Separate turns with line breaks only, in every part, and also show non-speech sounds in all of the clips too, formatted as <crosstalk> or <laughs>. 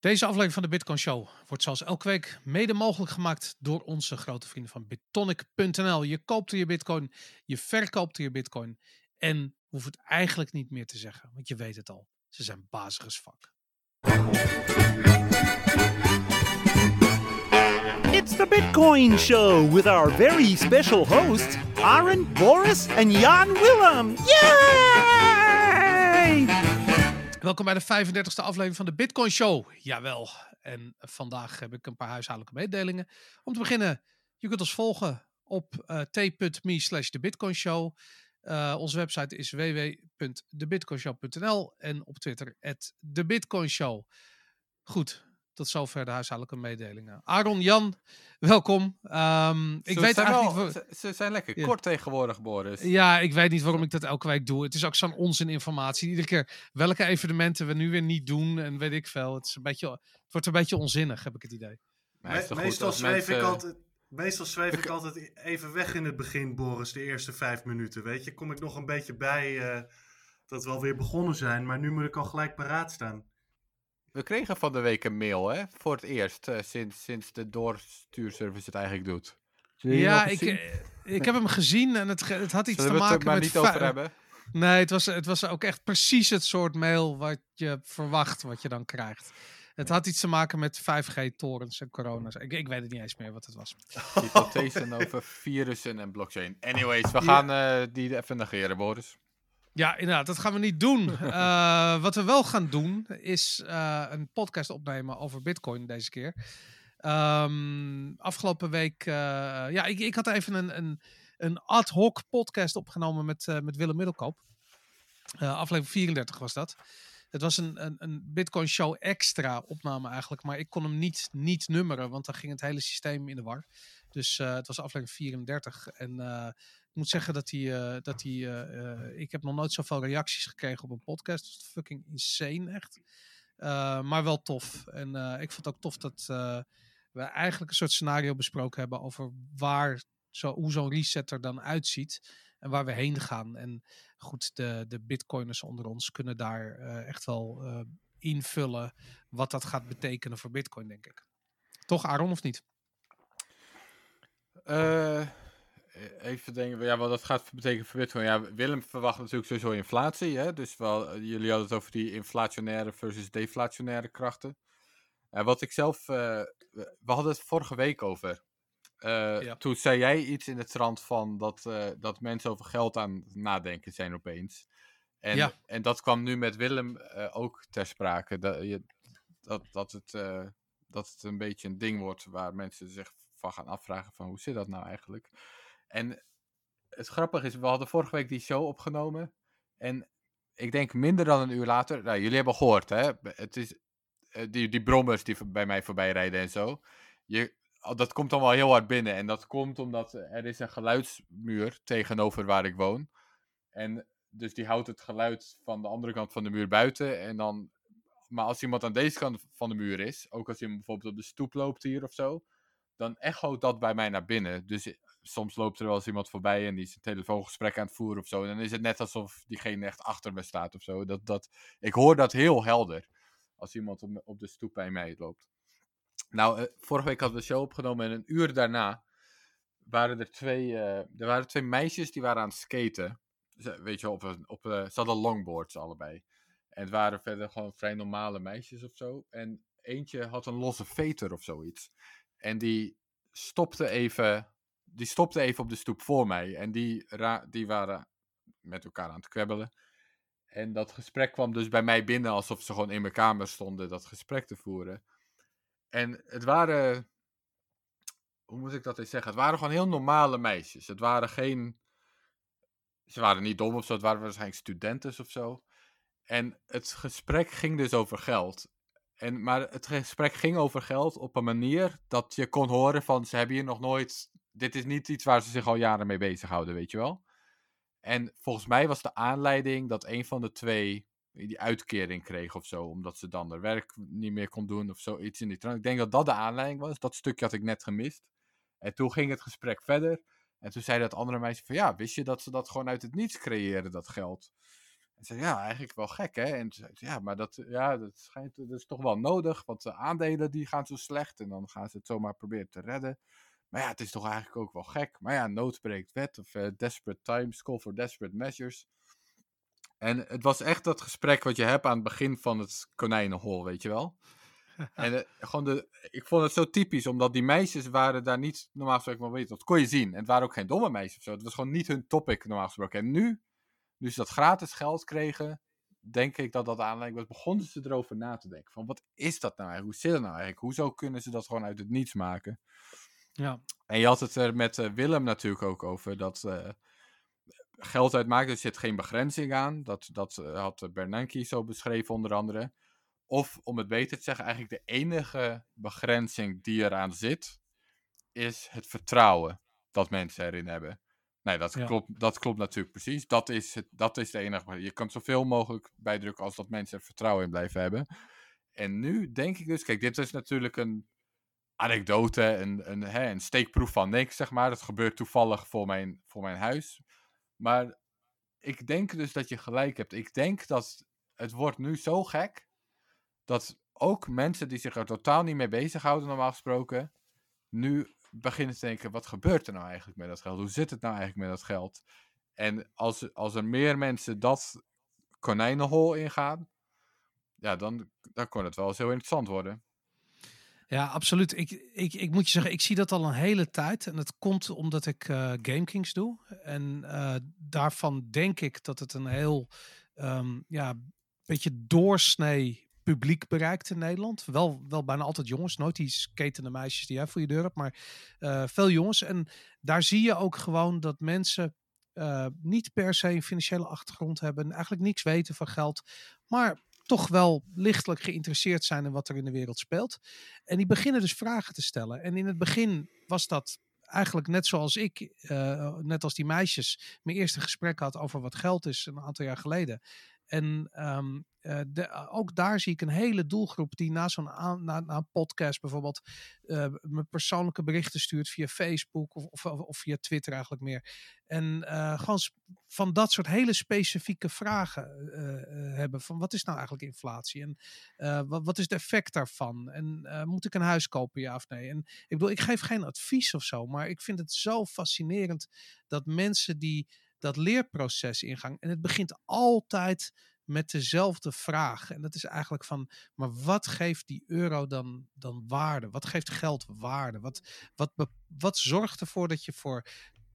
Deze aflevering van de Bitcoin Show wordt zoals elke week mede mogelijk gemaakt door onze grote vrienden van Bitonic.nl. Je koopt je Bitcoin, je verkoopt er je Bitcoin en hoeft het eigenlijk niet meer te zeggen, want je weet het al. Ze zijn als fuck.
It's the Bitcoin Show with our very special hosts, Aaron, Boris, and Jan Willem. Yay!
Welkom bij de 35e aflevering van de Bitcoin Show. Jawel, en vandaag heb ik een paar huishoudelijke mededelingen. Om te beginnen, je kunt ons volgen op uh, t.me slash de Bitcoin Show. Uh, onze website is www.debitcoinshow.nl en op Twitter de Bitcoin Show. Goed, tot zover de huishoudelijke mededelingen. Aaron, Jan, welkom. Um, ik
ze
weet eigenlijk
wel,
niet...
Ze, ze, zijn lekker ja. kort tegenwoordig, Boris.
Ja, ik weet niet waarom ik dat elke week doe. Het is ook zo'n onzininformatie. Iedere keer welke evenementen we nu weer niet doen en weet ik veel. Het, is een beetje, het wordt een beetje onzinnig, heb ik het idee.
Me meestal zweef mensen... ik altijd... Meestal zweef ik altijd even weg in het begin, Boris, de eerste vijf minuten. Weet je, kom ik nog een beetje bij uh, dat we alweer begonnen zijn, maar nu moet ik al gelijk paraat staan.
We kregen van de week een mail, hè? Voor het eerst, uh, sinds, sinds de doorstuurservice het eigenlijk doet.
Ja, ik, ik heb hem gezien en het, het had iets
Zullen
te maken
het er maar
met...
niet over hebben?
Nee, het was, het was ook echt precies het soort mail wat je verwacht, wat je dan krijgt. Het had iets te maken met 5G-torens en corona's. Ik, ik weet het niet eens meer wat het was.
Hypothesen over virussen en blockchain. Anyways, we gaan uh, die even negeren, Boris.
Ja, inderdaad, dat gaan we niet doen. uh, <laughs> wat we wel gaan doen, is uh, een podcast opnemen over Bitcoin deze keer. Um, afgelopen week, uh, ja, ik, ik had even een, een, een ad hoc podcast opgenomen met, met Willem Middelkoop. aflevering 34 was dat. Het was een, een, een Bitcoin Show extra opname eigenlijk, maar ik kon hem niet, niet nummeren, want dan ging het hele systeem in de war. Dus het was aflevering 34 en ik moet zeggen dat hij, uh, dat hij uh, uh, ik heb nog nooit zoveel reacties gekregen op een podcast. Dat fucking insane, echt. maar wel tof. En ik vond het ook tof dat we eigenlijk een soort scenario besproken hebben over waar zo, hoe zo'n reset er dan uitziet. En waar we heen gaan. En goed, de, de bitcoiners onder ons kunnen daar echt wel invullen wat dat gaat betekenen voor bitcoin, denk ik. Toch, Aaron, of niet?
Even denken, ja, wat dat gaat betekenen voor Bitcoin. Ja, Willem verwacht natuurlijk sowieso inflatie. Hè? Dus wel, jullie hadden het over die inflationaire versus deflationaire krachten. En wat ik zelf, uh, we hadden het vorige week over. Uh, ja. Toen zei jij iets in het trant van dat, uh, dat mensen over geld aan het nadenken zijn opeens. En,
ja.
en dat kwam nu met Willem ook ter sprake. Dat, je, dat, dat, het, dat het een beetje een ding wordt waar mensen zich van gaan afvragen van hoe zit dat nou eigenlijk? En het grappige is, we hadden vorige week die show opgenomen. En ik denk minder dan een uur later. Nou, jullie hebben gehoord, hè? Het is die, die brommers die bij mij voorbij rijden en zo. Je, dat komt dan wel heel hard binnen. En dat komt omdat er is een geluidsmuur tegenover waar ik woon. En dus die houdt het geluid van de andere kant van de muur buiten. En dan, maar als iemand aan deze kant van de muur is, ook als iemand bijvoorbeeld op de stoep loopt hier of zo, dan echoot dat bij mij naar binnen. Dus soms loopt er wel eens iemand voorbij en die is een telefoongesprek aan het voeren of zo. En dan is het net alsof diegene echt achter me staat of zo. Dat, dat, ik hoor dat heel helder als iemand op, op de stoep bij mij loopt. Nou, uh, vorige week hadden we de show opgenomen en een uur daarna waren er twee, uh, er waren twee meisjes die waren aan het skaten. Weet je, op, op ze hadden longboards allebei. En het waren verder gewoon vrij normale meisjes of zo. En eentje had een losse veter of zoiets. En die stopte even die stopte even op de stoep voor mij. En die, die waren met elkaar aan het kwebbelen. En dat gesprek kwam dus bij mij binnen alsof ze gewoon in mijn kamer stonden dat gesprek te voeren. En het waren, hoe moet ik dat eens zeggen? Het waren gewoon heel normale meisjes. Het waren geen, ze waren niet dom of zo, het waren waarschijnlijk studenten of zo. En het gesprek ging dus over geld. En, maar het gesprek ging over geld op een manier dat je kon horen van ze hebben hier nog nooit dit is niet iets waar ze zich al jaren mee bezighouden, weet je wel. En volgens mij was de aanleiding dat een van de twee die uitkering kreeg of zo, omdat ze dan haar werk niet meer kon doen of zoiets in die trant. Ik denk dat dat de aanleiding was. Dat stukje had ik net gemist. En toen ging het gesprek verder. En toen zei dat andere meisje van ja, wist je dat ze dat gewoon uit het niets creëren, dat geld? En zei, ja, eigenlijk wel gek, hè? En zei, ja, maar dat, ja, dat, schijnt, dat is toch wel nodig, want de aandelen die gaan zo slecht en dan gaan ze het zomaar proberen te redden. Maar ja, het is toch eigenlijk ook wel gek. Maar ja, nood breekt wet of uh, desperate times, call for desperate measures. En het was echt dat gesprek wat je hebt aan het begin van het konijnenhol, weet je wel? <laughs> en uh, gewoon de, ik vond het zo typisch, omdat die meisjes waren daar niet normaal gesproken, maar weet dat kon je zien. En het waren ook geen domme meisjes of zo. Het was gewoon niet hun topic normaal gesproken. En nu, nu ze dat gratis geld kregen, denk ik dat dat aanleiding was. Begonnen ze erover na te denken. Van wat is dat nou eigenlijk? Hoe zit het nou eigenlijk? Hoezo kunnen ze dat gewoon uit het niets maken?
Ja.
En je had het er met uh, Willem natuurlijk ook over dat uh, geld uitmaken, er zit geen begrenzing aan. Dat, dat uh, had Bernanke zo beschreven onder andere. Of om het beter te zeggen, eigenlijk de enige begrenzing die eraan zit, is het vertrouwen dat mensen erin hebben. Nee, dat, ja. klopt, dat klopt natuurlijk precies. Dat is, het, dat is de enige. Je kan zoveel mogelijk bijdrukken als dat mensen er vertrouwen in blijven hebben. En nu denk ik dus, kijk, dit is natuurlijk een anekdote, een, een, hè, een steekproef van niks, zeg maar. Dat gebeurt toevallig voor mijn, voor mijn huis. Maar ik denk dus dat je gelijk hebt. Ik denk dat het wordt nu zo gek dat ook mensen die zich er totaal niet mee bezighouden, normaal gesproken, nu beginnen te denken: wat gebeurt er nou eigenlijk met dat geld? Hoe zit het nou eigenlijk met dat geld? En als, als er meer mensen dat konijnenhol ingaan, ja, dan, dan kon het wel eens heel interessant worden.
Ja, absoluut. Ik, ik, ik moet je zeggen, ik zie dat al een hele tijd. En dat komt omdat ik uh, GameKings doe. En uh, daarvan denk ik dat het een heel um, ja, beetje doorsnee publiek bereikt in Nederland. Wel, wel bijna altijd jongens, nooit die skatende meisjes die jij voor je deur hebt, maar uh, veel jongens. En daar zie je ook gewoon dat mensen niet per se een financiële achtergrond hebben, eigenlijk niks weten van geld, maar toch wel lichtelijk geïnteresseerd zijn in wat er in de wereld speelt. En die beginnen dus vragen te stellen. En in het begin was dat eigenlijk net zoals ik, uh, net als die meisjes, mijn eerste gesprek had over wat geld is een aantal jaar geleden. En um, uh, de, ook daar zie ik een hele doelgroep die na zo'n na, na podcast bijvoorbeeld uh, me persoonlijke berichten stuurt via Facebook of, of, of via Twitter eigenlijk meer. En gewoon van dat soort hele specifieke vragen hebben. Van wat is nou eigenlijk inflatie? En wat, wat is het effect daarvan? En moet ik een huis kopen, ja of nee? En ik bedoel, ik geef geen advies of zo, maar ik vind het zo fascinerend dat mensen die dat leerproces ingaan. En het begint altijd met dezelfde vraag. En dat is eigenlijk van, maar wat geeft die euro dan, dan waarde? Wat geeft geld waarde? Wat, wat, wat zorgt ervoor dat je voor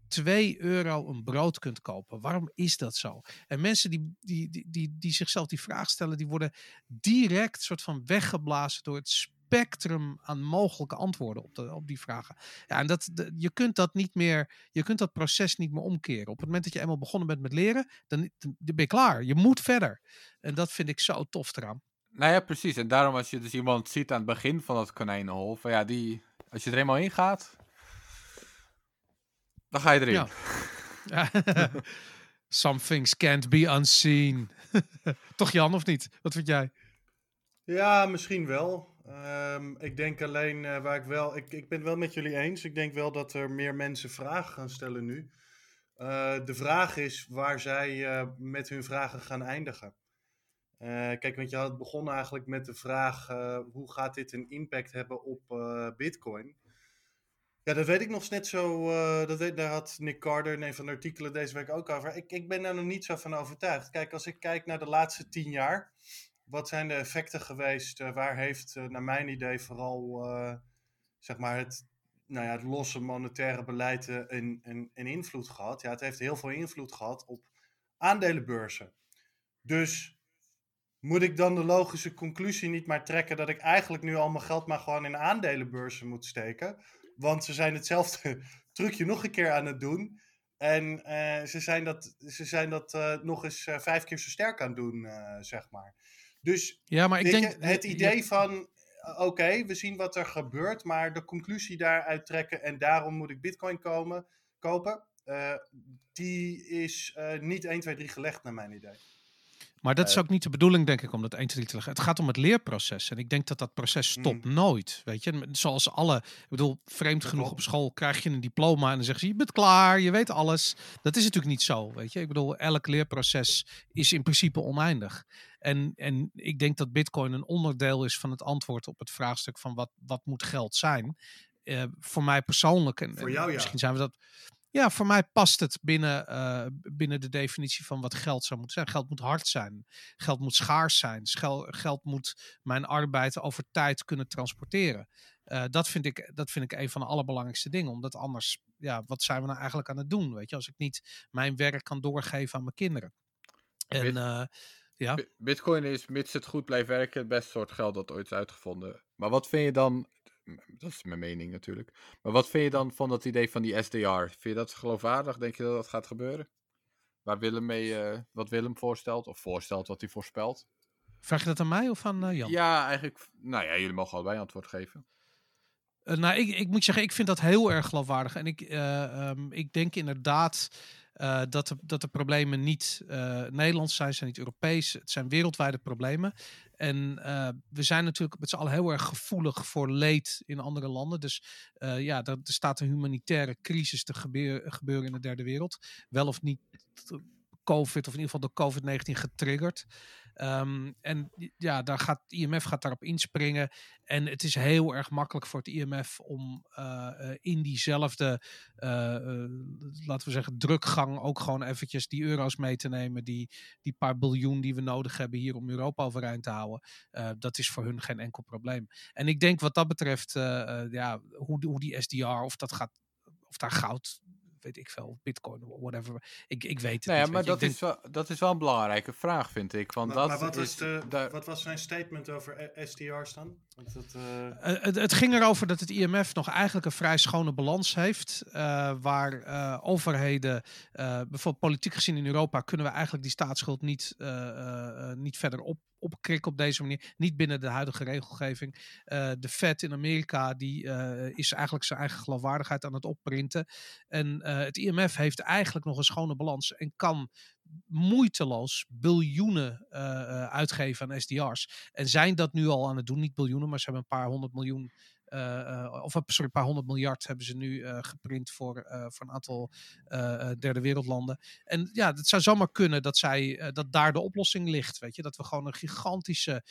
2 euro een brood kunt kopen. Waarom is dat zo? En mensen die, die, die, die, die zichzelf die vraag stellen, die worden direct soort van weggeblazen door het spectrum aan mogelijke antwoorden op, de, op die vragen. Ja, en dat, de, je kunt dat niet meer, je kunt dat proces niet meer omkeren. Op het moment dat je eenmaal begonnen bent met leren, dan, dan ben je klaar. Je moet verder. En dat vind ik zo tof eraan.
Nou ja, precies. En daarom als je dus iemand ziet aan het begin van dat konijnenhol, van ja, die, als je er eenmaal in gaat, dan ga je erin.
Ja. <laughs> <laughs> Some things can't be unseen. <laughs> Toch Jan, of niet? Wat vind jij?
Ja, misschien wel. Um, ik denk alleen uh, waar ik wel. Ik, ik ben wel met jullie eens. Ik denk wel dat er meer mensen vragen gaan stellen nu. Uh, de vraag is waar zij uh, met hun vragen gaan eindigen. kijk, want je had begonnen eigenlijk met de vraag: hoe gaat dit een impact hebben op Bitcoin? Ja, dat weet ik nog net zo. dat weet, daar had Nick Carter in een van de artikelen deze week ook over. Ik, ik ben daar nog niet zo van overtuigd. Kijk, als ik kijk naar de laatste tien jaar wat zijn de effecten geweest? Uh, waar heeft, uh, naar mijn idee, vooral uh, zeg maar het, nou ja, het losse monetaire beleid een, invloed gehad? Ja, het heeft heel veel invloed gehad op aandelenbeurzen. Dus moet ik dan de logische conclusie niet maar trekken dat ik eigenlijk nu al mijn geld maar gewoon in aandelenbeurzen moet steken? Want ze zijn hetzelfde <laughs> trucje nog een keer aan het doen. En ze zijn dat, ze zijn dat nog eens vijf keer zo sterk aan het doen, zeg maar. Dus
ja, maar ik denk,
je, het idee van, eh, oké, we zien wat er gebeurt, maar de conclusie daaruit trekken en daarom moet ik bitcoin komen, kopen, uh, die is uh, niet 1, 2, 3 gelegd naar mijn idee.
Maar dat is ook niet de bedoeling, denk ik, om dat 1, 2, 3 te leggen. Het gaat om het leerproces. En ik denk dat dat proces stopt
Mm.
nooit. Weet je, zoals alle, ik bedoel, vreemd genoeg op school krijg je een diploma en dan zeggen ze: je bent klaar, je weet alles. Dat is natuurlijk niet zo. Weet je, ik bedoel, elk leerproces is in principe oneindig. En, en ik denk dat Bitcoin een onderdeel is van het antwoord op het vraagstuk van wat, wat moet geld zijn. Eh, voor mij persoonlijk. En,
Voor
en
jou, ja.
Misschien zijn we dat. Ja, voor mij past het binnen, eh, binnen de definitie van wat geld zou moeten zijn. Geld moet hard zijn. Geld moet schaars zijn. Schel- geld moet mijn arbeid over tijd kunnen transporteren. Eh, dat, vind ik, dat vind ik een van de allerbelangrijkste dingen. Omdat anders, ja, wat zijn we nou eigenlijk aan het doen? Weet je, als ik niet mijn werk kan doorgeven aan mijn kinderen. En eh, ja,
Bi- Bitcoin is, mits het goed blijft werken, het beste soort geld dat ooit is uitgevonden. Maar wat vind je dan, dat is mijn mening natuurlijk, maar wat vind je dan van dat idee van die SDR? Vind je dat geloofwaardig? Denk je dat dat gaat gebeuren? Waar Willem mee, eh, wat Willem voorstelt, of voorstelt wat hij voorspelt?
vraag je dat aan mij of aan eh, Jan?
Ja, eigenlijk, nou ja, jullie mogen allebei antwoord geven.
Eh, nou, ik, ik moet zeggen, ik vind dat heel erg geloofwaardig. En ik, eh, ehm, ik denk inderdaad eh, dat, de, dat de problemen niet eh, Nederlands zijn, zijn niet Europees. Het zijn wereldwijde problemen. En eh, we zijn natuurlijk met z'n allen heel erg gevoelig voor leed in andere landen. Dus ja, er, er staat een humanitaire crisis te gebeur- gebeuren in de derde wereld. Wel of niet COVID, of in ieder geval door COVID-19 getriggerd. Ehm, en ja, daar gaat, IMF gaat daarop inspringen. En het is heel erg makkelijk voor het IMF om eh, eh, in diezelfde, eh, laten we zeggen, drukgang ook gewoon eventjes die euro's mee te nemen. Die, die paar biljoen die we nodig hebben hier om Europa overeind te houden. Dat is voor hun geen enkel probleem. En ik denk wat dat betreft, ja, hoe, hoe die SDR, of dat gaat, of daar goud, weet ik veel, bitcoin, whatever. Ik, ik weet het
Nou ja,
niet.
maar dat is, wel, dat is wel een belangrijke vraag, vind ik. Want
Maar,
dat
maar wat,
is,
was de,
daar-
wat was zijn statement over eh, SDR's dan? Want dat, eh,
Eh, het, het ging erover dat het IMF nog eigenlijk een vrij schone balans heeft. eh, waar eh, overheden, eh, bijvoorbeeld politiek gezien in Europa, kunnen we eigenlijk die staatsschuld niet, eh, eh, eh, niet verder op, opkrikken op deze manier. Niet binnen de huidige regelgeving. Eh, de Fed in Amerika die, eh, is eigenlijk zijn eigen geloofwaardigheid aan het opprinten. En eh, het IMF heeft eigenlijk nog een schone balans en kan moeiteloos biljoenen uitgeven aan SDR's. En zijn dat nu al aan het doen, niet biljoenen, maar ze hebben een paar honderd miljoen. Eh, eh, of sorry, een paar honderd miljard hebben ze nu eh, geprint voor, voor een aantal derde wereldlanden. En ja, het zou zomaar kunnen dat, zij, dat daar de oplossing ligt. Weet je? Dat we gewoon een gigantische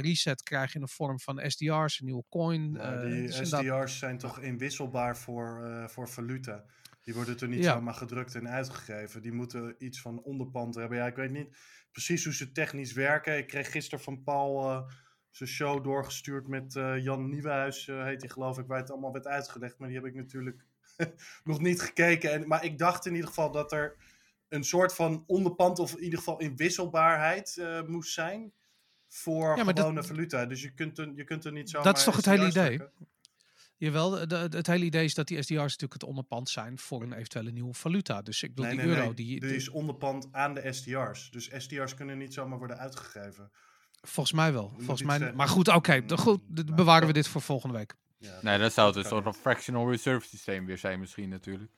reset krijgen in de vorm van SDR's, een nieuwe coin.
die
dus
SDR's zijn toch inwisselbaar voor, voor valuta. Die worden er niet
Ja.
zomaar gedrukt en uitgegeven. Die moeten iets van onderpand hebben. Ja, ik weet niet precies hoe ze technisch werken. Ik kreeg gisteren van Paul zijn show doorgestuurd met eh, Jan Nieuwenhuis, eh, heet hij geloof ik, waar het allemaal werd uitgelegd. Maar die heb ik natuurlijk <laughs> nog niet gekeken. En, maar ik dacht in ieder geval dat er een soort van onderpand of in ieder geval inwisselbaarheid eh, moest zijn voor
Ja, dat-
gewone valuta. Dus je kunt er, je kunt er niet zo.
Dat is toch het hele idee? Jawel, de- de- het hele idee is dat die SDR's natuurlijk het onderpand zijn voor een eventuele nieuwe valuta. Dus ik bedoel,
Nee,
die
nee,
euro,
nee.
die,
Die
die-
is onderpand aan de SDR's. Dus SDR's kunnen niet zomaar worden uitgegeven.
Volgens mij wel. Volgens mij,
zeggen.
maar goed, oké, de- goed, bewaren we
dat-
dit voor volgende week.
Ja,
Nee, dan zou het een soort van fractional reserve systeem weer zijn misschien natuurlijk.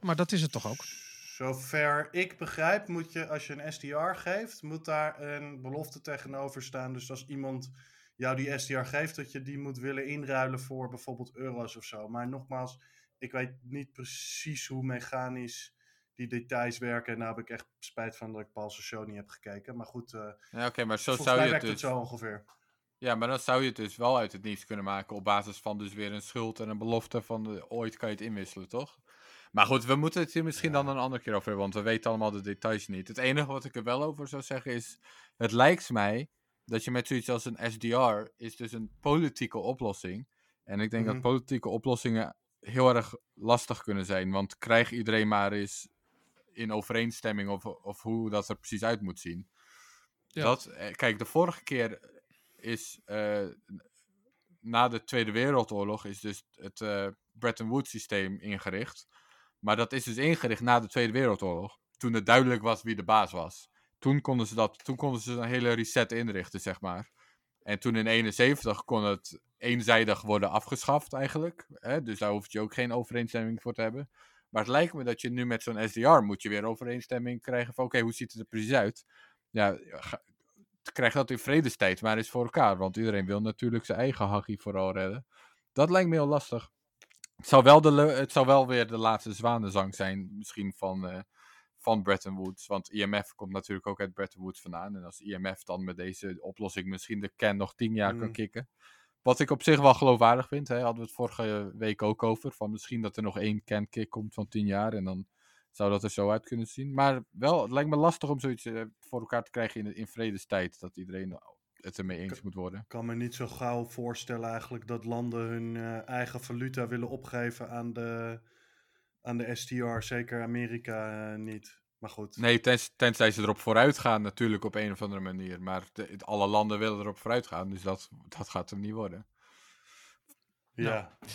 Maar dat is het toch ook?
Zover ik begrijp, moet je als je een SDR geeft, moet daar een belofte tegenover staan. Dus als iemand jou die SDR geeft, dat je die moet willen inruilen voor bijvoorbeeld euro's of zo. Maar nogmaals, ik weet niet precies hoe mechanisch die details werken. En nou heb ik echt spijt van dat ik Paul's show niet heb gekeken. Maar goed, eh
Ja, oké, maar zo zou je het dus...
het zo ongeveer.
Ja, maar dan zou je het dus wel uit het niets kunnen maken op basis van dus weer een schuld en een belofte van de, ooit kan je het inwisselen, toch? Maar goed, we moeten het hier misschien dan een andere keer over hebben, want we weten allemaal de details niet. Het enige wat ik er wel over zou zeggen is, het lijkt mij dat je met zoiets als een SDR is dus een politieke oplossing. En ik denk
Mhm.
dat politieke oplossingen heel erg lastig kunnen zijn, want krijg iedereen maar eens in overeenstemming of, of hoe dat er precies uit moet zien.
Ja.
Dat, eh, kijk, de vorige keer is eh, na de Tweede Wereldoorlog is dus het eh, Bretton Woods systeem ingericht. Maar dat is dus ingericht na de Tweede Wereldoorlog. Toen het duidelijk was wie de baas was. Toen konden ze, dat, toen konden ze een hele reset inrichten, zeg maar. En toen in 71 kon het eenzijdig worden afgeschaft eigenlijk. Hè? Dus daar hoef je ook geen overeenstemming voor te hebben. Maar het lijkt me dat je nu met zo'n SDR moet je weer overeenstemming krijgen van oké, hoe ziet het er precies uit? ja, krijg dat in vredestijd maar eens voor elkaar. Want iedereen wil natuurlijk zijn eigen hachie vooral redden. Dat lijkt me heel lastig. Het zou wel, de, het zou wel weer de laatste zwanenzang zijn, misschien van, uh, van Bretton Woods. Want IMF komt natuurlijk ook uit Bretton Woods vandaan. En als IMF dan met deze oplossing misschien de can nog tien jaar kan mm. kicken. Wat ik op zich wel geloofwaardig vind. Hè, hadden we het vorige week ook over. Van misschien dat er nog één can kick komt van tien jaar. En dan zou dat er zo uit kunnen zien. Maar wel, het lijkt me lastig om zoiets eh, voor elkaar te krijgen in, in vredestijd. Dat iedereen het ermee eens moet worden.
Ik kan me niet zo gauw voorstellen eigenlijk dat landen hun eh, eigen valuta willen opgeven aan de, aan de STR. Zeker Amerika uh, niet. Maar goed.
Nee, tens, tenzij ze erop vooruit gaan natuurlijk op een of andere manier. Maar alle landen willen erop vooruit gaan. Dus dat, dat gaat hem niet worden.
Ja. Nou.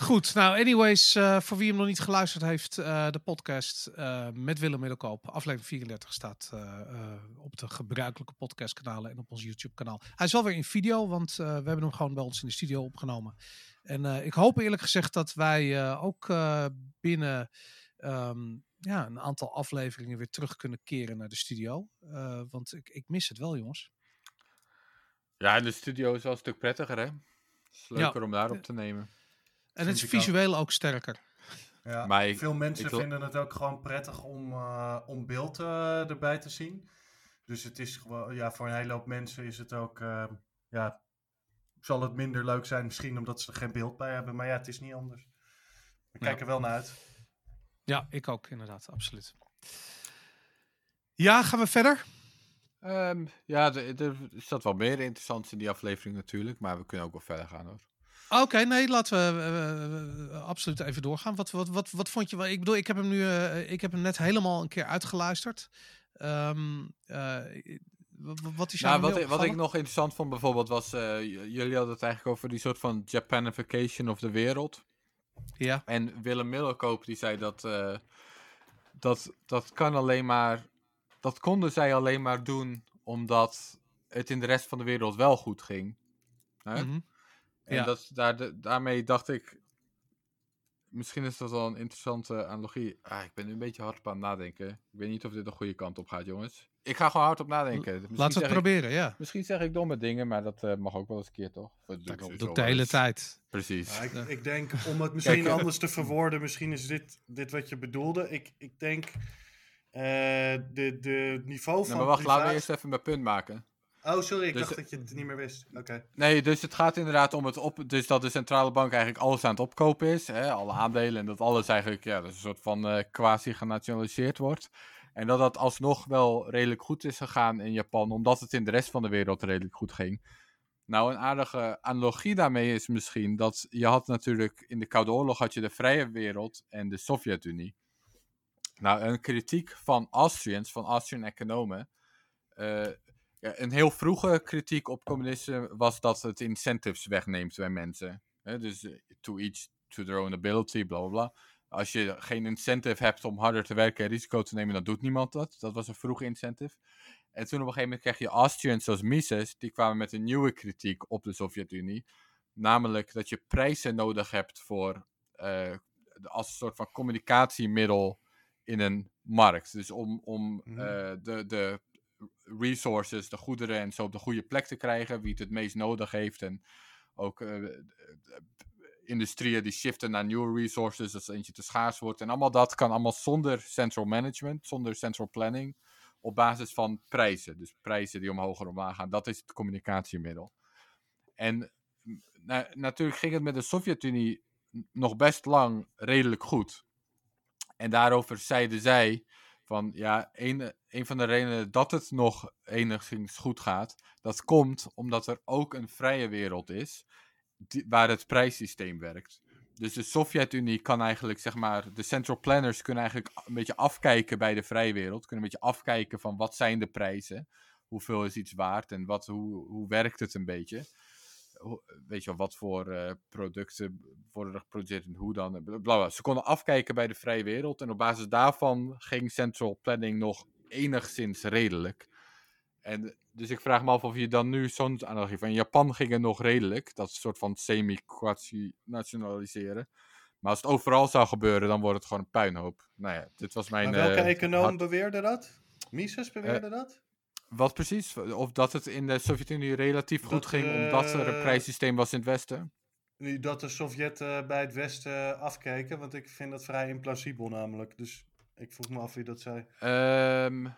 Goed, nou anyways, uh, voor wie hem nog niet geluisterd heeft, uh, de podcast uh, met Willem Middelkoop, aflevering 34 staat op de gebruikelijke podcastkanalen en op ons YouTube kanaal. Hij is wel weer in video, want we hebben hem gewoon bij ons in de studio opgenomen. En ik hoop eerlijk gezegd dat wij ook binnen um, ja, een aantal afleveringen weer terug kunnen keren naar de studio. want ik, ik mis het wel, jongens.
Ja, de studio is wel een stuk prettiger, hè? Het is leuker om daar op te nemen.
En het is visueel ook. sterker.
Ja, maar veel mensen vinden het ook gewoon prettig om, uh, om beeld uh, erbij te zien. Dus het is gewoon, ja, voor een hele hoop mensen is het ook, uh, ja, zal het minder leuk zijn misschien omdat ze er geen beeld bij hebben. Maar ja, het is niet anders. We kijken er wel naar uit.
Ja, ik ook inderdaad, absoluut. Ja, gaan we verder?
Um, ja, er staat wel meer interessants in die aflevering natuurlijk, maar we kunnen ook wel verder gaan hoor.
Oké, nee, laten we uh, absoluut even doorgaan. Wat, wat, wat, wat vond je wel? Ik bedoel, ik heb hem nu, uh, ik heb hem net helemaal een keer uitgeluisterd. Um, wat is
nou, wat, wat ik nog interessant vond bijvoorbeeld was, jullie hadden het eigenlijk over die soort van Japanification of de wereld.
Ja.
En Willem Middelkoop die zei dat, dat dat kan alleen maar, dat konden zij alleen maar doen omdat het in de rest van de wereld wel goed ging. Hè? Mm en ja. dat, daar, daarmee dacht ik, misschien is dat wel een interessante analogie. Ah, ik ben nu een beetje hard op aan het nadenken. Ik weet niet of dit een goede kant op gaat, jongens. Ik ga gewoon hard op nadenken.
Misschien Laten we het proberen, ja.
Misschien zeg ik domme dingen, maar dat uh, mag ook wel eens een keer, toch?
Dat doe ik de hele tijd.
Precies.
Ja, ik, ik, denk, om het misschien Kijk, anders te verwoorden, misschien is dit, dit wat je bedoelde. Ik, ik denk, uh, de, de niveau van...
maar wacht, laten we eerst even mijn punt maken.
Oh, sorry, ik dus, dacht dat je het niet meer wist. Oké.
Nee, dus het gaat inderdaad om het op. Dus dat de centrale bank eigenlijk alles aan het opkopen is. Hè, alle aandelen. En dat alles eigenlijk ja, dat een soort van uh, quasi genationaliseerd wordt. En dat dat alsnog wel redelijk goed is gegaan in Japan. Omdat het in de rest van de wereld redelijk goed ging. Nou, een aardige analogie daarmee is misschien dat je had natuurlijk in de Koude Oorlog had je de vrije wereld en de Sovjet-Unie. Nou, een kritiek van Austrians, van Austrian economen, ja, een heel vroege kritiek op communisme was dat het incentives wegneemt bij mensen. dus eh, to each to their own ability, bla bla bla. Als je geen incentive hebt om harder te werken en risico te nemen, dan doet niemand dat. Dat was een vroege incentive. En toen op een gegeven moment kreeg je Austrians zoals Mises, die kwamen met een nieuwe kritiek op de Sovjet-Unie. Namelijk dat je prijzen nodig hebt voor, uh, als een soort van communicatiemiddel in een markt. Dus om, om uh, de, de resources, de goederen en zo op de goede plek te krijgen. Wie het het meest nodig heeft. En ook uh, industrieën die shiften naar nieuwe resources, als eentje te schaars wordt. En allemaal dat kan allemaal zonder central management, zonder central planning. Op basis van prijzen. Dus prijzen die omhoog en omlaag gaan. Dat is het communicatiemiddel. En natuurlijk ging het met de Sovjet-Unie nog best lang redelijk goed. En daarover zeiden zij van ja, een, een van de redenen dat het nog enigszins goed gaat, dat komt omdat er ook een vrije wereld is waar het prijssysteem werkt. Dus de Sovjet-Unie kan eigenlijk, zeg maar, de central planners kunnen eigenlijk een beetje afkijken bij de vrije wereld. Kunnen een beetje afkijken van wat zijn de prijzen, hoeveel is iets waard en wat, hoe, hoe werkt het een beetje weet je wel, wat voor uh, producten worden er geproduceerd en hoe dan. Bla. Ze konden afkijken bij de vrije wereld en op basis daarvan ging central planning nog enigszins redelijk. En dus ik vraag me af of je dan nu zo'n analogie van Japan ging het nog redelijk, dat soort van semi-nationaliseren. Maar als het overal zou gebeuren, dan wordt het gewoon een puinhoop. Nou ja, dit was mijn.
welke uh, econoom beweerde dat? Mises beweerde uh, dat?
Wat precies? Of dat het in de Sovjet-Unie relatief goed ging omdat er een prijssysteem was in het Westen?
Dat de Sovjetten bij het Westen afkeken, want ik vind dat vrij implausibel namelijk. Dus ik vroeg me af wie dat zei.
Um,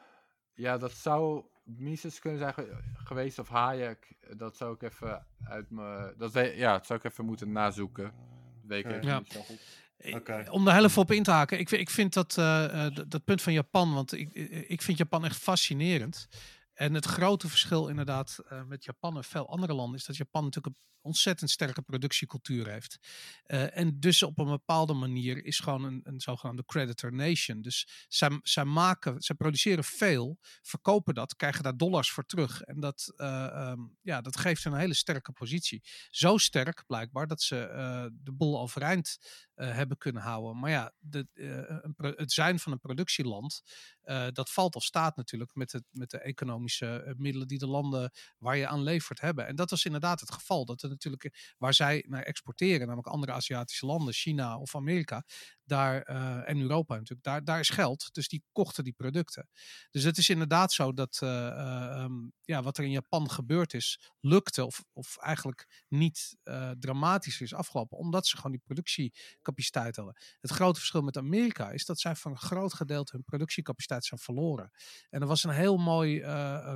ja, dat zou Mises kunnen zijn geweest of Hayek. Dat zou ik even uit me. Dat ja, dat zou ik even moeten nazoeken. Weet ik ja. niet zo goed.
Okay. Om daar heel even op in te haken. Ik, ik vind dat, uh, dat, punt van Japan, want ik, ik vind Japan echt fascinerend. En het grote verschil inderdaad uh, met Japan en veel andere landen is dat Japan natuurlijk een ontzettend sterke productiecultuur heeft. Uh, en dus op een bepaalde manier is gewoon een, een zogenaamde creditor nation. Dus zij, maken, zij produceren veel, verkopen dat, krijgen daar dollars voor terug. En dat, uh, um, ja, dat geeft een hele sterke positie. Zo sterk blijkbaar dat ze de boel overeind hebben kunnen houden. Maar ja, het zijn van een productieland, dat valt of staat natuurlijk met, het, met de economische middelen die de landen waar je aan levert hebben. En dat was inderdaad het geval. Dat natuurlijk, eh, waar zij naar exporteren, namelijk andere Aziatische landen, China of Amerika, daar, uh, en Europa natuurlijk, daar, daar is geld. Dus die kochten die producten. Dus het is inderdaad zo dat uh, um, ja, wat er in Japan gebeurd is, lukte of, of eigenlijk niet dramatisch is afgelopen, omdat ze gewoon die productiecapaciteit hadden. Het grote verschil met Amerika is dat zij van een groot gedeelte hun productiecapaciteit zijn verloren. En er was een heel mooi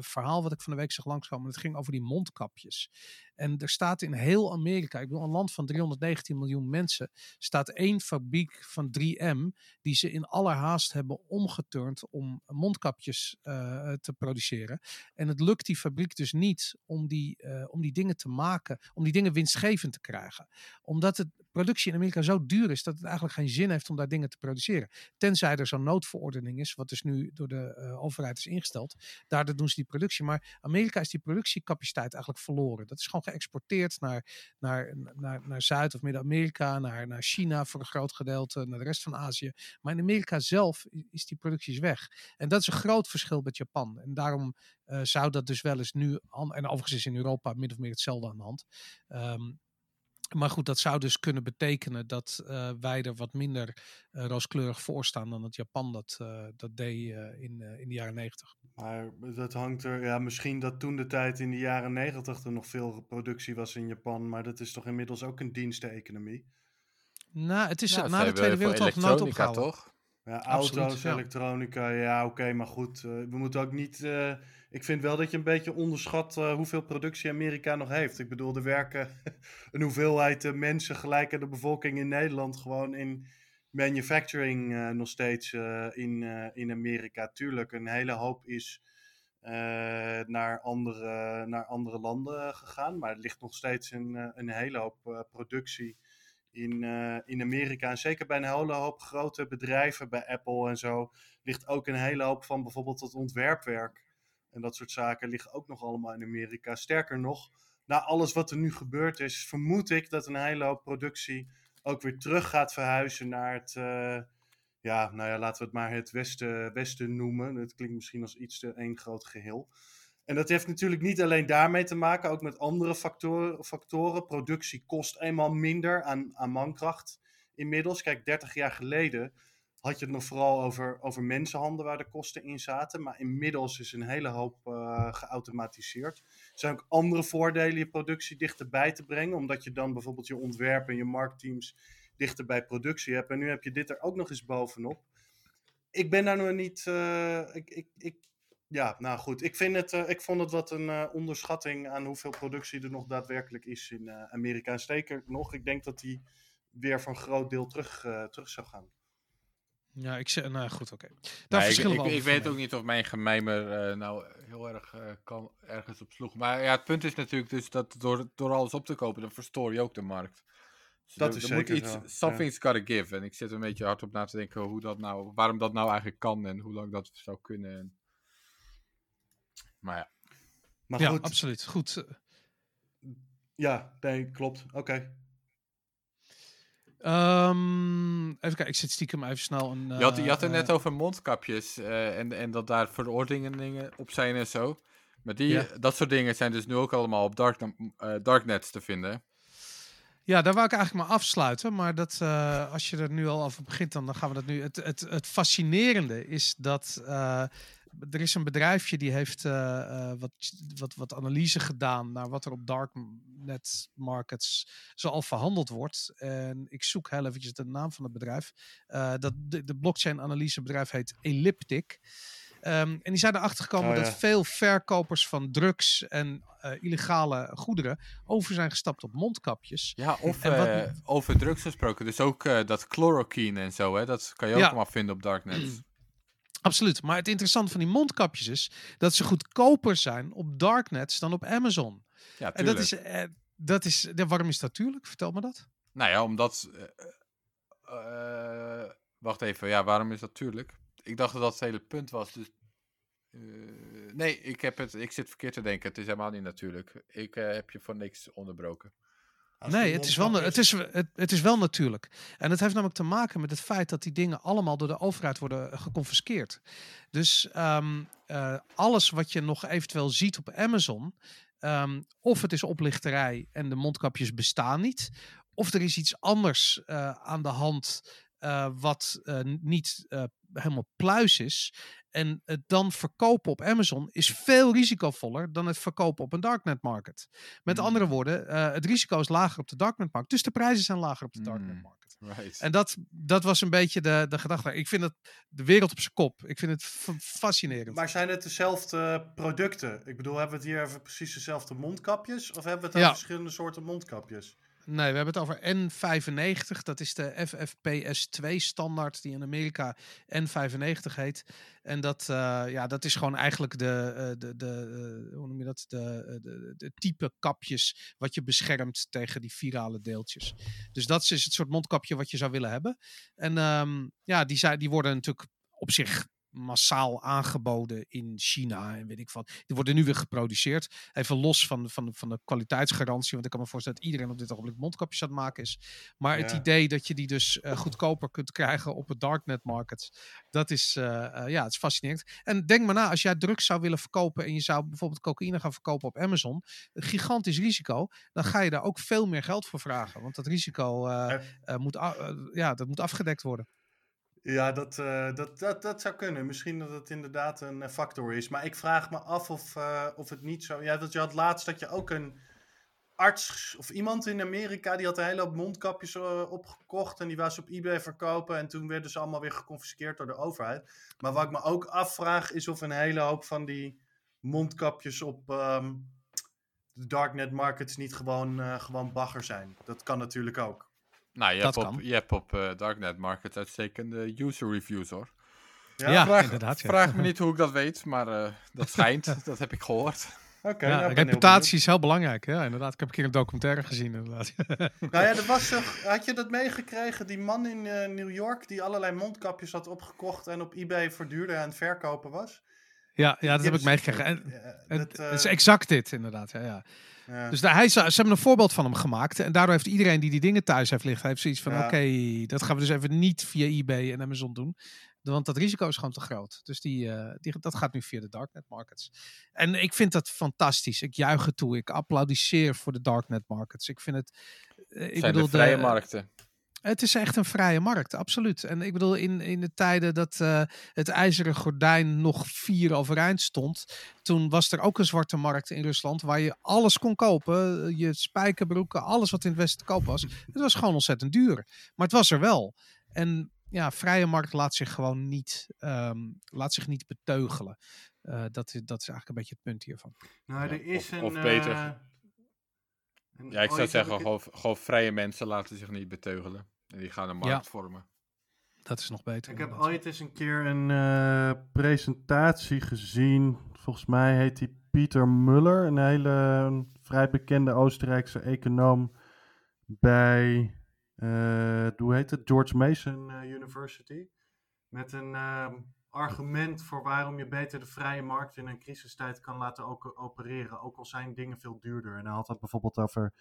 verhaal wat ik van de week zag langskomen. Het ging over die mondkapjes. En er staat in heel Amerika, ik bedoel een land van 319 miljoen mensen, staat één fabriek van 3M die ze in allerhaast hebben omgeturnd om mondkapjes uh, te produceren. En het lukt die fabriek dus niet om die, uh, om die dingen te maken, om die dingen winstgevend te krijgen. Omdat het productie in Amerika zo duur is dat het eigenlijk geen zin heeft om daar dingen te produceren. Tenzij er zo'n noodverordening is, wat dus nu door de uh, overheid is ingesteld. Daardoor doen ze die productie. Maar Amerika is die productiecapaciteit eigenlijk verloren. Dat is gewoon geëxporteerd naar, naar, naar, naar Zuid- of Midden-Amerika, naar, naar China voor een groot gedeelte, naar de rest van Azië. Maar in Amerika zelf is die productie weg. En dat is een groot verschil met Japan. En daarom uh, zou dat dus wel eens nu, en overigens is in Europa min of meer hetzelfde aan de hand. Um, maar goed, dat zou dus kunnen betekenen dat uh, wij er wat minder uh, rooskleurig voor staan dan dat Japan dat, uh, dat deed in, in de jaren negentig.
Maar dat hangt er, ja, misschien dat toen de tijd in de jaren negentig er nog veel productie was in Japan, maar dat is toch inmiddels ook een diensteconomie?
Nou, het is na de Tweede Wereldoorlog nooit opgehouden. toch?
Ja, auto's, elektronica, ja, oké, okay, maar goed. we moeten ook niet ik vind wel dat je een beetje onderschat uh, hoeveel productie Amerika nog heeft. Ik bedoel, er werken <laughs> een hoeveelheid mensen gelijk aan de bevolking in Nederland gewoon in manufacturing nog steeds in, in Amerika. Tuurlijk, een hele hoop is naar, andere, naar andere landen gegaan, maar er ligt nog steeds een, een hele hoop productie in, in Amerika. En zeker bij een hele hoop grote bedrijven, bij Apple en zo, ligt ook een hele hoop van bijvoorbeeld het ontwerpwerk en dat soort zaken liggen ook nog allemaal in Amerika. Sterker nog, na alles wat er nu gebeurd is, vermoed ik dat een hele hoop productie ook weer terug gaat verhuizen naar het, uh, ja, nou ja, laten we het maar het Westen, Westen noemen. Het klinkt misschien als iets te één groot geheel. En dat heeft natuurlijk niet alleen daarmee te maken, ook met andere factoren. factoren. Productie kost eenmaal minder aan, aan mankracht inmiddels. Kijk, 30 jaar geleden had je het nog vooral over, over mensenhanden waar de kosten in zaten. Maar inmiddels is een hele hoop uh, geautomatiseerd. Er zijn ook andere voordelen je productie dichterbij te brengen. Omdat je dan bijvoorbeeld je ontwerp en je marktteams dichter bij productie hebt. En nu heb je dit er ook nog eens bovenop. Ik ben daar nog niet. Uh, ik, ik, ik, ja, nou goed. Ik, vind het, uh, ik vond het wat een onderschatting aan hoeveel productie er nog daadwerkelijk is in Amerika. En steker nog, ik denk dat die weer van een groot deel terug, terug zou gaan.
Ja, ik zeg, nou goed, oké.
Okay. ik, ik, ik weet ook niet of mijn gemijmer uh, nou heel erg uh, kan, ergens op sloeg. Maar ja, het punt is natuurlijk dus dat door, door alles op te kopen, dan verstoor je ook de markt. Dus
dat er, is er zeker moet
iets, Something's ja. gotta give. En ik zit een beetje hard op na te denken hoe dat nou, waarom dat nou eigenlijk kan en hoe lang dat zou kunnen. En... Maar ja.
Maar ja, absoluut. Goed.
Ja, nee, klopt. Oké.
Um, even kijken, ik zit stiekem even snel een...
Uh, je, had, je had het net over mondkapjes uh, en, en dat daar verordeningen op zijn en zo. Maar die, ja. dat soort dingen zijn dus nu ook allemaal op dark, uh, darknets te vinden.
Ja, daar wou ik eigenlijk maar afsluiten. Maar dat, als je er nu al over begint, dan, dan gaan we dat nu... Het, het, het fascinerende is dat er is een bedrijfje die heeft wat, wat, wat analyse gedaan naar wat er op darknet markets zoal verhandeld wordt. En ik zoek heel eventjes de naam van het bedrijf. dat, de, de blockchain analysebedrijf heet Elliptic. Ehm, en die zijn erachter gekomen oh, dat veel verkopers van drugs en uh, illegale goederen over zijn gestapt op mondkapjes.
Ja, of uh, over drugs gesproken. Dus ook uh, dat chloroquine en zo, hè, dat kan je ook ja. allemaal vinden op Darknet. <clears throat>
Absoluut. Maar het interessante van die mondkapjes is dat ze goedkoper zijn op Darknet dan op Amazon. Ja, en dat is, dat is, waarom is dat natuurlijk? Vertel me dat.
Nou ja, omdat. wacht even, ja, waarom is dat natuurlijk? ik dacht dat dat het hele punt was. Dus, uh, nee, ik, heb het, ik zit verkeerd te denken. Het is helemaal niet natuurlijk. Ik heb je voor niks onderbroken.
Nee, het is, wel, het, is, het, het, is wel natuurlijk. En het heeft namelijk te maken met het feit dat die dingen allemaal door de overheid worden geconfiskeerd. Dus um, uh, alles wat je nog eventueel ziet op Amazon, um, of het is oplichterij en de mondkapjes bestaan niet, of er is iets anders uh, aan de hand uh, wat uh, niet uh, helemaal pluis is. En het dan verkopen op Amazon is veel risicovoller dan het verkopen op een darknet market. Met mm. andere woorden, het risico is lager op de darknet market. Dus de prijzen zijn lager op de darknet mm, market.
Right.
En dat, dat was een beetje de, de gedachte. Ik vind het de wereld op zijn kop. Ik vind het fascinerend.
Maar zijn het dezelfde producten? Ik bedoel, hebben we het hier precies dezelfde mondkapjes? Of hebben we het over ja. verschillende soorten mondkapjes?
Nee, we hebben het over N95. Dat is de FFPS2 standaard die in Amerika N95 heet. En dat, uh, ja, dat is gewoon eigenlijk de, uh, de, de uh, hoe noem je dat? De, de, de, type kapjes wat je beschermt tegen die virale deeltjes. Dus dat is het soort mondkapje wat je zou willen hebben. En um, ja, die, die worden natuurlijk op zich massaal aangeboden in China en weet ik wat. Die worden nu weer geproduceerd. Even los van, van, van de kwaliteitsgarantie. Want ik kan me voorstellen dat iedereen op dit ogenblik mondkapjes aan het maken is. Maar het idee dat je die dus uh, goedkoper kunt krijgen op het darknet market. Dat is, uh, uh, ja, het is fascinerend. En denk maar na, als jij drugs zou willen verkopen en je zou bijvoorbeeld cocaïne gaan verkopen op Amazon. Een gigantisch risico. Dan ga je daar ook veel meer geld voor vragen. Want dat risico moet, ja, dat moet afgedekt worden.
Ja, dat, uh, dat, dat, dat zou kunnen. Misschien dat het inderdaad een uh, factor is. Maar ik vraag me af of, uh, of het niet zo... Ja, dat je had laatst dat je ook een arts of iemand in Amerika... die had een hele hoop mondkapjes opgekocht... en die was op eBay verkopen... en toen werden ze allemaal weer geconfiskeerd door de overheid. Maar wat ik me ook afvraag... is of een hele hoop van die mondkapjes op... Um, de darknet markets niet gewoon, gewoon bagger zijn. Dat kan natuurlijk ook.
Nou, je hebt op, je hebt op uh, Darknet Market uitstekende user reviews hoor.
Ja, ja vraag, inderdaad.
Vraag me <laughs> niet hoe ik dat weet, maar uh, dat schijnt. <laughs> dat heb ik gehoord.
Okay, ja, nou, reputatie is heel belangrijk. Ja, inderdaad. Ik heb een keer een documentaire gezien. Inderdaad. <laughs>
nou ja, er was, had je dat meegekregen? Die man in uh, New York die allerlei mondkapjes had opgekocht en op eBay voor duurder aan het verkopen was.
Ja, ja dat heb ik meegekregen. En, en, het is exact dit, inderdaad. Ja, ja. Dus daar, hij, ze hebben een voorbeeld van hem gemaakt. En daardoor heeft iedereen die die dingen thuis heeft liggen, heeft zoiets van: oké, dat gaan we dus even niet via eBay en Amazon doen. Want dat risico is gewoon te groot. Dus die, uh, die, dat gaat nu via de darknet markets. En ik vind dat fantastisch. Ik juich het toe. Ik applaudisseer voor de darknet markets. Ik vind het.
Uh, ik Zijn bedoel, de vrije markten.
Het is echt een vrije markt, absoluut. En ik bedoel, in, in de tijden dat uh, het ijzeren gordijn nog vier overeind stond, toen was er ook een zwarte markt in Rusland waar je alles kon kopen. Je spijkerbroeken, alles wat in het Westen te koop was. Het was gewoon ontzettend duur. Maar het was er wel. En ja, vrije markt laat zich gewoon niet, um, laat zich niet beteugelen. Uh, dat, is, dat is eigenlijk een beetje het punt hiervan.
Nou, er is
of,
een.
Of beter. Uh, ja, ik zou zeggen, gewoon, gewoon vrije mensen laten zich niet beteugelen. En die gaan een markt vormen.
Dat is nog beter.
Ik heb ooit eens een keer een uh, presentatie gezien. Volgens mij heet die Pieter Muller. Een hele vrij bekende Oostenrijkse econoom bij, uh, hoe heet het? George Mason uh, University. Met een ehm, argument voor waarom je beter de vrije markt in een crisistijd kan laten opereren. Ook al zijn dingen veel duurder. En hij had het bijvoorbeeld over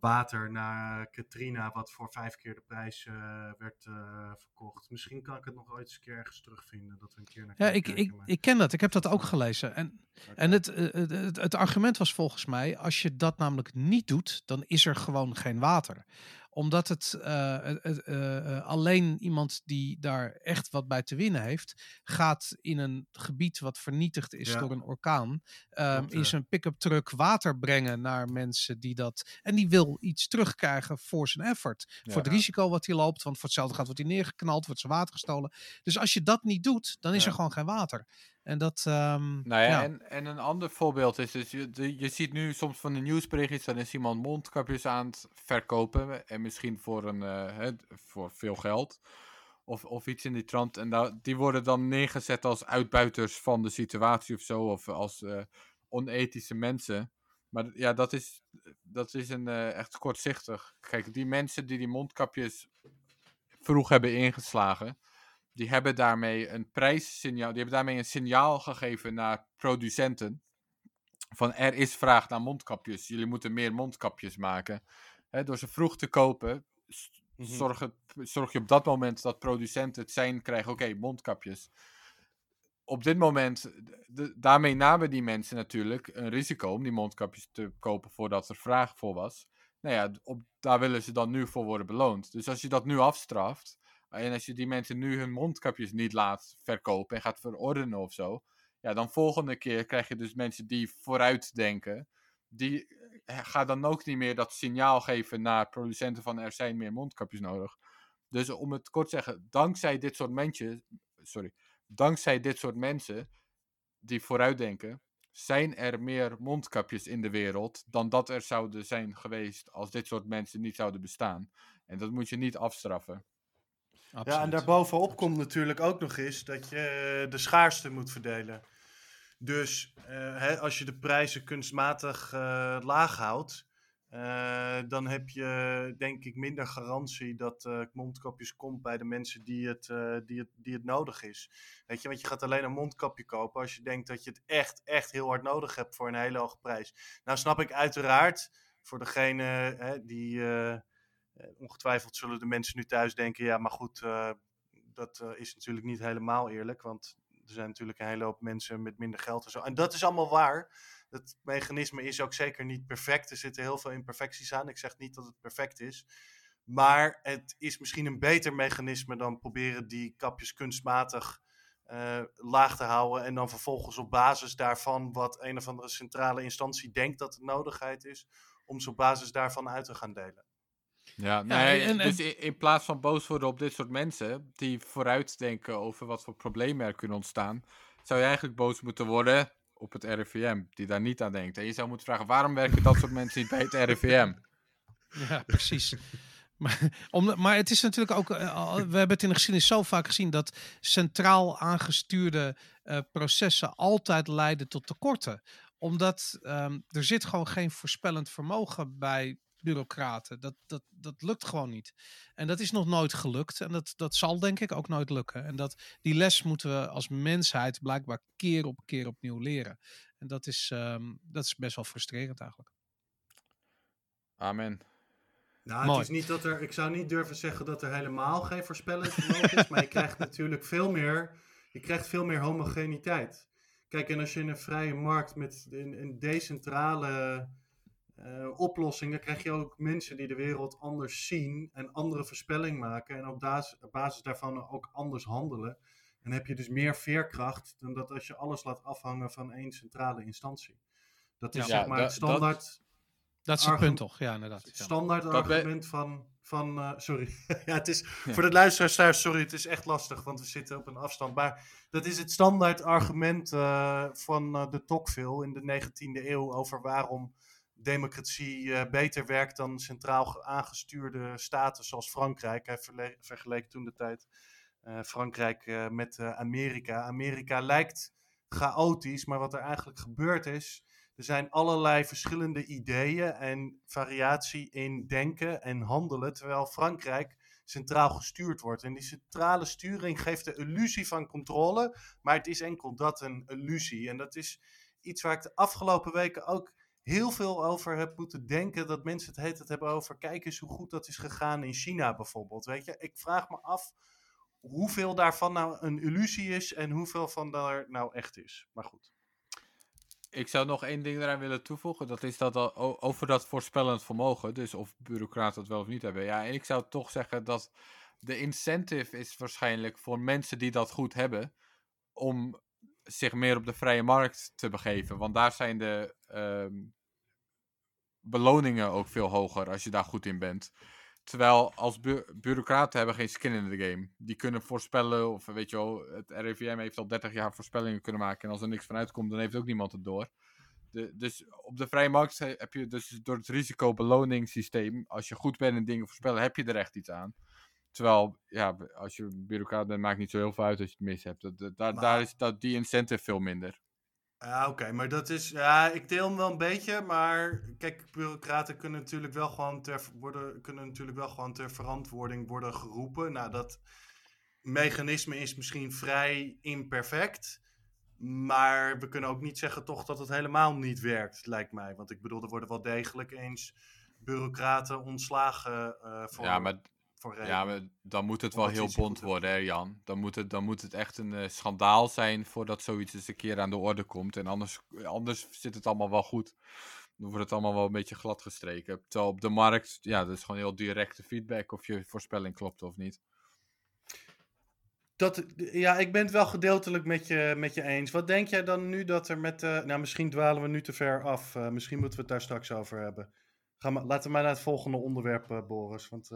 water naar Katrina, wat voor vijf keer de prijs uh, werd uh, verkocht. Misschien kan ik het nog ooit eens een keer ergens terugvinden. Dat we een keer naar
ja, ik, ik, ik ken dat. Ik heb dat ook gelezen. En, okay. en het, het, het, het, argument was volgens mij, als je dat namelijk niet doet, dan is er gewoon geen water. Omdat het uh, alleen iemand die daar echt wat bij te winnen heeft, gaat in een gebied wat vernietigd is door een orkaan, um, in zijn pick-up truck water brengen naar mensen die dat. En die wil iets terugkrijgen voor zijn effort. Voor het risico wat hij loopt. Want voor hetzelfde gaat wordt hij neergeknald, wordt zijn water gestolen. Dus als je dat niet doet, dan is er gewoon geen water. En dat. Um,
nou ja, En, en een ander voorbeeld is dus, je, je ziet nu soms van de nieuwsberichtjes, dan is iemand mondkapjes aan het verkopen. En misschien voor, een, uh, voor veel geld. Of, of iets in die trant. En die worden dan neergezet als uitbuiters van de situatie of zo. Of als uh, onethische mensen. Maar ja, dat is, dat is een, uh, echt kortzichtig. Kijk, die mensen die die mondkapjes vroeg hebben ingeslagen die hebben daarmee een prijssignaal, die hebben daarmee een signaal gegeven naar producenten. Van er is vraag naar mondkapjes, jullie moeten meer mondkapjes maken. door ze vroeg te kopen, mhm. zorg, zorg je op dat moment dat producenten het zijn krijgen, oké, mondkapjes. Op dit moment, daarmee namen die mensen natuurlijk een risico om die mondkapjes te kopen voordat er vraag voor was. Nou ja, op, daar willen ze dan nu voor worden beloond. Dus als je dat nu afstraft, en als je die mensen nu hun mondkapjes niet laat verkopen en gaat verordenen of zo, ja, dan volgende keer krijg je dus mensen die vooruit denken. Die eh, gaan dan ook niet meer dat signaal geven naar producenten van er zijn meer mondkapjes nodig. Dus om het kort te zeggen, dankzij dit soort mensen, sorry, dankzij dit soort mensen die vooruitdenken, zijn er meer mondkapjes in de wereld dan dat er zouden zijn geweest als dit soort mensen niet zouden bestaan. En dat moet je niet afstraffen.
Ja, en daarbovenop komt natuurlijk ook nog eens dat je de schaarste moet verdelen. Dus uh, hè, als je de prijzen kunstmatig uh, laag houdt, uh, dan heb je denk ik minder garantie dat mondkapjes komt bij de mensen die het, die, het, die het nodig is. Weet je, want je gaat alleen een mondkapje kopen als je denkt dat je het echt, echt heel hard nodig hebt voor een hele hoge prijs. Nou snap ik uiteraard voor degene hè, die eh, ongetwijfeld zullen de mensen nu thuis denken, ja, maar goed, eh, dat eh, is natuurlijk niet helemaal eerlijk, want er zijn natuurlijk een hele hoop mensen met minder geld en zo. En dat is allemaal waar. Het mechanisme is ook zeker niet perfect. Er zitten heel veel imperfecties aan. Ik zeg niet dat het perfect is. Maar het is misschien een beter mechanisme dan proberen die kapjes kunstmatig laag te houden. En dan vervolgens op basis daarvan, wat een of andere centrale instantie denkt dat de nodigheid is, om ze op basis daarvan uit te gaan delen.
Ja, nee, en, dus in, plaats van boos worden op dit soort mensen die vooruitdenken over wat voor problemen er kunnen ontstaan, zou je eigenlijk boos moeten worden op het RIVM, die daar niet aan denkt. En je zou moeten vragen, waarom werken dat soort mensen niet bij het RIVM? <laughs>
Ja, precies. <laughs> Maar, om, maar het is natuurlijk ook, eh, we hebben het in de geschiedenis zo vaak gezien dat centraal aangestuurde uh, processen altijd leiden tot tekorten. Omdat um, er zit gewoon geen voorspellend vermogen bij bureaucraten. Dat, dat, dat lukt gewoon niet. En dat is nog nooit gelukt. En dat, dat zal denk ik ook nooit lukken. En dat, die les moeten we als mensheid blijkbaar keer op keer opnieuw leren. En dat is, um, dat is best wel frustrerend eigenlijk.
Amen.
Nou, het is niet dat er, ik zou niet durven zeggen dat er helemaal geen voorspelling is, maar je krijgt <laughs> natuurlijk veel meer, je krijgt veel meer homogeniteit. Kijk, en als je in een vrije markt met een, een decentrale uh, oplossingen krijg je ook mensen die de wereld anders zien en andere voorspelling maken en op, basis daarvan ook anders handelen. En heb je dus meer veerkracht dan dat als je alles laat afhangen van één centrale instantie. Dat is zeg maar het standaard.
Dat, is het punt toch? Ja, inderdaad.
Het standaard argument van. van uh, sorry. <laughs> ja, het is, Voor de luisteraars thuis, sorry, het is echt lastig, want we zitten op een afstand. Maar dat is het standaard argument uh, van de Tocqueville in de 19e eeuw over waarom democratie uh, beter werkt dan centraal aangestuurde staten zoals Frankrijk. Hij vergeleek toen de tijd uh, Frankrijk uh, met Amerika. Amerika lijkt chaotisch, maar wat er eigenlijk gebeurd is, er zijn allerlei verschillende ideeën en variatie in denken en handelen, terwijl Frankrijk centraal gestuurd wordt. En die centrale sturing geeft de illusie van controle, maar het is enkel dat een illusie. En dat is iets waar ik de afgelopen weken ook heel veel over heb moeten denken. Dat mensen het heet het hebben over. Kijk eens hoe goed dat is gegaan in China bijvoorbeeld. Weet je, ik vraag me af hoeveel daarvan nou een illusie is en hoeveel van daar nou echt is. Maar goed.
Ik zou nog één ding eraan willen toevoegen. Dat is dat al, over dat voorspellend vermogen. Dus of bureaucraten het wel of niet hebben. Ja, en ik zou toch zeggen dat de incentive is waarschijnlijk voor mensen die dat goed hebben. Om zich meer op de vrije markt te begeven. Want daar zijn de ehm, beloningen ook veel hoger als je daar goed in bent. Terwijl als bu bureaucraten hebben geen skin in de game. Die kunnen voorspellen, of weet je wel, het RIVM heeft al 30 jaar voorspellingen kunnen maken. En als er niks van uitkomt, dan heeft ook niemand het door. De, dus op de vrije markt heb je dus door het risico-beloningssysteem, als je goed bent in dingen voorspellen, heb je er echt iets aan. Terwijl, ja, als je bureaucraat bent, maakt niet zo heel veel uit als je het mis hebt. Dat, daar, daar is dat, die incentive veel minder.
Ja, oké, maar dat is. Ja, ik deel hem wel een beetje. Maar kijk, bureaucraten kunnen natuurlijk wel gewoon ter, worden, kunnen natuurlijk wel gewoon ter verantwoording worden geroepen. Nou, dat mechanisme is misschien vrij imperfect. Maar we kunnen ook niet zeggen toch dat het helemaal niet werkt, lijkt mij. Want ik bedoel, er worden wel degelijk eens bureaucraten ontslagen uh, voor,
ja, maar ja, maar dan moet het wel heel bond worden, hè, Jan. Dan moet het, dan moet het echt een uh, schandaal zijn voordat zoiets eens een keer aan de orde komt. En anders, anders zit het allemaal wel goed. Dan wordt het allemaal wel een beetje glad gestreken. Terwijl op de markt, ja, dat is gewoon heel directe feedback of je voorspelling klopt of niet.
Dat, ja, ik ben het wel gedeeltelijk met je, met je eens. Wat denk jij dan nu dat er met... Uh, nou, misschien dwalen we nu te ver af. Uh, misschien moeten we het daar straks over hebben. Ga maar, laten we maar naar het volgende onderwerp, uh, Boris. Want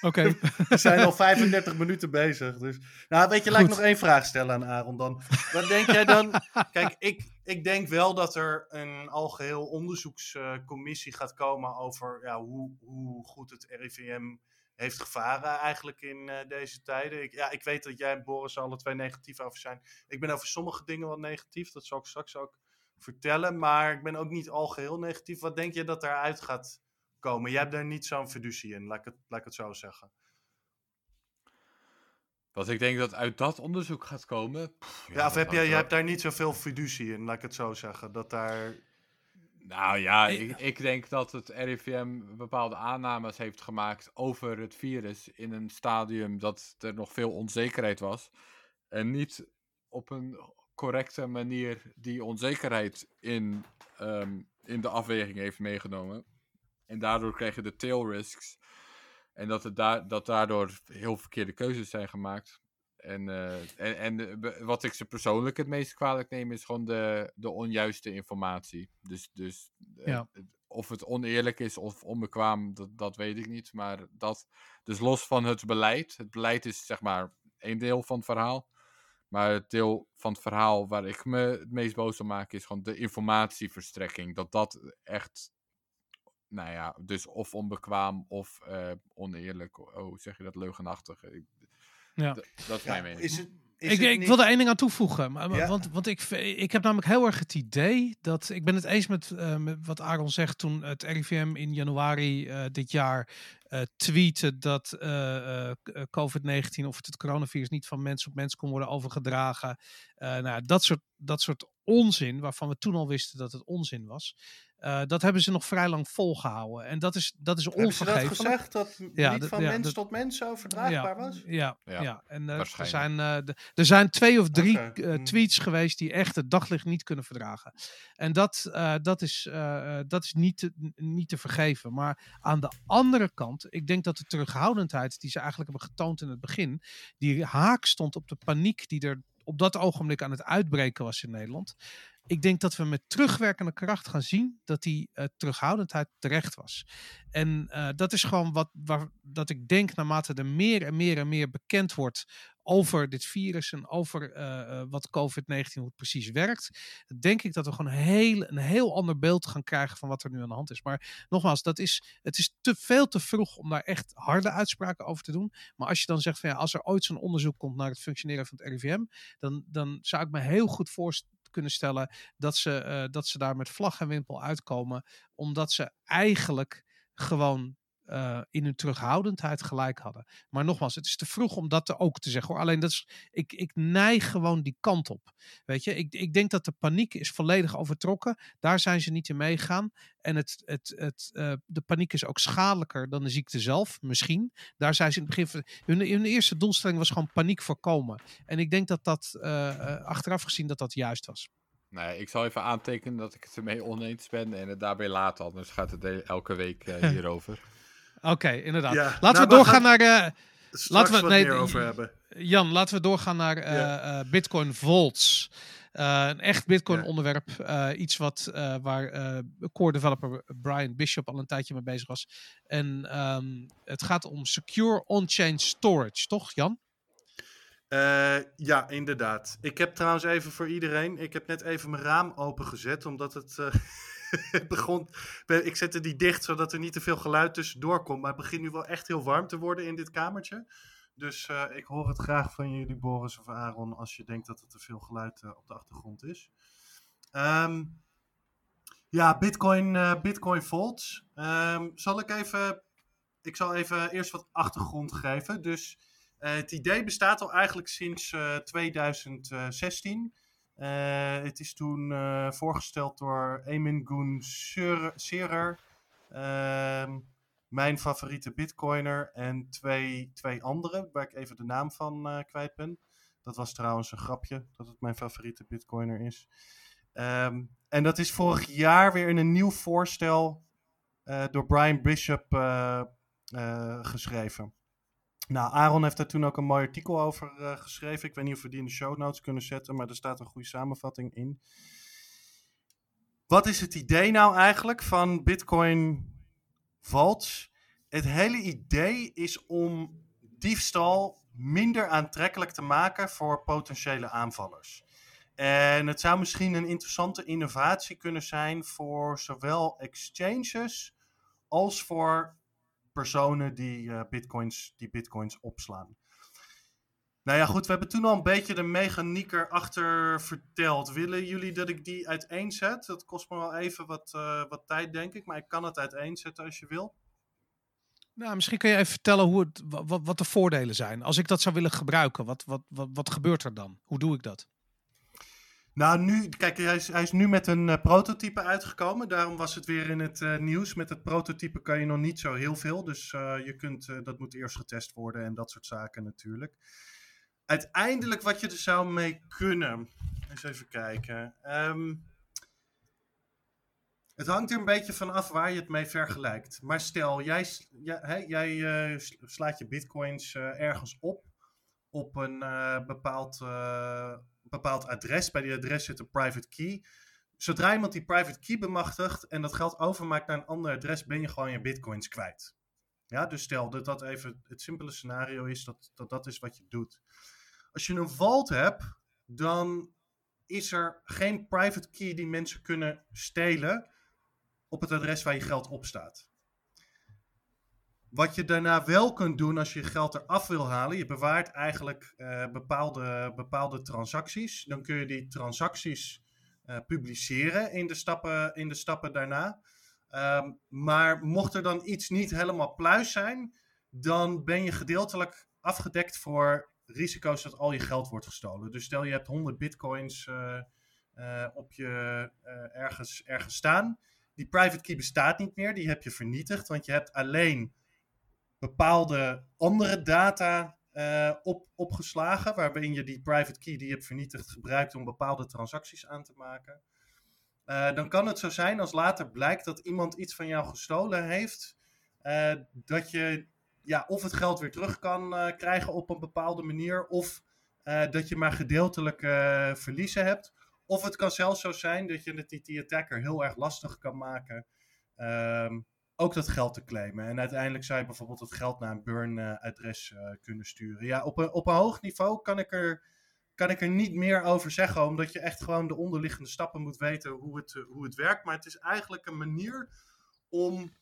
Oké. <laughs>
We zijn al 35 minuten bezig. Dus. Nou, weet je, laat ik nog één vraag stellen aan Aaron dan. Wat denk jij dan? <laughs> Kijk, ik, ik denk wel dat er een algeheel onderzoekscommissie gaat komen over ja, hoe, hoe goed het RIVM heeft gevaren eigenlijk in uh, deze tijden. Ik, ja, ik weet dat jij en Boris alle twee negatief over zijn. Ik ben over sommige dingen wel negatief, dat zal ik straks ook vertellen. Maar ik ben ook niet algeheel negatief. Wat denk je dat eruit gaat komen. Jij hebt daar niet zo'n fiducie in, laat ik, het, laat ik het zo zeggen.
Wat ik denk dat uit dat onderzoek gaat komen.
ja, of heb jij hebt daar niet zoveel fiducie in, laat ik het zo zeggen. Dat daar.
Nou ja, ik, ik, denk dat het RIVM bepaalde aannames heeft gemaakt over het virus in een stadium dat er nog veel onzekerheid was. En niet op een correcte manier die onzekerheid in, um, in de afweging heeft meegenomen. En daardoor kreeg je de tail risks. En dat, het dat daardoor heel verkeerde keuzes zijn gemaakt. En, uh, en, en wat ik ze persoonlijk het meest kwalijk neem, is gewoon de, de onjuiste informatie. Dus, dus uh, of het oneerlijk is of onbekwaam, dat, dat weet ik niet. Maar dat, dus los van het beleid. Het beleid is zeg maar één deel van het verhaal. Maar het deel van het verhaal waar ik me het meest boos om maak, is gewoon de informatieverstrekking. Dat dat echt nou ja, dus of onbekwaam of uh, oneerlijk. Oh, zeg je dat leugenachtig?
Ja.
Dat is mijn mening. Is het,
is ik, ik wil er één ding aan toevoegen. Maar, want, want ik, ik heb namelijk heel erg het idee dat. Ik ben het eens met, uh, met wat Aaron zegt toen het RIVM in januari uh, dit jaar uh, tweette dat COVID-19 of het, het coronavirus niet van mens op mens kon worden overgedragen. nou, dat soort, dat soort onzin, waarvan we toen al wisten dat het onzin was. Uh, dat hebben ze nog vrij lang volgehouden. En dat is, dat is onvergeeflijk.
Hebben ze dat gezegd? Dat ja, niet van ja, mens tot mens overdraagbaar was?
Ja, ja, ja. en uh, er, zijn, uh, er zijn twee of drie okay. tweets geweest die echt het daglicht niet kunnen verdragen. En dat, dat is, dat is niet, te, niet te vergeven. Maar aan de andere kant, ik denk dat de terughoudendheid die ze eigenlijk hebben getoond in het begin, die haak stond op de paniek die er op dat ogenblik aan het uitbreken was in Nederland ik denk dat we met terugwerkende kracht gaan zien dat die uh, terughoudendheid terecht was. En uh, dat is gewoon wat waar, dat ik denk, naarmate er meer en meer en meer bekend wordt over dit virus en over uh, wat COVID-19 hoe het precies werkt, denk ik dat we gewoon heel, een heel ander beeld gaan krijgen van wat er nu aan de hand is. Maar nogmaals, dat is, het is te veel te vroeg om daar echt harde uitspraken over te doen. Maar als je dan zegt van ja, als er ooit zo'n onderzoek komt naar het functioneren van het RIVM, dan, dan zou ik me heel goed voorstellen kunnen stellen dat ze, uh, dat ze daar met vlag en wimpel uitkomen. Omdat ze eigenlijk gewoon uh, in hun terughoudendheid gelijk hadden. Maar nogmaals, het is te vroeg om dat te ook te zeggen. Hoor. Alleen dat is, ik, ik neig gewoon die kant op. Weet je, ik, ik denk dat de paniek is volledig overtrokken. Daar zijn ze niet in meegaan. En het, het, het, uh, de paniek is ook schadelijker dan de ziekte zelf, misschien. Daar zijn ze in het begin. Hun, hun eerste doelstelling was gewoon paniek voorkomen. En ik denk dat dat uh, achteraf gezien dat dat juist was.
Nee, ik zal even aantekenen dat ik het ermee oneens ben en het daarbij laten. Anders gaat het elke week <laughs> hierover.
Oké, inderdaad. laten nou, we doorgaan naar... Uh,
laten we nee, over hebben.
Jan, laten we doorgaan naar uh, Bitcoin Vaults. een echt Bitcoin-onderwerp. iets wat, waar core developer Brian Bishop al een tijdje mee bezig was. En um, het gaat om secure on-chain storage, toch Jan?
Ja, inderdaad. Ik heb trouwens even voor iedereen. Ik heb net even mijn raam opengezet, omdat het. <laughs> <laughs> Uh. Ik zette die dicht zodat er niet te veel geluid tussendoor komt. Maar het begint nu wel echt heel warm te worden in dit kamertje. Dus uh, ik hoor het graag van jullie, Boris of Aaron, als je denkt dat er te veel geluid op de achtergrond is. Um, ja, Bitcoin, Bitcoin Vaults. Um, zal ik even. Ik zal even eerst wat achtergrond geven. Dus. Eh, het idee bestaat al eigenlijk sinds 2016. Eh, eh, het is toen voorgesteld door Emin Gun Serer, ehm, mijn favoriete bitcoiner, en twee, twee anderen, waar ik even de naam van kwijt ben. Dat was trouwens een grapje, dat het mijn favoriete bitcoiner is. Ehm, en dat is vorig jaar weer in een nieuw voorstel door Brian Bishop geschreven. Nou, Aaron heeft daar toen ook een mooi artikel over uh, geschreven. Ik weet niet of we die in de show notes kunnen zetten, maar er staat een goede samenvatting in. Wat is het idee nou eigenlijk van Bitcoin Vaults? Het hele idee is om diefstal minder aantrekkelijk te maken voor potentiële aanvallers. En het zou misschien een interessante innovatie kunnen zijn voor zowel exchanges als voor personen die, uh, bitcoins, die bitcoins opslaan. Nou ja, goed, we hebben toen al een beetje de mechaniek erachter verteld. Willen jullie dat ik die uiteenzet? Dat kost me wel even wat, uh, wat tijd, denk ik. Maar ik kan het uiteenzetten als je wil.
Nou, misschien kun je even vertellen hoe het, wat, wat de voordelen zijn. Als ik dat zou willen gebruiken, wat, wat, wat, wat gebeurt er dan? Hoe doe ik dat?
Nou, nu, kijk, hij is, hij is nu met een uh, prototype uitgekomen. Daarom was het weer in het uh, nieuws. Met het prototype kan je nog niet zo heel veel. Dus uh, je kunt, dat moet eerst getest worden en dat soort zaken natuurlijk. Uiteindelijk wat je er zou mee kunnen. Eens even kijken. Um, het hangt er een beetje van af waar je het mee vergelijkt. Maar stel, jij, jij slaat je bitcoins ergens op. Op een bepaald bepaald adres. Bij die adres zit een private key. Zodra iemand die private key bemachtigt en dat geld overmaakt naar een ander adres, ben je gewoon je bitcoins kwijt. Ja, dus stel dat dat even het simpele scenario is, dat, dat dat is wat je doet. Als je een vault hebt, dan is er geen private key die mensen kunnen stelen op het adres waar je geld op staat. Wat je daarna wel kunt doen als je geld eraf wil halen, je bewaart eigenlijk uh, bepaalde, bepaalde transacties. Dan kun je die transacties uh, publiceren in de stappen, in de stappen daarna. Um, maar mocht er dan iets niet helemaal pluis zijn, dan ben je gedeeltelijk afgedekt voor risico's dat al je geld wordt gestolen. Dus stel je hebt 100 bitcoins uh, op je ergens, ergens staan. Die private key bestaat niet meer, die heb je vernietigd, want je hebt alleen bepaalde andere data uh, op, opgeslagen, waarin je die private key die je hebt vernietigd gebruikt om bepaalde transacties aan te maken. Uh, dan kan het zo zijn als later blijkt dat iemand iets van jou gestolen heeft, uh, dat je ja, of het geld weer terug kan krijgen op een bepaalde manier, of dat je maar gedeeltelijk verliezen hebt. Of het kan zelfs zo zijn dat je het die attacker heel erg lastig kan maken. Ehm, ook dat geld te claimen. En uiteindelijk zou je bijvoorbeeld het geld naar een burn-adres uh, kunnen sturen. Ja, op een, op een hoog niveau kan ik, er, kan ik er niet meer over zeggen, omdat je echt gewoon de onderliggende stappen moet weten hoe het, uh, hoe het werkt. Maar het is eigenlijk een manier om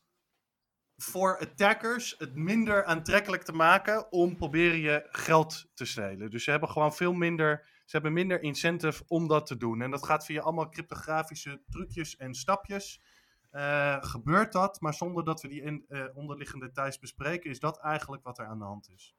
voor attackers het minder aantrekkelijk te maken om proberen je geld te stelen. Dus ze hebben gewoon veel minder, ze hebben minder incentive om dat te doen. En dat gaat via allemaal cryptografische trucjes en stapjes. Uh, gebeurt dat, maar zonder dat we die in, uh, onderliggende details bespreken, is dat eigenlijk wat er aan de hand is.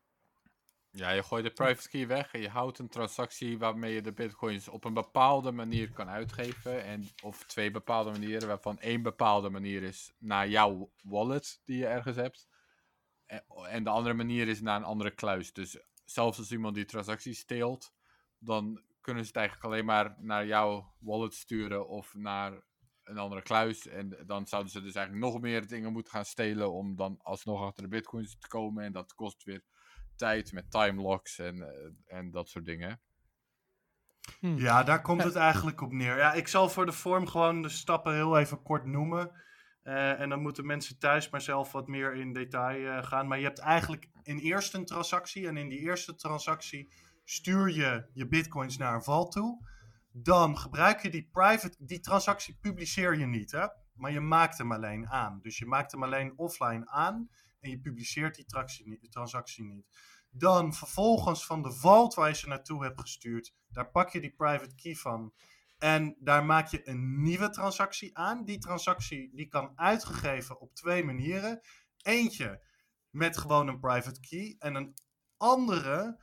Ja, je gooit de private key weg en je houdt een transactie waarmee je de bitcoins op een bepaalde manier kan uitgeven. En, of twee bepaalde manieren, waarvan één bepaalde manier is naar jouw wallet die je ergens hebt. En, en de andere manier is naar een andere kluis. Dus zelfs als iemand die transactie steelt, dan kunnen ze het eigenlijk alleen maar naar jouw wallet sturen of naar een andere kluis. En dan zouden ze dus eigenlijk nog meer dingen moeten gaan stelen om dan alsnog achter de bitcoins te komen. En dat kost weer tijd met timelocks en, uh, en dat soort dingen.
Hm. Ja, daar komt het eigenlijk op neer. Ja, ik zal voor de vorm gewoon de stappen heel even kort noemen. Uh, en dan moeten mensen thuis maar zelf wat meer in detail uh, gaan. Maar je hebt eigenlijk in eerste een transactie. En in die eerste transactie stuur je je bitcoins naar een val toe. Dan gebruik je die private, die transactie publiceer je niet, hè? maar je maakt hem alleen aan. Dus je maakt hem alleen offline aan en je publiceert die transactie niet. Dan vervolgens van de vault waar je ze naartoe hebt gestuurd, daar pak je die private key van. En daar maak je een nieuwe transactie aan. Die transactie die kan uitgegeven op twee manieren. Eentje met gewoon een private key. En een andere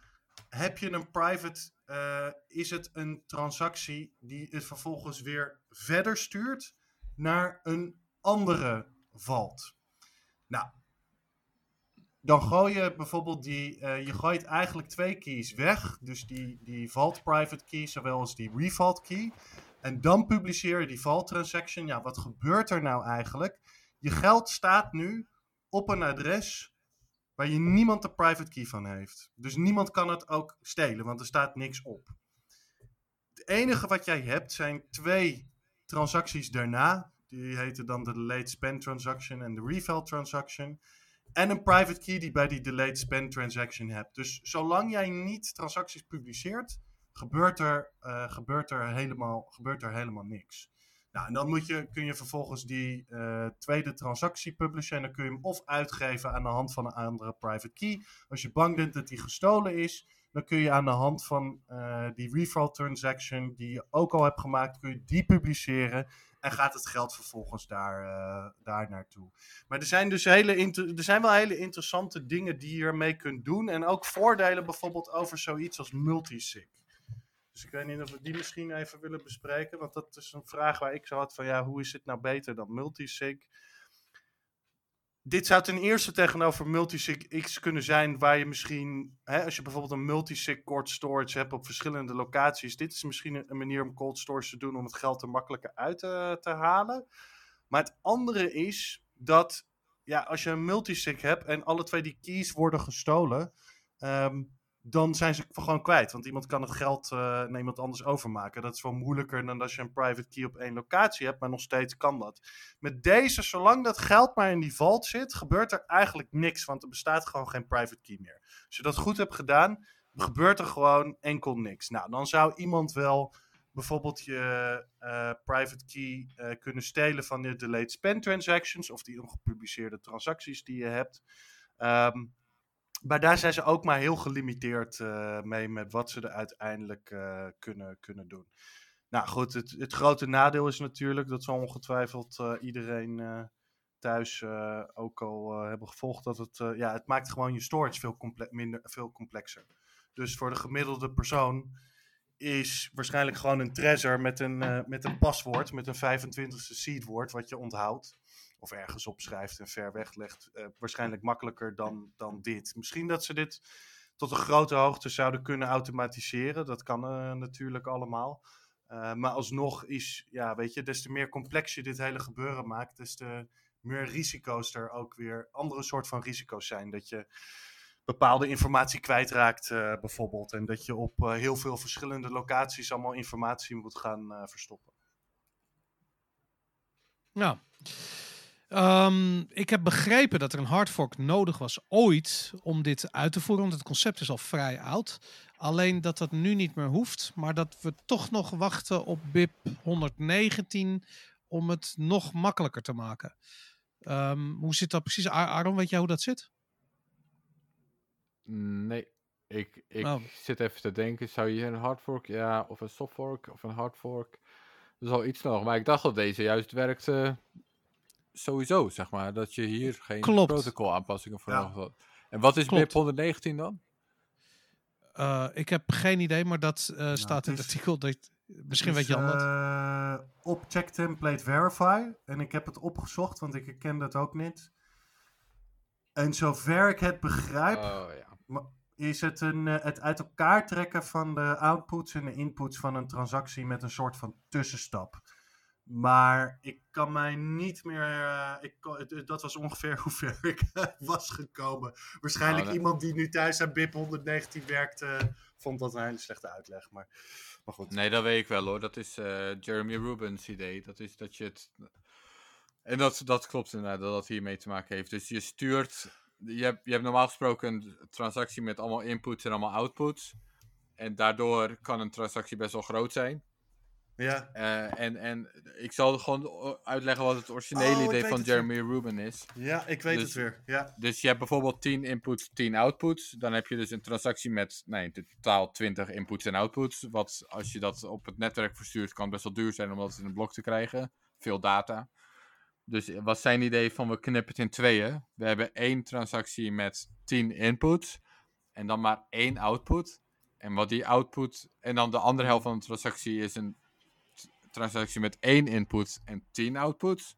heb je een private, uh, is het een transactie die het vervolgens weer verder stuurt naar een andere vault. Nou, dan gooi je bijvoorbeeld die, uh, je gooit eigenlijk twee keys weg. Dus die, die vault private key, zowel als die revault key. En dan publiceer je die vault transaction. Ja, wat gebeurt er nou eigenlijk? Je geld staat nu op een adres waar je niemand de private key van heeft. Dus niemand kan het ook stelen, want er staat niks op. Het enige wat jij hebt zijn twee transacties daarna. Die heten dan de delayed spend transaction en de refill transaction. En een private key die bij die delayed spend transaction hebt. Dus zolang jij niet transacties publiceert, gebeurt er, uh, gebeurt er, helemaal, gebeurt er helemaal niks. Nou, en dan moet je, kun je vervolgens die uh, tweede transactie publishen. En dan kun je hem of uitgeven aan de hand van een andere private key. Als je bang bent dat die gestolen is, dan kun je aan de hand van uh, die refill transaction die je ook al hebt gemaakt, kun je die publiceren. En gaat het geld vervolgens daar, uh, daar naartoe. Maar er zijn dus hele er zijn wel hele interessante dingen die je ermee kunt doen. En ook voordelen bijvoorbeeld over zoiets als multisig. Dus ik weet niet of we die misschien even willen bespreken. Want dat is een vraag waar ik zo had van ja, hoe is het nou beter dan multisig? Dit zou ten eerste tegenover multisig X kunnen zijn waar je misschien, hè, als je bijvoorbeeld een multisig cold storage hebt op verschillende locaties, dit is misschien een manier om cold storage te doen om het geld er makkelijker uit te, te halen. Maar het andere is dat ja, als je een multisig hebt en alle twee die keys worden gestolen, um, dan zijn ze gewoon kwijt. Want iemand kan het geld uh, naar iemand anders overmaken. Dat is wel moeilijker dan als je een private key op één locatie hebt, maar nog steeds kan dat. Met deze, zolang dat geld maar in die vault zit, gebeurt er eigenlijk niks, want er bestaat gewoon geen private key meer. Als je dat goed hebt gedaan, gebeurt er gewoon enkel niks. Nou, dan zou iemand wel bijvoorbeeld je uh, private key uh, kunnen stelen van de delayed spend transactions of die ongepubliceerde transacties die je hebt. Um, maar daar zijn ze ook maar heel gelimiteerd uh, mee met wat ze er uiteindelijk uh, kunnen, kunnen doen. Nou goed, het, het grote nadeel is natuurlijk, dat zal ongetwijfeld uh, iedereen thuis ook al hebben gevolgd, dat het, ja, het maakt gewoon je storage veel, comple minder, veel complexer. Dus voor de gemiddelde persoon is waarschijnlijk gewoon een treasure met een, met een paswoord, met een 25e seedwoord, wat je onthoudt of ergens opschrijft en ver weg legt, uh, waarschijnlijk makkelijker dan, dan dit. Misschien dat ze dit tot een grote hoogte zouden kunnen automatiseren. Dat kan uh, natuurlijk allemaal. Uh, maar alsnog is, ja, weet je, des te meer complex je dit hele gebeuren maakt, des te meer risico's er ook weer, andere soort van risico's zijn. Dat je bepaalde informatie kwijtraakt, uh, bijvoorbeeld. En dat je op heel veel verschillende locaties allemaal informatie moet gaan verstoppen.
Nou, Um, ik heb begrepen dat er een hardfork nodig was ooit om dit uit te voeren, want het concept is al vrij oud. Alleen dat dat nu niet meer hoeft, maar dat we toch nog wachten op BIP 119 om het nog makkelijker te maken. Um, hoe zit dat precies? Aaron, weet jij hoe dat zit?
Nee, ik, ik oh. zit even te denken, zou je een hardfork, ja, of een softfork of een hardfork? Dat is al iets nog, maar ik dacht dat deze juist werkte sowieso, zeg maar, dat je hier geen protocolaanpassingen voor nodig had. En wat is BIP 119 dan?
Uh, ik heb geen idee, maar dat uh, nou, staat in het artikel. Dat, misschien weet je al dat.
Uh, op check template verify. En ik heb het opgezocht, want ik herken dat ook niet. En zover ik het begrijp.
Oh, ja.
is het een, het uit elkaar trekken van de outputs en de inputs van een transactie met een soort van tussenstap. Maar ik kan mij niet meer. ik, dat was ongeveer <laughs> hoe ver ik was gekomen. Waarschijnlijk nou, iemand die nu thuis aan BIP 119 werkte, vond dat een hele slechte uitleg. Maar, maar goed.
Nee, dat weet ik wel hoor. Dat is Jeremy Rubens' idee. Dat is dat je het en dat, dat klopt inderdaad, dat dat hiermee te maken heeft. Dus je stuurt, je hebt, je hebt normaal gesproken een transactie met allemaal inputs en allemaal outputs. En daardoor kan een transactie best wel groot zijn.
Ja.
Uh, en, en ik zal gewoon uitleggen wat het originele oh, idee van Jeremy Rubin is.
Ja, ik weet dus, het weer. Ja.
Dus je hebt bijvoorbeeld 10 inputs, 10 outputs. Dan heb je dus een transactie met nee, in totaal 20 inputs en outputs. Wat als je dat op het netwerk verstuurt, kan best wel duur zijn om dat in een blok te krijgen. Veel data. Dus wat zijn idee van we knippen het in tweeën? We hebben één transactie met 10 inputs en dan maar één output. En wat die output, en dan de andere helft van de transactie is een transactie met één input en 10 outputs.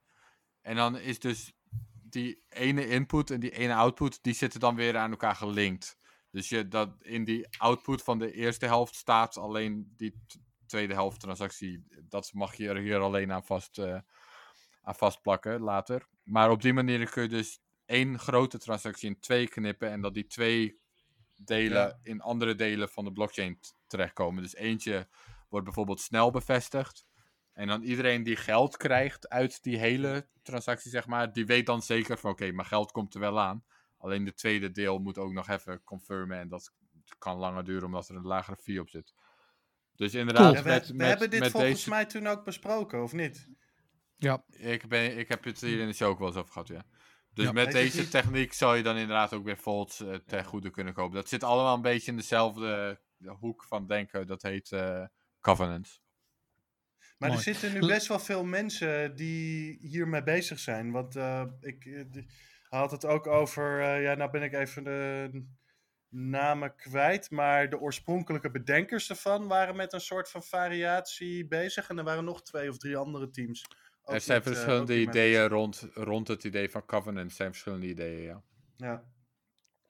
En dan is dus die ene input en die ene output, die zitten dan weer aan elkaar gelinkt. Dus je, dat in die output van de eerste helft staat alleen die tweede helft transactie. Dat mag je er hier alleen aan vast, uh, aan vastplakken later. Maar op die manier kun je dus één grote transactie in twee knippen en dat die twee delen in andere delen van de blockchain terechtkomen. Dus eentje wordt bijvoorbeeld snel bevestigd. En dan iedereen die geld krijgt uit die hele transactie, zeg maar, die weet dan zeker van oké, okay, mijn geld komt er wel aan. Alleen de tweede deel moet ook nog even confirmen en dat kan langer duren omdat er een lagere fee op zit. Dus inderdaad,
we, we, hebben dit volgens mij toen ook besproken, of niet?
Ja.
Ik, ben, ik heb het hier in de show ook wel eens over gehad, ja. Dus met deze techniek zou je dan inderdaad ook weer Volts uh, ten goede kunnen kopen. Dat zit allemaal een beetje in dezelfde hoek van denken. Dat heet uh, Covenant.
Maar er zitten nu best wel veel mensen die hiermee bezig zijn. Want uh, ik had het ook over, ja, nou ben ik even de namen kwijt. Maar de oorspronkelijke bedenkers ervan waren met een soort van variatie bezig. En er waren nog twee of drie andere teams
er zijn eh, verschillende ideeën rond, rond het idee van Covenant. zijn verschillende ideeën, ja.
Ja.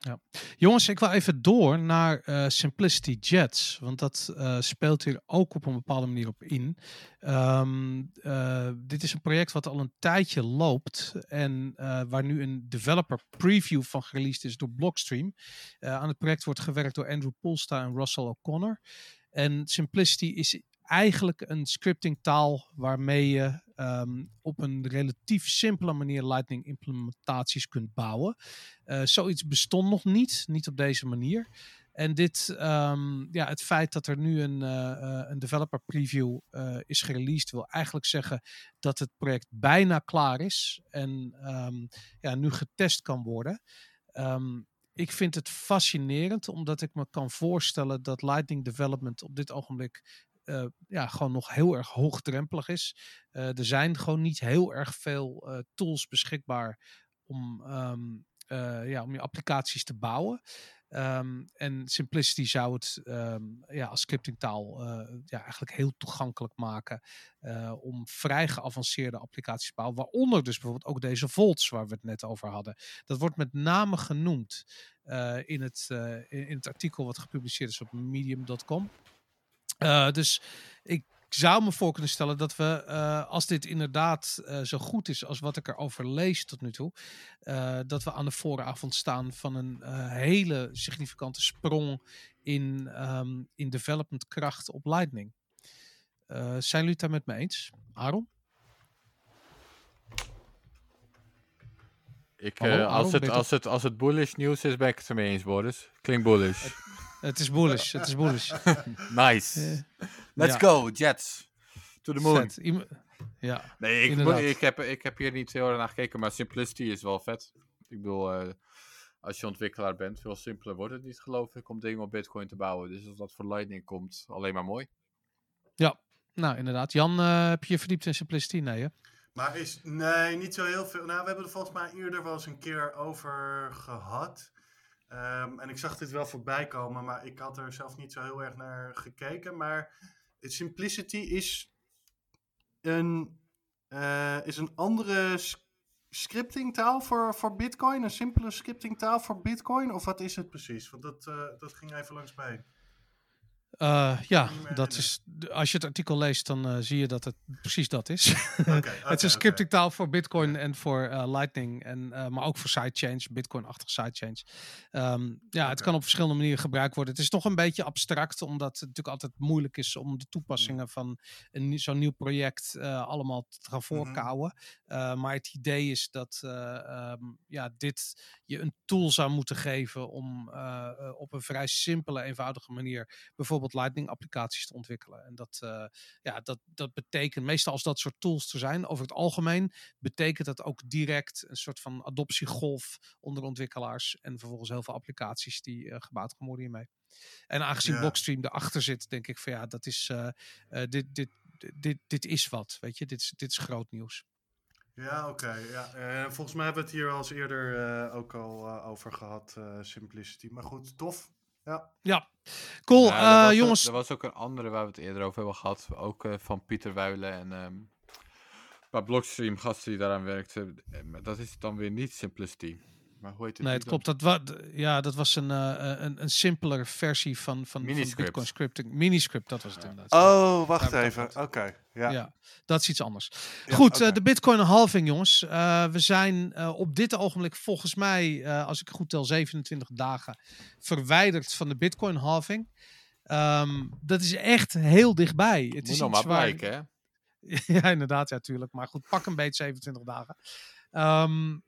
Ja. Jongens, ik wil even door naar uh, Simplicity Jets, want dat uh, speelt hier ook op een bepaalde manier op in. Um, uh, dit is een project wat al een tijdje loopt en waar nu een developer preview van gereleased is door Blockstream. aan het project wordt gewerkt door Andrew Polsta en Russell O'Connor. En Simplicity is eigenlijk een scripting taal waarmee je um, op een relatief simpele manier Lightning implementaties kunt bouwen. Uh, zoiets bestond nog niet, niet op deze manier. En dit, um, ja, het feit dat er nu een, uh, een developer preview is gereleased, wil eigenlijk zeggen dat het project bijna klaar is en um, ja, nu getest kan worden. Ik vind het fascinerend, omdat ik me kan voorstellen dat Lightning Development op dit ogenblik uh, ja, gewoon nog heel erg hoogdrempelig is. Uh, er zijn gewoon niet heel erg veel uh, tools beschikbaar om, um, ja, om je applicaties te bouwen. Um, en Simplicity zou het um, ja, als scriptingtaal ja, eigenlijk heel toegankelijk maken om vrij geavanceerde applicaties te bouwen. Waaronder dus bijvoorbeeld ook deze Volts waar we het net over hadden. Dat wordt met name genoemd in, het, in het artikel wat gepubliceerd is op medium.com. Uh, dus ik zou me voor kunnen stellen dat we, uh, als dit inderdaad uh, zo goed is als wat ik erover lees tot nu toe, dat we aan de vooravond staan van een hele significante sprong in, um, in development kracht op Lightning. zijn jullie het daar met me eens? Aaron?
Ik, als, het, als, het, als het bullish nieuws is, ben ik het ermee eens, Boris. Klinkt bullish.
Het is bullish, het is bullish. <laughs>
nice. Let's go, Jets. To the moon.
ja,
nee, ik, ik, heb, ik heb hier niet heel erg naar gekeken, maar Simplicity is wel vet. Ik bedoel, uh, als je ontwikkelaar bent, veel simpeler wordt het niet, geloof ik, om dingen op Bitcoin te bouwen. Dus als dat voor Lightning komt, alleen maar mooi.
Ja, nou inderdaad. Jan, uh, heb je je verdiept in Simplicity? Nee, hè?
Maar is, nee, niet zo heel veel. Nou, we hebben er volgens mij eerder wel eens een keer over gehad. Um, en ik zag dit wel voorbij komen, maar ik had er zelf niet zo heel erg naar gekeken. Maar Simplicity is een, uh, is een andere scriptingtaal voor, voor Bitcoin? Een simpele scriptingtaal voor Bitcoin? Of wat is het precies? Want dat, uh, dat ging even langs mij.
Uh, ja, dat is, als je het artikel leest, dan uh, zie je dat het precies dat is. Okay, <laughs> okay, het is een scripting taal voor Bitcoin en voor uh, Lightning, en, maar ook voor sidechains, Bitcoin-achtige sidechains. Um, ja, okay. het kan op verschillende manieren gebruikt worden. Het is toch een beetje abstract, omdat het natuurlijk altijd moeilijk is om de toepassingen mm. van zo'n nieuw project allemaal te gaan mhm. voorkouwen. Maar het idee is dat um, ja, dit je een tool zou moeten geven om op een vrij simpele, eenvoudige manier bijvoorbeeld Lightning applicaties te ontwikkelen. En dat, uh, ja, dat, dat betekent, meestal als dat soort tools er zijn, over het algemeen, betekent dat ook direct een soort van adoptiegolf onder ontwikkelaars en vervolgens heel veel applicaties die uh, gebouwd gaan worden hiermee. En aangezien ja. Blockstream erachter zit, denk ik van ja, dat is, uh, dit, dit, dit, dit is wat, weet je, dit is, dit is groot nieuws.
Ja, oké. Okay, ja. Uh, volgens mij hebben we het hier al eens eerder uh, ook al uh, over gehad, Simplicity. Maar goed, tof. Ja.
Ja. Cool,
ja,
uh, jongens.
er was ook een andere waar we het eerder over hebben gehad. Ook uh, van Pieter Wuilen en um, paar Blockstream gasten die daaraan werkten. Dat is dan weer niet Simplicity. Maar hoe heet het?
Nee, het klopt. Dat, wa ja, dat was een, uh, een, een simpeler versie van, van, van Bitcoin scripting. Miniscript, dat was het inderdaad.
Oh, wacht even. Oké. Okay. Ja.
ja. dat is iets anders. Ja, Goed, okay. uh, de Bitcoin halving, jongens. Uh, we zijn op dit ogenblik volgens mij, als ik goed tel, 27 dagen verwijderd van de Bitcoin halving. Um, dat is echt heel dichtbij. Het
Moet
is
nog maar blijken, hè? <laughs>
ja, inderdaad, ja, natuurlijk. Maar goed, pak een beetje 27 dagen. Um,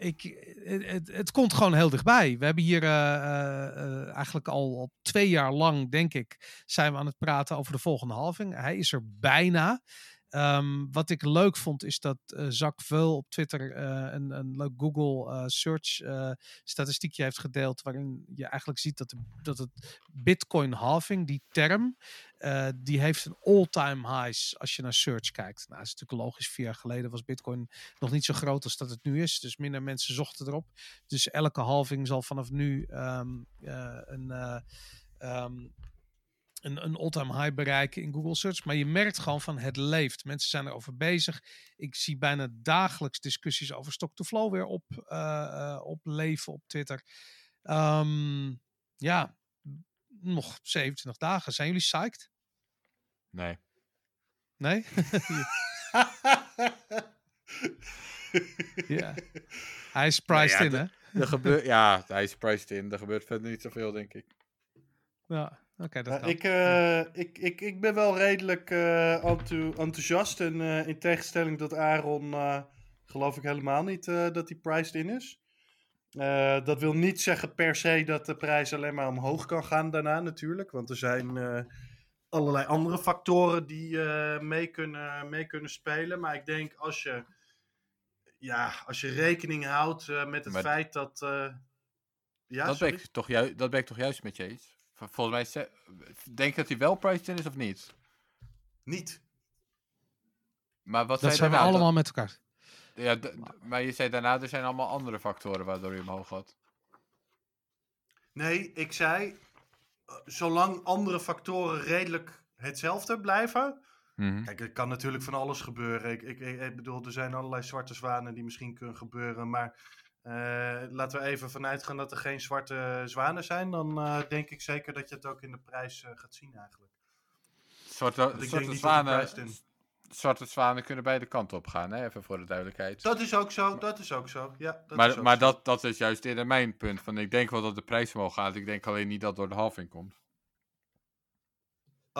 ik, het, het, komt gewoon heel dichtbij. We hebben hier uh, uh, eigenlijk al, al twee jaar lang, denk ik, zijn we aan het praten over de volgende halving. Hij is er bijna. Um, wat ik leuk vond is dat uh, Zak Veul op Twitter uh, een, een leuk Google uh, search statistiekje heeft gedeeld. Waarin je eigenlijk ziet dat, de, dat het Bitcoin halving, die term, die heeft een all-time highs als je naar search kijkt. Nou, dat is natuurlijk logisch. Vier jaar geleden was Bitcoin nog niet zo groot als dat het nu is. Dus minder mensen zochten erop. Dus elke halving zal vanaf nu um, een. Um, een, een all-time high bereiken in Google Search. Maar je merkt gewoon van het leeft. Mensen zijn erover bezig. Ik zie bijna dagelijks discussies over stock-to-flow weer op, uh, uh, op leven op Twitter. Um, ja, nog 27 dagen. Zijn jullie psyched?
Nee.
Nee? <laughs> ja. Hij is priced nou ja, in, hè?
Er gebeurt, ja, hij is priced in. Er gebeurt verder niet zoveel, denk ik.
Ja. Okay, dat
ik, uh, ik, ik, ik ben wel redelijk uh, enthousiast. En uh, in tegenstelling tot Aaron geloof ik helemaal niet dat die priced in is. dat wil niet zeggen per se dat de prijs alleen maar omhoog kan gaan daarna natuurlijk. Want er zijn allerlei andere factoren die mee, kunnen, mee kunnen spelen. Maar ik denk als je, ja, als je rekening houdt met het maar feit dat...
ja, dat, ben ik toch dat ben ik toch juist met je eens? Volgens mij, denk je dat hij wel priced in is of niet?
Niet.
Maar wat
dat zijn we allemaal met elkaar.
Ja, maar je zei daarna, er zijn allemaal andere factoren waardoor je omhoog gaat.
Nee, ik zei, eh, zolang andere factoren redelijk hetzelfde blijven.
Mm
Kijk, er kan natuurlijk van alles gebeuren. Ik, ik, ik, bedoel, er zijn allerlei zwarte zwanen die misschien kunnen gebeuren. Maar uh, laten we even vanuit gaan dat er geen zwarte zwanen zijn. Dan uh, denk ik zeker dat je het ook in de prijs uh, gaat zien eigenlijk.
Zwarte, zwarte zwanen, zwarte zwanen kunnen beide kanten op gaan, hè? even voor de duidelijkheid.
Dat is ook zo, dat is ook zo. Ja, dat
maar
is
maar
zo.
Dat, dat is juist eerder mijn punt. Van, ik denk wel dat de prijs omhoog gaat. Ik denk alleen niet dat door de halving komt.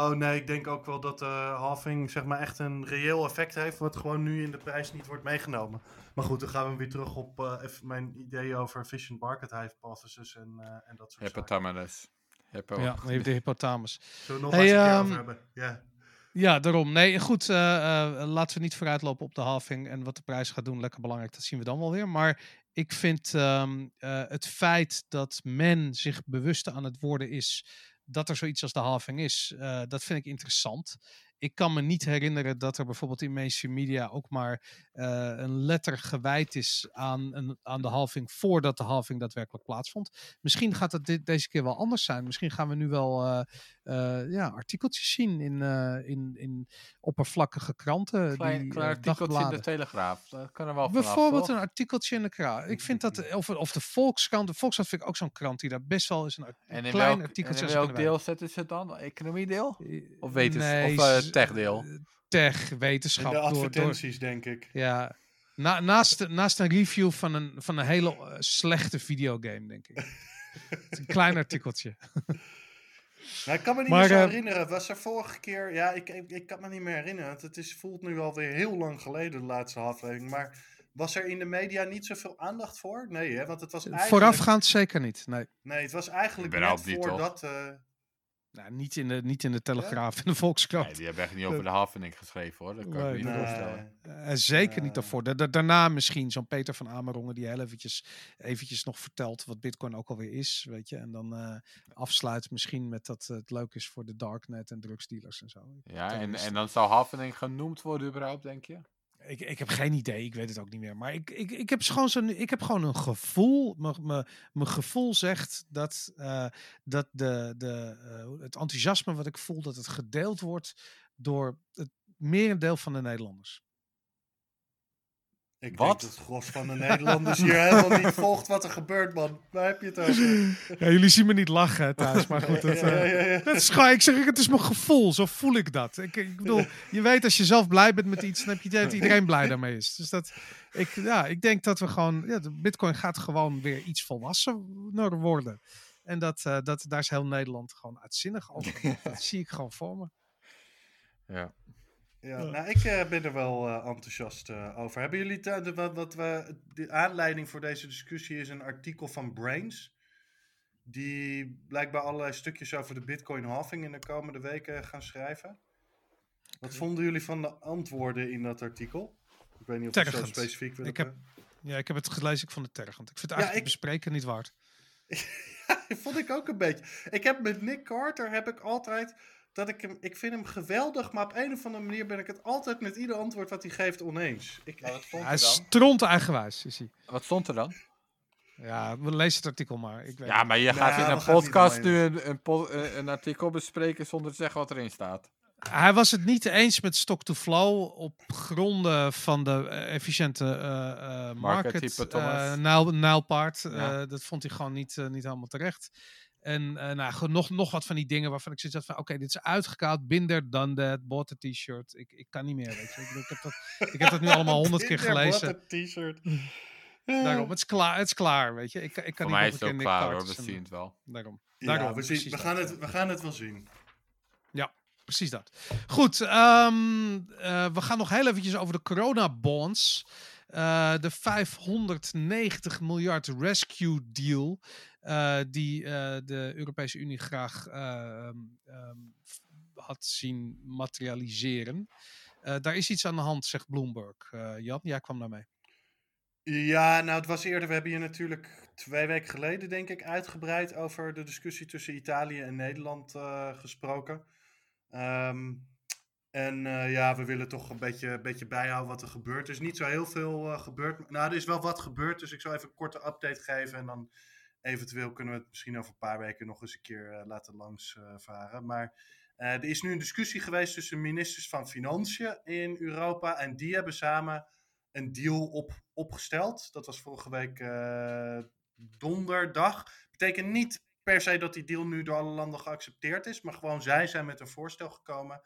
Oh nee, ik denk ook wel dat de halving zeg maar echt een reëel effect heeft, wat gewoon nu in de prijs niet wordt meegenomen. Maar goed, dan gaan we weer terug op uh, even mijn idee over efficient market hypothesis en, uh, en dat soort
Hypothalamus.
Hippo. Ja, even de hypothalamus.
Zullen we nog hey, eens um, over hebben? Ja.
Ja, daarom. Nee, goed. Uh, laten we niet vooruitlopen op de halving en wat de prijs gaat doen. Lekker belangrijk, dat zien we dan wel weer. Maar ik vind um, het feit dat men zich bewust aan het worden is dat er zoiets als de halving is, uh, dat vind ik interessant. Ik kan me niet herinneren dat er bijvoorbeeld in mainstream media ook maar uh, een letter gewijd is aan, een, aan de halving voordat de halving daadwerkelijk plaatsvond. Misschien gaat het dit, deze keer wel anders zijn. Misschien gaan we nu wel uh, uh, ja, artikeltjes zien in, in, in oppervlakkige kranten.
Klein,
die,
klein artikeltje in de Telegraaf. Dat kan er wel
Bijvoorbeeld een artikeltje in de krant. Ik vind dat, of, of de Volkskrant. De Volkskrant vind ik ook zo'n krant die daar best wel eens een, een klein
welk,
artikeltje
En in welk deel zetten ze het dan? Economiedeel? Of wetens
nee,
of techdeel?
Tech, wetenschap.
De advertenties, door, door, denk ik.
Ja, Na, naast, naast een review van een, van een hele uh, slechte videogame, denk ik. <laughs> een klein artikeltje. <laughs>
Nou, ik kan me niet maar, meer zo uh, herinneren. Was er vorige keer... Ja, ik, ik, ik kan me niet meer herinneren. Het is, voelt nu alweer heel lang geleden, de laatste aflevering. Maar was er in de media niet zoveel aandacht voor? Nee, hè? Want het was eigenlijk...
Voorafgaand zeker niet, nee.
Nee, het was eigenlijk net voordat... Uh,
nou, niet in de, niet in de Telegraaf en de Volkskrant.
Nee, die hebben echt niet over de Havening geschreven hoor. Dat kan nee, ik me niet voorstellen.
Uh, zeker niet daarvoor. Da daarna misschien zo'n Peter van Amerongen die heel eventjes, eventjes nog vertelt wat Bitcoin ook alweer is. Weet je? En dan uh, afsluit misschien met dat het leuk is voor de darknet en drugsdealers en zo.
Ja, en, en dan zou Havening genoemd worden überhaupt, denk je?
Ik, ik heb geen idee, ik weet het ook niet meer. Maar ik, ik, ik, heb, gewoon zo'n, ik heb gewoon een gevoel. Mijn gevoel zegt dat, uh, dat de, de, uh, het enthousiasme wat ik voel, dat het gedeeld wordt door het merendeel van de Nederlanders.
Ik wat? denk dat het gros van de Nederlanders hier helemaal niet volgt wat er gebeurt, man. Waar heb je het over?
Ja, jullie zien me niet lachen thuis, maar goed. Het, ja, ja, dat is ik zeg, het is mijn gevoel, zo voel ik dat. Ik, ik bedoel, je weet als je zelf blij bent met iets, dan heb je idee dat iedereen blij daarmee is. Dus dat, ik, ja, ik denk dat we gewoon, ja, de bitcoin gaat gewoon weer iets volwassener worden. En dat, uh, dat, daar is heel Nederland gewoon uitzinnig over. <laughs> dat zie ik gewoon voor me.
Ja.
Ja, nou, ik uh, ben er wel uh, enthousiast uh, over. Hebben jullie de, wat, wat we, de aanleiding voor deze discussie is een artikel van Brains. Die blijkbaar allerlei stukjes over de Bitcoin halving in de komende weken gaan schrijven. Wat vonden jullie van de antwoorden in dat artikel? Ik weet niet of je zo specifiek wil
ik heb, Ja, ik heb het gelezen, ik vond het tergend. Ik vind het eigenlijk ja, ik... bespreken niet waard. <laughs>
ja, vond ik ook een beetje. Ik heb met Nick Carter heb ik altijd dat ik hem, ik vind hem geweldig, maar op een of andere manier ben ik het altijd met ieder antwoord wat hij geeft oneens. Ik,
wat
hij stront eigenwijs, is hij.
Wat stond er dan?
Ja, we lezen het artikel maar. Ik weet
ja, maar je gaat in een podcast nu een, een, een, een, artikel bespreken zonder te zeggen wat erin staat.
Hij was het niet eens met stock-to-flow op gronden van de efficiënte uh, uh, market, uh, nijlpaard. Ja. dat vond hij gewoon niet, niet helemaal terecht. En uh, nou, nog, nog wat van die dingen waarvan ik zit van, oké, dit is uitgekaald, binder dan that, bought a t-shirt. Ik, ik kan niet meer, weet je. Ik, ik, heb, dat, ik heb dat nu allemaal <laughs> honderd keer gelezen.
Bought a t-shirt. <laughs>
Daarom, het is klaar, het is klaar, weet je. Ik, ik kan
Voor
niet
mij is het ook klaar hoor, we zien het wel.
Daarom.
Ja,
daarom
we, zien, we, gaan het, we gaan het wel zien.
Ja, precies dat. Goed, um, uh, we gaan nog heel eventjes over de corona-bonds. Uh, de 590 miljard rescue deal uh, die uh, de Europese Unie graag um, um, had zien materialiseren. daar is iets aan de hand, zegt Bloomberg. Jan, jij kwam daarmee.
Ja, nou het was eerder, we hebben hier natuurlijk twee weken geleden denk ik uitgebreid over de discussie tussen Italië en Nederland gesproken. Um, en ja, we willen toch een beetje, beetje bijhouden wat er gebeurt. Er is niet zo heel veel gebeurd. Nou, er is wel wat gebeurd, dus ik zal even een korte update geven. En dan eventueel kunnen we het misschien over een paar weken nog eens een keer uh, laten langsvaren. maar er is nu een discussie geweest tussen ministers van Financiën in Europa. En die hebben samen een deal op, opgesteld. Dat was vorige week donderdag. Betekent niet per se dat die deal nu door alle landen geaccepteerd is. Maar gewoon zij zijn met een voorstel gekomen.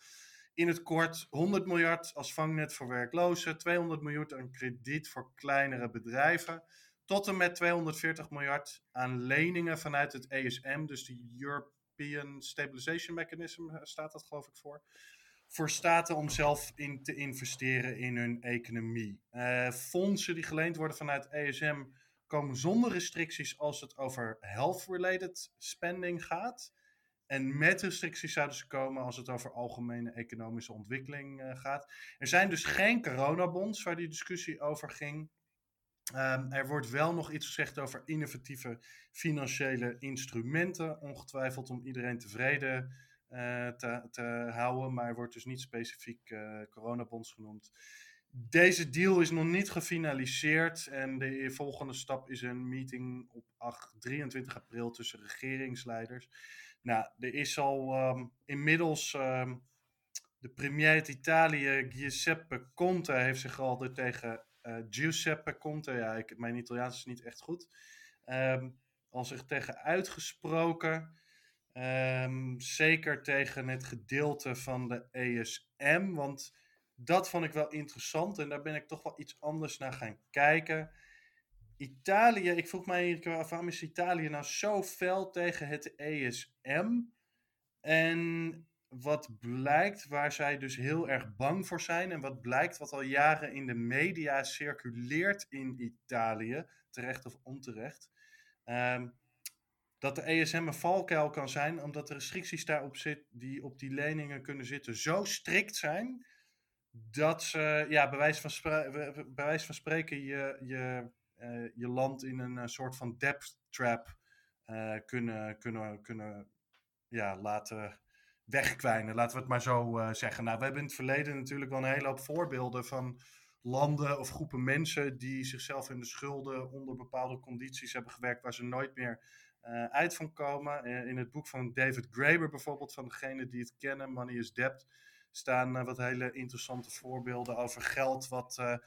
In het kort 100 miljard als vangnet voor werklozen, 200 miljard aan krediet voor kleinere bedrijven, tot en met 240 miljard aan leningen vanuit het ESM, dus de European Stabilization Mechanism eh, staat dat geloof ik voor. Voor staten om zelf in te investeren in hun economie. Uh, fondsen die geleend worden vanuit ESM komen zonder restricties als het over health-related spending gaat. En met restricties zouden ze komen als het over algemene economische ontwikkeling uh, gaat. Er zijn dus geen coronabonds waar die discussie over ging. Um, er wordt wel nog iets gezegd over innovatieve financiële instrumenten, ongetwijfeld om iedereen tevreden te, te, houden, maar er wordt dus niet specifiek coronabonds genoemd. Deze deal is nog niet gefinaliseerd en de volgende stap is een meeting op 8, 23 april tussen regeringsleiders. Nou, er is al um, inmiddels um, de premier Italië, Giuseppe Conte, heeft zich al tegen uh, Giuseppe Conte, ja, ik, mijn Italiaans is niet echt goed, um, al zich tegen uitgesproken. zeker tegen het gedeelte van de ESM, want dat vond ik wel interessant en daar ben ik toch wel iets anders naar gaan kijken. Italië, ik vroeg mij waarom is Italië nou zo fel tegen het ESM? En wat blijkt, waar zij dus heel erg bang voor zijn, en wat blijkt, wat al jaren in de media circuleert in Italië, terecht of onterecht, um, dat de ESM een valkuil kan zijn, omdat de restricties daarop zit, die op die leningen kunnen zitten, zo strikt zijn dat ze, ja, bij wijze van, spreken, je, je, uh, je land in een uh, soort van debt trap uh, kunnen, kunnen, kunnen ja, laten wegkwijnen. Laten we het maar zo zeggen. Nou, we hebben in het verleden natuurlijk wel een hele hoop voorbeelden van landen of groepen mensen die zichzelf in de schulden onder bepaalde condities hebben gewerkt waar ze nooit meer uit van komen. in het boek van David Graeber bijvoorbeeld, van degene die het kennen, Money is Debt staan wat hele interessante voorbeelden over geld wat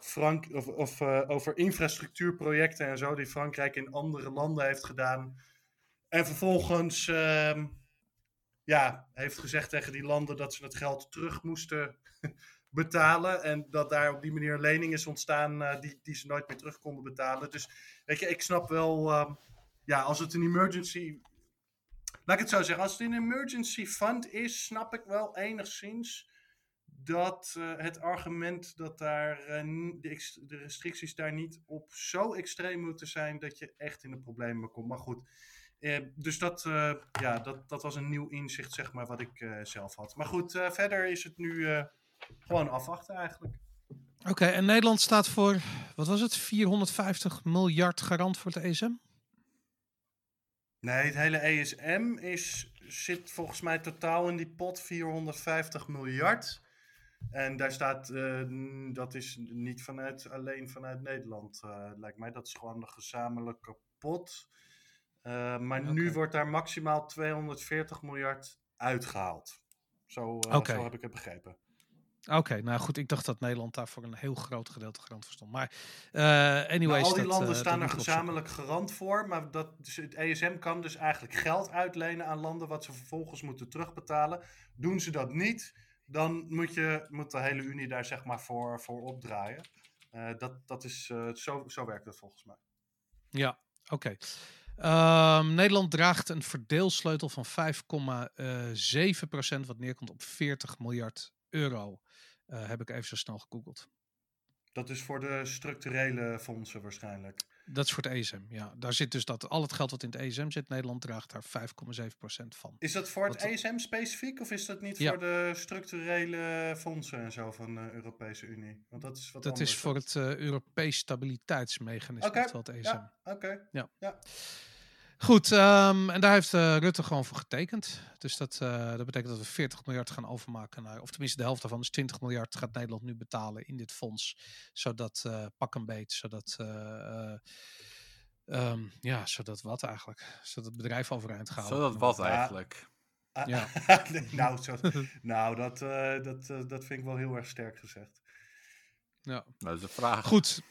Frank of, of over infrastructuurprojecten en zo die Frankrijk in andere landen heeft gedaan. En vervolgens ehm, ja, heeft gezegd tegen die landen dat ze het geld terug moesten <laughs> betalen. En dat daar op die manier een lening is ontstaan die, die ze nooit meer terug konden betalen. Dus weet je, ik snap wel, um, ja, als het een emergency Laat ik het zo zeggen, als het een emergency fund is, snap ik wel enigszins dat uh, het argument dat daar, uh, de, de, restricties daar niet op zo extreem moeten zijn dat je echt in de problemen komt. Maar goed, dus dat, ja, dat, dat was een nieuw inzicht, zeg maar, wat ik zelf had. Maar goed, verder is het nu gewoon afwachten eigenlijk.
Oké, en Nederland staat voor, wat was het, 450 miljard garant voor het ESM?
Nee, het hele ESM is, zit volgens mij totaal in die pot 450 miljard. En daar staat, uh, dat is niet vanuit, alleen vanuit Nederland, uh, lijkt mij. Dat is gewoon een gezamenlijke pot. Uh, maar okay. nu wordt daar maximaal 240 miljard uitgehaald. Zo, okay. zo heb ik het begrepen.
Oké, nou goed, ik dacht dat Nederland daar voor een heel groot gedeelte garant voor stond. Maar uh, anyways... Nou,
al die landen staan er gezamenlijk garant voor, maar dat, dus het ESM kan dus eigenlijk geld uitlenen aan landen wat ze vervolgens moeten terugbetalen. Doen ze dat niet, dan moet, je, moet de hele Unie daar zeg maar voor, voor opdraaien. Dat, dat is, zo, zo werkt het volgens mij.
Ja, oké. Um, Nederland draagt een verdeelsleutel van 5,7%, wat neerkomt op 40 miljard euro. Uh, heb ik even zo snel gegoogeld.
Dat is voor de structurele fondsen waarschijnlijk.
Dat is voor het ESM, ja. Daar zit dus dat al het geld wat in het ESM zit, Nederland draagt daar 5,7% van.
Is dat voor het ESM specifiek of is dat niet ja. voor de structurele fondsen en zo van de Europese Unie? Want dat is wat
Dat is voor het uh, Europees Stabiliteitsmechanisme,
okay.
het ESM. Ja,
oké. Okay.
Ja. ja. Goed, um, en daar heeft uh, Rutte gewoon voor getekend. Dus dat, uh, dat betekent dat we 40 miljard gaan overmaken naar, of tenminste de helft daarvan, dus 20 miljard gaat Nederland nu betalen in dit fonds. Zodat, uh, pak een beet, zodat, um, ja, zodat wat eigenlijk? Zodat het bedrijf overeind gaat.
Zodat wat eigenlijk?
Ah, ja. nee, <laughs> nou, zo, nou dat, dat, dat vind ik wel heel erg sterk gezegd.
Ja.
Dat is de vraag.
Goed,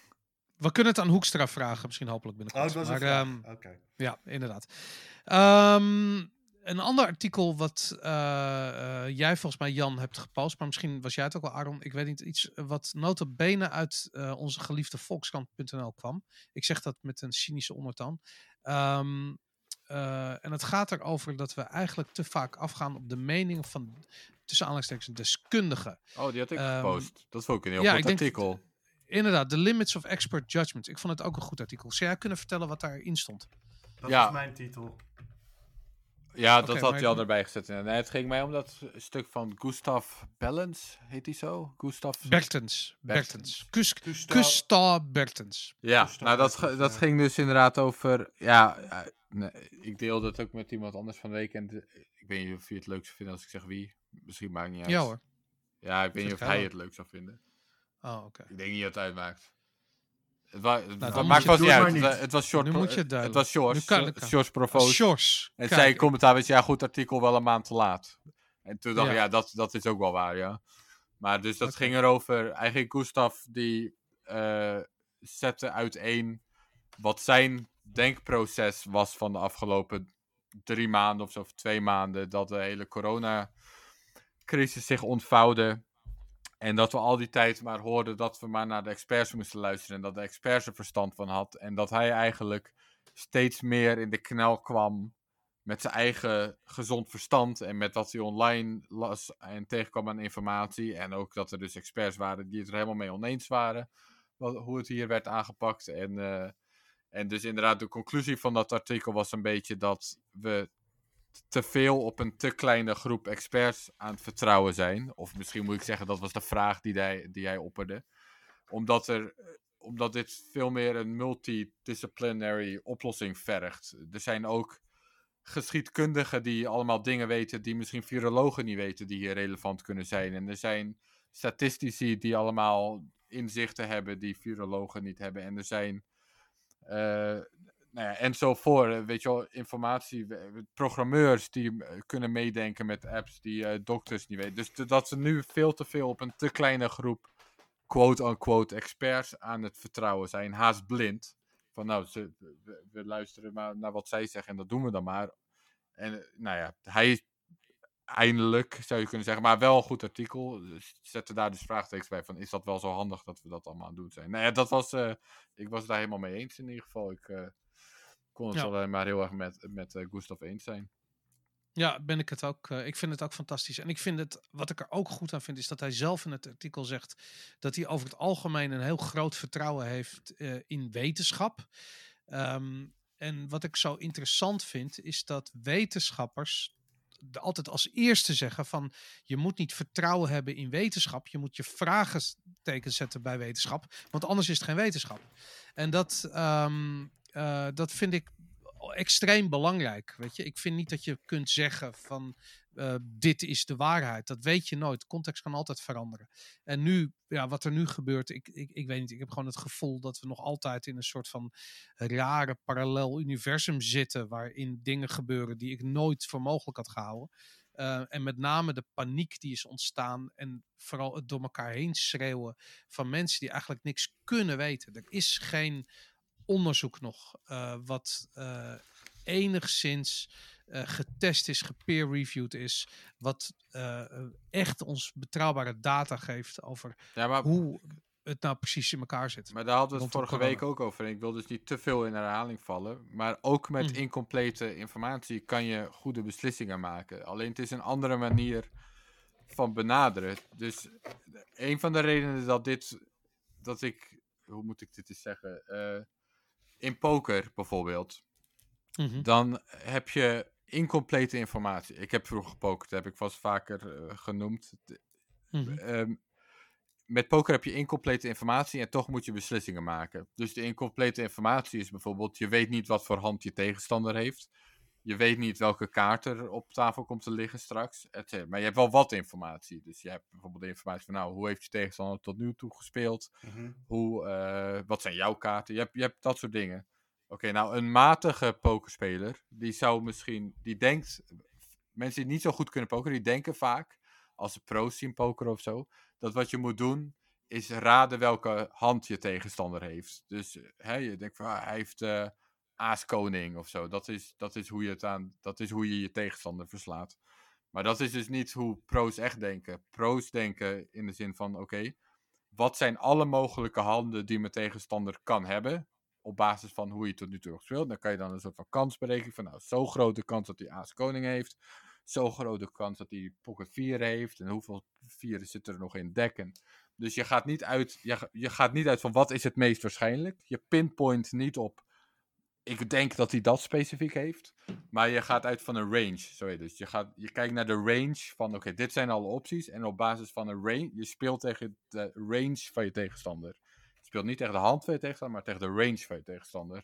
we kunnen het aan Hoekstra vragen, misschien hopelijk binnenkort.
Oh, dat was
maar,
um,
okay. Ja, inderdaad. Um, een ander artikel wat uh, uh, jij volgens mij, Jan, hebt gepost, maar misschien was jij het ook wel, Aaron. Ik weet niet, iets wat nota bene uit uh, onze geliefde volkskrant.nl kwam. Ik zeg dat met een cynische ondertoon. Um, en het gaat erover dat we eigenlijk te vaak afgaan op de mening van, tussen aanleidingstekens, deskundigen.
Oh, die had ik gepost. Dat is ook een heel ja, goed artikel.
Inderdaad, The Limits of Expert Judgment. Ik vond het ook een goed artikel. Zou jij kunnen vertellen wat daarin stond?
Dat ja. is mijn titel.
Ja, dat okay, had je al erbij gezet. Nee, het ging mij om dat stuk van Gustav Bellens, heet hij zo? Gustav...
Bertens. Bertens. Gustav Bertens.
Ja, nou dat, dat ging dus inderdaad over... Ja, nee, ik deelde het ook met iemand anders van de week. En ik weet niet of je het leuk zou vinden als ik zeg wie. Misschien maakt niet uit.
Ja hoor.
Ja, ik weet niet of hij het leuk zou vinden.
Oh, oké.
Ik denk niet dat het uitmaakt. Het, wa het,
Nou,
maakt pas
het
niet uit. Het, wa- het was short.
Nu moet je het
het was. Shores Provost.
Shores.
En zei commentaar, weet je, ja goed artikel, wel een maand te laat. En toen dacht ik,
Ja.
ja, dat, dat is ook wel waar, ja. Maar dus dat
Oké.
ging erover, eigenlijk Gustav die eh, zette uiteen wat zijn denkproces was van de afgelopen drie maanden of zo, of twee maanden, dat de hele coronacrisis zich ontvouwde. En dat we al die tijd maar hoorden dat we maar naar de experts moesten luisteren en dat de experts er verstand van had. En dat hij eigenlijk steeds meer in de knel kwam met zijn eigen gezond verstand en met wat hij online las en tegenkwam aan informatie. En ook dat er dus experts waren die het er helemaal mee oneens waren, wat, hoe het hier werd aangepakt. En, eh, en dus inderdaad, de conclusie van dat artikel was een beetje dat we te veel op een te kleine groep experts aan het vertrouwen zijn. Of misschien moet ik zeggen, dat was de vraag die die hij opperde. Omdat, er, eh, omdat dit veel meer een multidisciplinary oplossing vergt. Er zijn ook geschiedkundigen die allemaal dingen weten die misschien virologen niet weten, die hier relevant kunnen zijn. En er zijn statistici die allemaal inzichten hebben die virologen niet hebben. En er zijn eh, nou en zo voor, eh, weet je wel, informatie, programmeurs die eh, kunnen meedenken met apps die eh, dokters niet weten. Dus dat ze nu veel te veel op een te kleine groep quote-unquote experts aan het vertrouwen zijn, haast blind. Van nou, ze, we, luisteren maar naar wat zij zeggen en dat doen we dan maar. En nou ja, hij eindelijk zou je kunnen zeggen, maar wel een goed artikel. Dus zette daar dus vraagtekens bij van, is dat wel zo handig dat we dat allemaal aan het doen zijn? Nou ja, dat was, eh, ik was daar helemaal mee eens in ieder geval. Ik kon het
Ja.
alleen maar heel erg met, met eh, Gustav eens zijn.
Ja, ben ik het ook. eh, ik vind het ook fantastisch. En ik vind het, wat ik er ook goed aan vind, is dat hij zelf in het artikel zegt dat hij over het algemeen een heel groot vertrouwen heeft eh, in wetenschap. Ehm, en wat ik zo interessant vind, is dat wetenschappers altijd als eerste zeggen van je moet niet vertrouwen hebben in wetenschap. Je moet je vraagtekens zetten bij wetenschap, want anders is het geen wetenschap. En dat, ehm, eh, dat vind ik extreem belangrijk. Weet je, ik vind niet dat je kunt zeggen van eh, dit is de waarheid. Dat weet je nooit. Context kan altijd veranderen. En nu, ja, wat er nu gebeurt, ik, ik, ik weet niet. Ik heb gewoon het gevoel dat we nog altijd in een soort van rare parallel universum zitten. Waarin dingen gebeuren die ik nooit voor mogelijk had gehouden. Eh, en met name de paniek die is ontstaan. En vooral het door elkaar heen schreeuwen van mensen die eigenlijk niks kunnen weten. Er is geen onderzoek nog eh, wat eh, enigszins eh, getest is, gepeer-reviewed is, wat echt ons betrouwbare data geeft over
Ja, maar,
hoe het nou precies in elkaar zit.
maar daar hadden we het vorige week ook over. En ik wil dus niet te veel in herhaling vallen. Maar ook met
Mhm.
incomplete informatie kan je goede beslissingen maken. Alleen het is een andere manier van benaderen. Dus een van de redenen dat dit, dat ik, hoe moet ik dit eens zeggen? In poker bijvoorbeeld,
Mhm.
dan heb je incomplete informatie. Ik heb vroeger gepokerd, heb ik vast vaker eh, genoemd.
Mhm.
ehm, met poker heb je incomplete informatie en toch moet je beslissingen maken. Dus de incomplete informatie is bijvoorbeeld, je weet niet wat voor hand je tegenstander heeft. Je weet niet welke kaart er op tafel komt te liggen straks. et. Maar je hebt wel wat informatie. Dus je hebt bijvoorbeeld de informatie van, nou, hoe heeft je tegenstander tot nu toe gespeeld?
Mhm.
Hoe, eh, wat zijn jouw kaarten? Je hebt, je hebt dat soort dingen. Oké, nou, een matige pokerspeler, die zou misschien, die denkt, mensen die niet zo goed kunnen pokeren, die denken vaak, als ze pro's zien pokeren of zo, dat wat je moet doen, is raden welke hand je tegenstander heeft. Dus eh, hè, je denkt van, ah, hij heeft eh aaskoning of zo. Dat is, dat, is hoe je het aan, dat is hoe je je tegenstander verslaat. Maar dat is dus niet hoe pro's echt denken. Pro's denken in de zin van, oké, wat zijn alle mogelijke handen die mijn tegenstander kan hebben? Op basis van hoe je tot nu toe gespeeld. Dan kan je dan een soort van kans berekenen. Van nou, zo grote kans dat hij aas koning heeft. Zo grote kans dat hij pocket 4 heeft. En hoeveel vieren zitten er nog in dekken. Dus je gaat niet uit, je, je gaat niet uit van wat is het meest waarschijnlijk. Je pinpoint niet op. Ik denk dat hij dat specifiek heeft. Maar je gaat uit van een range. Het. Dus je, gaat, je kijkt naar de range van, oké, dit zijn alle opties. En op basis van een range, je speelt tegen de range van je tegenstander. Je speelt niet tegen de hand van je tegenstander, maar tegen de range van je tegenstander.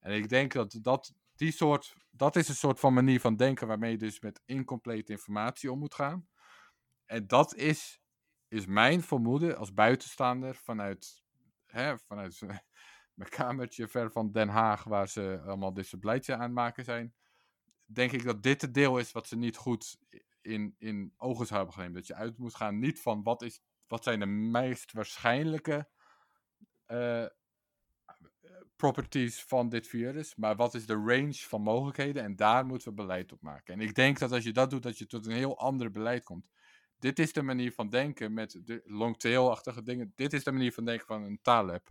En ik denk dat dat die soort, dat is een soort van manier van denken waarmee je dus met incomplete informatie om moet gaan. En dat is, is mijn vermoeden als buitenstaander vanuit, hè, vanuit mijn kamertje ver van Den Haag, waar ze allemaal dit soort beleidje aan maken zijn. Denk ik dat dit het deel is wat ze niet goed in, in ogen hebben genomen. Dat je uit moet gaan niet van wat, is, wat zijn de meest waarschijnlijke uh, properties van dit virus, maar wat is de range van mogelijkheden en daar moeten we beleid op maken. En ik denk dat als je dat doet, dat je tot een heel ander beleid komt. Dit is de manier van denken met de long-tail-achtige dingen. Dit is de manier van denken van een Taleb.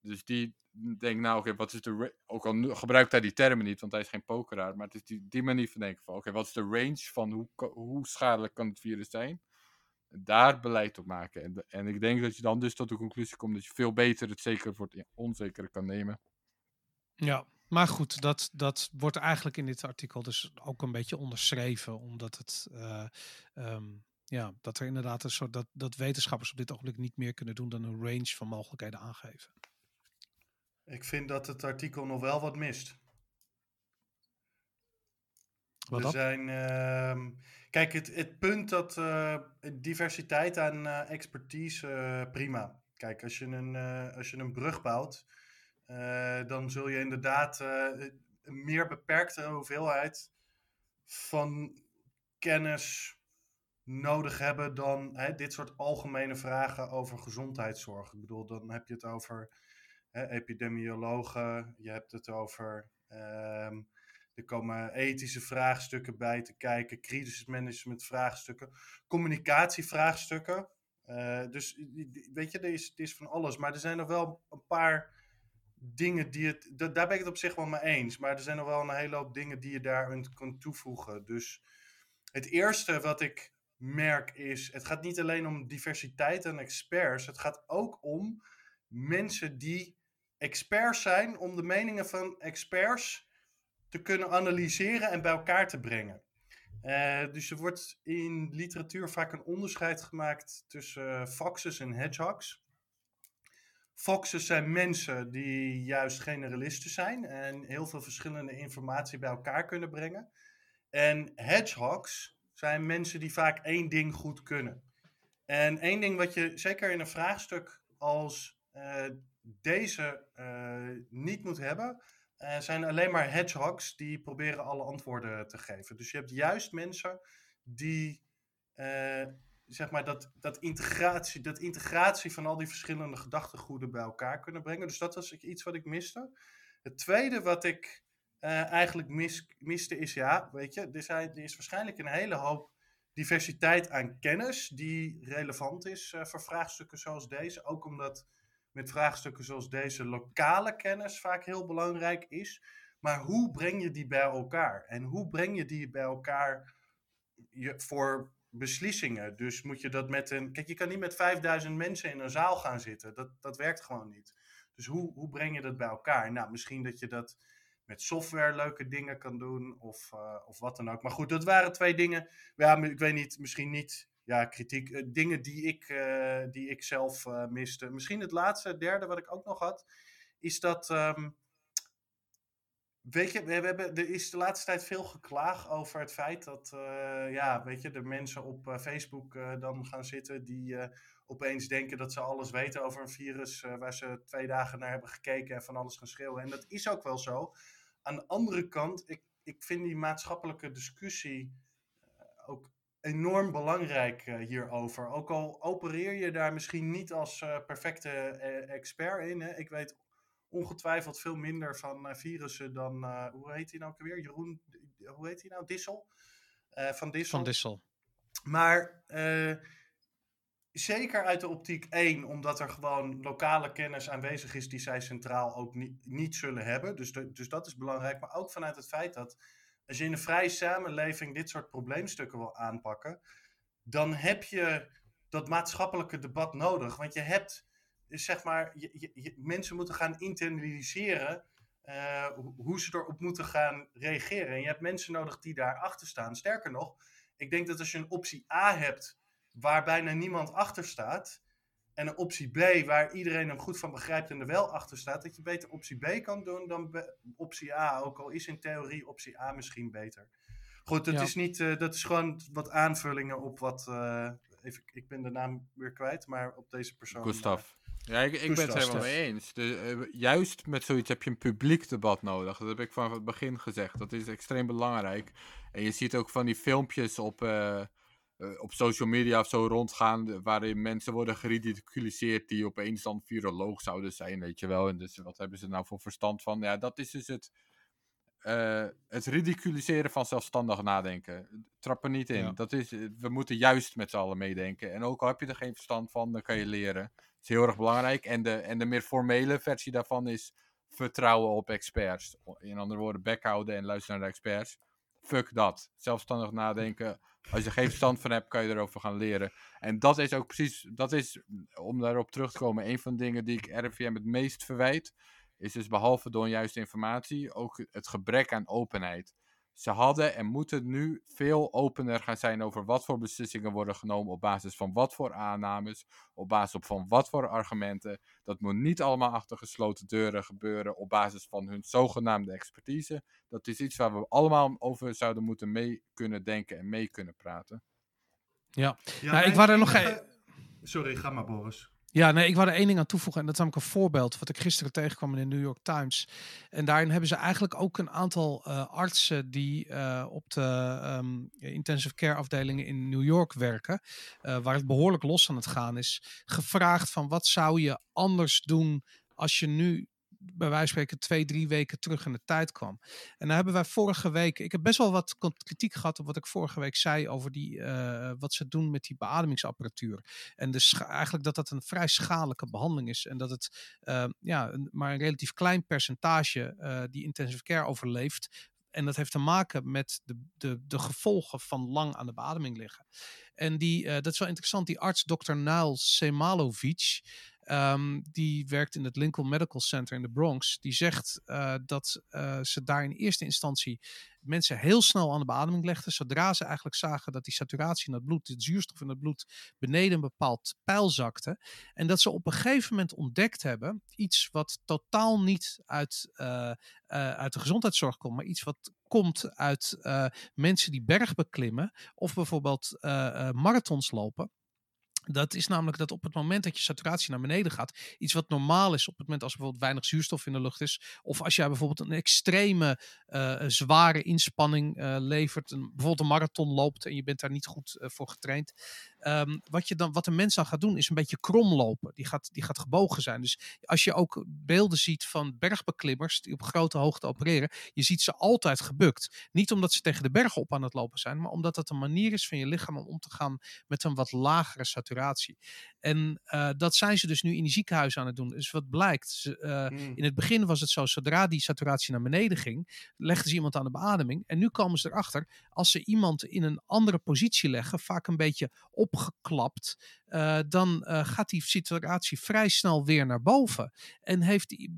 Dus die denkt, nou oké, wat is de... Ook al gebruikt hij die termen niet, want hij is geen pokeraar. Maar het is die, die manier van denken van, oké, wat is de range van hoe, hoe schadelijk kan het virus zijn? Daar beleid op maken. En, en ik denk dat je dan dus tot de conclusie komt dat je veel beter het zeker voor het onzekere kan nemen.
Ja, maar goed, dat, dat wordt eigenlijk in dit artikel dus ook een beetje onderschreven, omdat het... Uh, um, ja, dat er inderdaad een soort dat, dat wetenschappers op dit ogenblik niet meer kunnen doen dan een range van mogelijkheden aangeven.
Ik vind dat het artikel nog wel wat mist.
Wat
er zijn. Uh, kijk, het, het punt dat uh, diversiteit aan uh, expertise, uh, prima. Kijk, als je een, als je een brug bouwt, dan zul je inderdaad een meer beperkte hoeveelheid van kennis nodig hebben dan hè, dit soort algemene vragen over gezondheidszorg. Ik bedoel, dan heb je het over epidemiologen, je hebt het over. Um, er komen ethische vraagstukken bij te kijken, crisismanagement vraagstukken, communicatievraagstukken. Uh, dus weet je, er is, is van alles. Maar er zijn nog wel een paar dingen die het. Daar ben ik het op zich wel mee eens. Maar er zijn nog wel een hele hoop dingen die je daar kunt toevoegen. Dus het eerste wat ik merk is: het gaat niet alleen om diversiteit en experts. Het gaat ook om mensen die experts zijn, om de meningen van experts te kunnen analyseren en bij elkaar te brengen. Uh, dus er wordt in literatuur vaak een onderscheid gemaakt tussen foxes en hedgehogs. Foxes zijn mensen die juist generalisten zijn en heel veel verschillende informatie bij elkaar kunnen brengen. En hedgehogs zijn mensen die vaak één ding goed kunnen. En één ding wat je zeker in een vraagstuk als uh, deze uh, niet moet hebben, uh, zijn alleen maar hedgehogs die proberen alle antwoorden te geven. Dus je hebt juist mensen die uh, zeg maar dat, dat, integratie, dat integratie van al die verschillende gedachtegoeden bij elkaar kunnen brengen. Dus dat was iets wat ik miste. Het tweede wat ik eigenlijk mis, miste is, ja, weet je, er, zijn, er is waarschijnlijk een hele hoop diversiteit aan kennis die relevant is voor vraagstukken zoals deze. Ook omdat met vraagstukken zoals deze lokale kennis vaak heel belangrijk is. Maar hoe breng je die bij elkaar? En hoe breng je die bij elkaar voor beslissingen? Dus moet je dat met een. Kijk, je kan niet met 5000 mensen in een zaal gaan zitten. Dat, dat werkt gewoon niet. Dus hoe, hoe breng je dat bij elkaar? Nou, misschien dat je dat met software leuke dingen kan doen of, uh, of wat dan ook. Maar goed, dat waren twee dingen. Ja, ik weet niet, misschien niet ja, kritiek. Uh, dingen die ik, uh, die ik zelf uh, miste. Misschien het laatste, derde wat ik ook nog had. Is dat. Um, weet je, we hebben, er is de laatste tijd veel geklaag over het feit dat. ja, weet je, de mensen op Facebook dan gaan zitten. die opeens denken dat ze alles weten over een virus. waar ze twee dagen naar hebben gekeken en van alles gaan schreeuwen. En dat is ook wel zo. Aan de andere kant, ik, ik vind die maatschappelijke discussie ook enorm belangrijk uh, hierover. Ook al opereer je daar misschien niet als uh, perfecte uh, expert in. Hè? Ik weet ongetwijfeld veel minder van virussen dan, hoe heet hij nou ook weer? Jeroen, hoe heet hij nou? Dissel? van Dissel.
Van Dissel.
Maar zeker uit de optiek 1, omdat er gewoon lokale kennis aanwezig is die zij centraal ook niet, niet zullen hebben. Dus, de, dus dat is belangrijk. Maar ook vanuit het feit dat als je in een vrije samenleving dit soort probleemstukken wil aanpakken, dan heb je dat maatschappelijke debat nodig. Want je hebt, zeg maar, je, mensen moeten gaan internaliseren uh, hoe ze erop moeten gaan reageren. En je hebt mensen nodig die daarachter staan. Sterker nog, ik denk dat als je een optie A hebt waar bijna niemand achter staat, en een optie B waar iedereen hem goed van begrijpt en er wel achter staat, dat je beter optie B kan doen dan optie A. Ook al is in theorie optie A misschien beter. Goed, dat, is, niet, uh, dat is gewoon wat aanvullingen op wat. Uh, even, ik ben de naam weer kwijt, maar op deze persoon.
Gustav. Ja, ik, ik ben het helemaal mee eens. De, uh, juist met zoiets heb je een publiek debat nodig. Dat heb ik van het begin gezegd. Dat is extreem belangrijk. En je ziet ook van die filmpjes op, uh, op social media of zo rondgaan. waarin mensen worden geridiculiseerd die opeens dan viroloog zouden zijn, weet je wel. En dus wat hebben ze nou voor verstand van? Ja, dat is dus het uh, het ridiculiseren van zelfstandig nadenken. Trap er niet in. Dat is, we moeten juist met z'n allen meedenken. En ook al heb je er geen verstand van, dan kan je leren. Dat is heel erg belangrijk. En de, en de meer formele versie daarvan is vertrouwen op experts. In andere woorden, backhouden en luisteren naar de experts. Fuck dat. Zelfstandig nadenken. Als je geen verstand van hebt, kan je erover gaan leren. En dat is ook precies, dat is, om daarop terug te komen, een van de dingen die ik RIVM het meest verwijt is dus behalve door juiste informatie ook het gebrek aan openheid. Ze hadden en moeten nu veel opener gaan zijn over wat voor beslissingen worden genomen op basis van wat voor aannames, op basis van wat voor argumenten. Dat moet niet allemaal achter gesloten deuren gebeuren op basis van hun zogenaamde expertise. Dat is iets waar we allemaal over zouden moeten mee kunnen denken en mee kunnen praten.
Ja, ja nou, ik wou er nog...
Sorry, ga maar Boris.
Ja, nee, ik wou er één ding aan toevoegen. En dat is namelijk een voorbeeld wat ik gisteren tegenkwam in de New York Times. En daarin hebben ze eigenlijk ook een aantal uh, artsen die uh, op de um, intensive care afdelingen in New York werken. Uh, waar het behoorlijk los aan het gaan is. Gevraagd van wat zou je anders doen als je nu bij wijze van spreken twee, drie weken terug in de tijd kwam. En daar hebben wij vorige week, ik heb best wel wat kritiek gehad op wat ik vorige week zei over die, uh, wat ze doen met die beademingsapparatuur. En dus eigenlijk dat dat een vrij schadelijke behandeling is. En dat het uh, ja, maar een relatief klein percentage uh, die intensive care overleeft. En dat heeft te maken met de, de, de gevolgen van lang aan de beademing liggen. En die, dat is wel interessant, die arts Dr. Nail Semalovic, Um, die werkt in het Lincoln Medical Center in de Bronx. Die zegt uh, dat uh, ze daar in eerste instantie mensen heel snel aan de beademing legden. Zodra ze eigenlijk zagen dat die saturatie in het bloed, de zuurstof in het bloed, beneden een bepaald pijl zakte. En dat ze op een gegeven moment ontdekt hebben, iets wat totaal niet uit, uh, uit de gezondheidszorg komt, maar iets wat komt uit mensen die berg beklimmen of bijvoorbeeld marathons lopen dat is namelijk dat op het moment dat je saturatie naar beneden gaat, iets wat normaal is op het moment als bijvoorbeeld weinig zuurstof in de lucht is, of als jij bijvoorbeeld een extreme uh, zware inspanning uh, levert, een, bijvoorbeeld een marathon loopt en je bent daar niet goed uh, voor getraind, um, wat, je dan, wat een mens dan gaat doen is een beetje kromlopen. Die gaat, die gaat gebogen zijn. Dus als je ook beelden ziet van bergbeklimmers die op grote hoogte opereren, je ziet ze altijd gebukt. Niet omdat ze tegen de bergen op aan het lopen zijn, maar omdat het een manier is van je lichaam om om te gaan met een wat lagere saturatie en uh, dat zijn ze dus nu in die ziekenhuizen aan het doen. Dus wat blijkt, ze, uh, mm. in het begin was het zo, zodra die saturatie naar beneden ging, legden ze iemand aan de beademing. En nu komen ze erachter, als ze iemand in een andere positie leggen, vaak een beetje opgeklapt, uh, dan gaat die saturatie vrij snel weer naar boven. En heeft,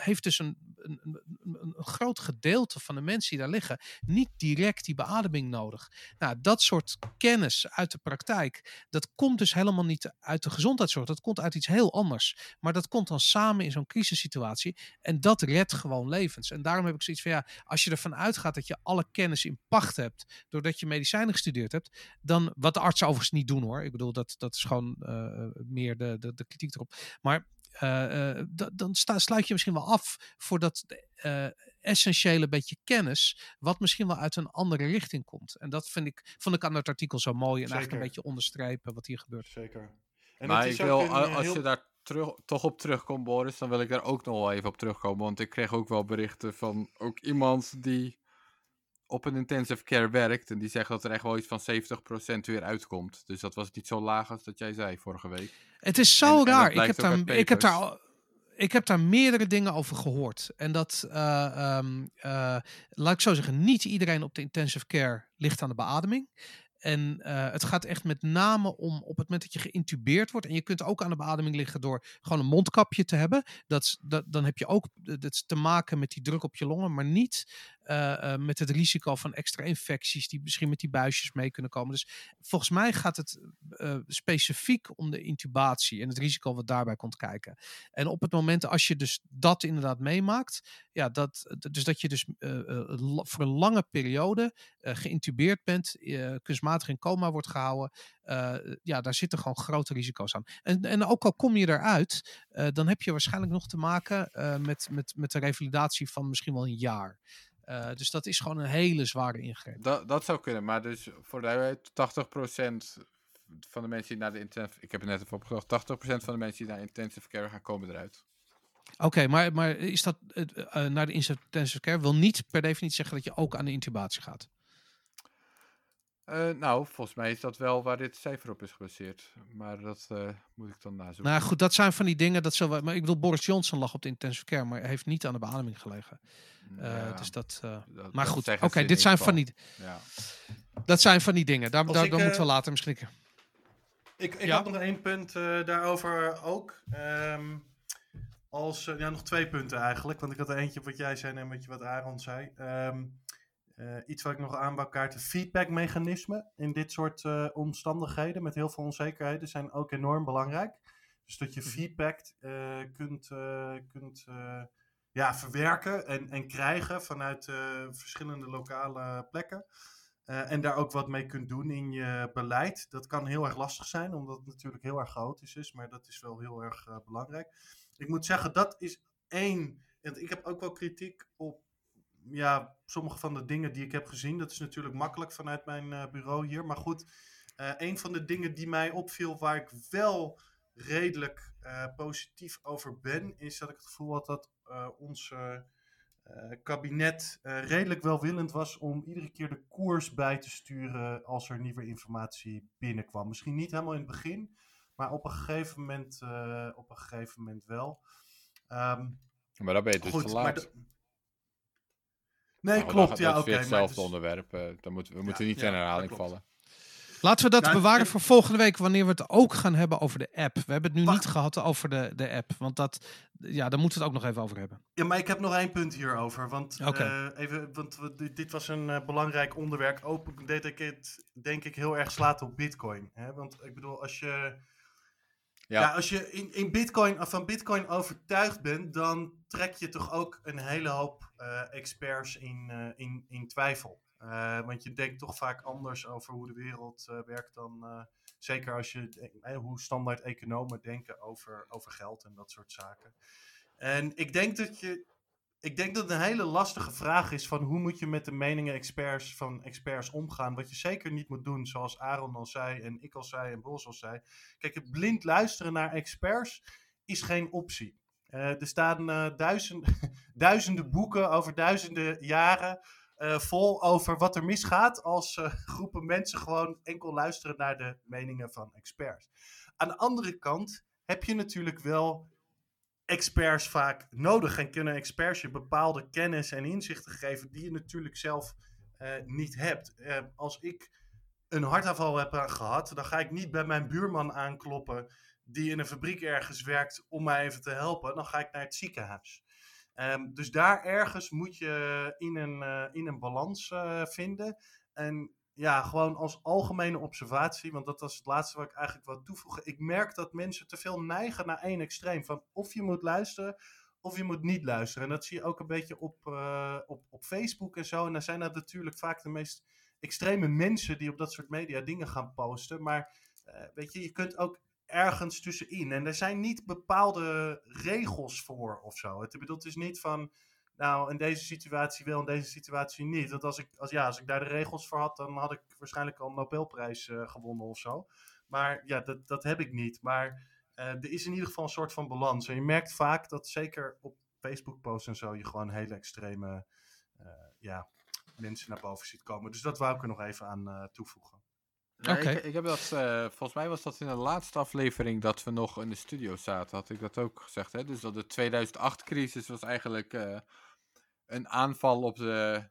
heeft dus een een, een, groot gedeelte van de mensen die daar liggen niet direct die beademing nodig. Nou, dat soort kennis uit de praktijk, dat komt dus helemaal niet uit de gezondheidszorg. Dat komt uit iets heel anders. Maar dat komt dan samen in zo'n crisissituatie en dat redt gewoon levens. En daarom heb ik zoiets van ja, als je ervan uitgaat dat je alle kennis in pacht hebt, doordat je medicijnen gestudeerd hebt, dan wat de artsen overigens niet doen hoor. Ik bedoel, dat, dat is gewoon uh, meer de, de kritiek erop. Maar uh, uh, dan sta, sluit je misschien wel af voor dat uh, essentiële beetje kennis, wat misschien wel uit een andere richting komt. En dat vind ik, vond ik aan het artikel zo mooi en Zeker. eigenlijk een beetje onderstrepen wat hier gebeurt.
Zeker.
En maar ik wil, als heel... je daar terug, toch op terugkomt, Boris, dan wil ik daar ook nog wel even op terugkomen. Want ik kreeg ook wel berichten van ook iemand die op een intensive care werkt. En die zegt dat er echt wel iets van 70% weer uitkomt. Dus dat was niet zo laag als dat jij zei vorige week.
Het is zo en, raar. En ik, heb daar, ik heb daar ik heb daar meerdere dingen over gehoord. En dat, uh, um, uh, laat ik zo zeggen, niet iedereen op de intensive care ligt aan de beademing. En uh, het gaat echt met name om op het moment dat je geïntubeerd wordt. En je kunt ook aan de beademing liggen door gewoon een mondkapje te hebben. Dat, dat, dan heb je ook dat te maken met die druk op je longen. Maar niet met het risico van extra infecties die misschien met die buisjes mee kunnen komen. Dus volgens mij gaat het specifiek om de intubatie en het risico wat daarbij komt kijken. En op het moment als je dus dat inderdaad meemaakt, ja, dat, dus dat je dus voor een lange periode geïntubeerd bent, kunstmatig in coma wordt gehouden, ja, daar zitten gewoon grote risico's aan. En, en ook al kom je eruit, dan heb je waarschijnlijk nog te maken met, met, met de revalidatie van misschien wel een jaar. Uh, dus dat is gewoon een hele zware ingreep.
Dat, dat zou kunnen, maar dus voor de 80% van de mensen die naar de intensive... Ik heb het net even opgezocht. 80% van de mensen die naar intensive care gaan komen eruit.
Oké, okay, maar, maar is dat naar de intensive care wil niet per definitie zeggen dat je ook aan de intubatie gaat?
Uh, nou, volgens mij is dat wel waar dit cijfer op is gebaseerd. Maar dat uh, moet ik dan nazoeken.
Nou goed, dat zijn van die dingen. Dat zullen maar ik bedoel, Boris Johnson lag op de intensive care, maar heeft niet aan de beademing gelegen. Uh, ja, dus dat, dat maar goed, oké, okay, dit zijn van die. Ja. Dat zijn van die dingen. Daar, daar, ik, daar moeten we later misschien.
Ik, ik ja? had nog één punt daarover ook. Um, als, ja, nog twee punten eigenlijk. Want ik had er eentje wat jij zei en een beetje wat Aaron zei. Um, uh, iets wat ik nog aan kaart, feedbackmechanismen in dit soort uh, omstandigheden met heel veel onzekerheden zijn ook enorm belangrijk. Dus dat je mhm. feedback uh, kunt, kunt ja, verwerken en, en krijgen vanuit verschillende lokale plekken. en daar ook wat mee kunt doen in je beleid. Dat kan heel erg lastig zijn, omdat het natuurlijk heel erg chaotisch is, maar dat is wel heel erg belangrijk. Ik moet zeggen, dat is één. En ik heb ook wel kritiek op ja, sommige van de dingen die ik heb gezien, dat is natuurlijk makkelijk vanuit mijn uh, bureau hier. Maar goed, uh, een van de dingen die mij opviel, waar ik wel redelijk uh, positief over ben, is dat ik het gevoel had dat ons kabinet redelijk welwillend was om iedere keer de koers bij te sturen als er nieuwe informatie binnenkwam. Misschien niet helemaal in het begin, maar op een gegeven moment, op een gegeven moment wel. Um,
maar dan ben je dus goed, te laat.
Nee, nou, klopt. Ja, oké.
Okay, hetzelfde dus... onderwerp. Uh, dan moeten, we moeten niet in herhaling vallen.
Laten we dat nou, bewaren voor volgende week, wanneer we het ook gaan hebben over de app. We hebben het nu niet gehad over de, de app, want dat, ja, daar moeten we het ook nog even over hebben.
Ja, maar ik heb nog één punt hierover. Want, okay. uh, even, want dit was een uh, belangrijk onderwerp. Ik het, denk ik, heel erg slaat op Bitcoin. Hè? Want ik bedoel, als je ja. ja, als je in, in Bitcoin, van Bitcoin overtuigd bent, dan trek je toch ook een hele hoop uh, experts in, uh, in, in twijfel. Uh, want je denkt toch vaak anders over hoe de wereld werkt dan. zeker als je hoe standaard economen denken over, over geld en dat soort zaken. En ik denk dat je ik denk dat het een hele lastige vraag is van hoe moet je met de meningen experts van experts omgaan. Wat je zeker niet moet doen, zoals Aaron al zei en ik al zei en Bos al zei. Kijk, het blind luisteren naar experts is geen optie. Uh, er staan uh, duizend, <laughs> duizenden boeken over duizenden jaren uh, vol over wat er misgaat als <laughs> groepen mensen gewoon enkel luisteren naar de meningen van experts. Aan de andere kant heb je natuurlijk wel experts vaak nodig en kunnen experts je bepaalde kennis en inzichten geven die je natuurlijk zelf niet hebt. Als ik een hartaanval heb gehad, dan ga ik niet bij mijn buurman aankloppen die in een fabriek ergens werkt om mij even te helpen. Dan ga ik naar het ziekenhuis. Um, dus daar ergens moet je in een, uh, in een balans vinden. En ja, gewoon als algemene observatie, want dat was het laatste wat ik eigenlijk wil toevoegen. Ik merk dat mensen te veel neigen naar één extreem. Van of je moet luisteren of je moet niet luisteren. En dat zie je ook een beetje op, uh, op, op Facebook en zo. En dan zijn dat natuurlijk vaak de meest extreme mensen die op dat soort media dingen gaan posten. Maar weet je, je kunt ook ergens tussenin. En er zijn niet bepaalde regels voor of zo. Het, bedoel, het is niet van nou, in deze situatie wel, in deze situatie niet. Dat als ik, als, ja, als ik daar de regels voor had, dan had ik waarschijnlijk al een Nobelprijs uh, gewonnen of zo. Maar ja, dat, dat heb ik niet. Maar uh, er is in ieder geval een soort van balans. En je merkt vaak dat zeker op Facebook-posts en zo, je gewoon hele extreme uh, ja, mensen naar boven ziet komen. Dus dat wou ik er nog even aan toevoegen.
Okay. ik, ik, heb dat, volgens mij was dat in de laatste aflevering dat we nog in de studio zaten, had ik dat ook gezegd. Hè? Dus dat de 2008-crisis was eigenlijk een aanval op de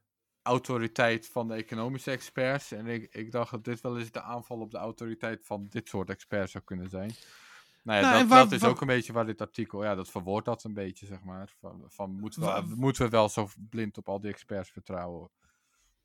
autoriteit van de economische experts. En ik, ik dacht dat dit wel eens de aanval op de autoriteit van dit soort experts zou kunnen zijn. Nou ja, dat, dat, is ook een beetje waar dit artikel, ja, dat verwoordt dat een beetje, zeg maar. Van, van moeten, we, moeten we wel zo blind op al die experts vertrouwen?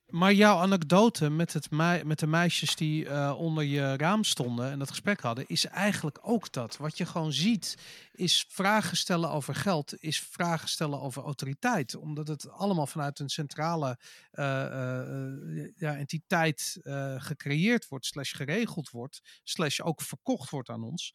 Maar jouw anekdote met, het met de meisjes die uh, onder je raam stonden en dat gesprek hadden, is eigenlijk ook dat. Wat je gewoon ziet, is vragen stellen over geld, is vragen stellen over autoriteit. Omdat het allemaal vanuit een centrale uh, uh, ja, entiteit gecreëerd wordt, slash geregeld wordt, slash ook verkocht wordt aan ons.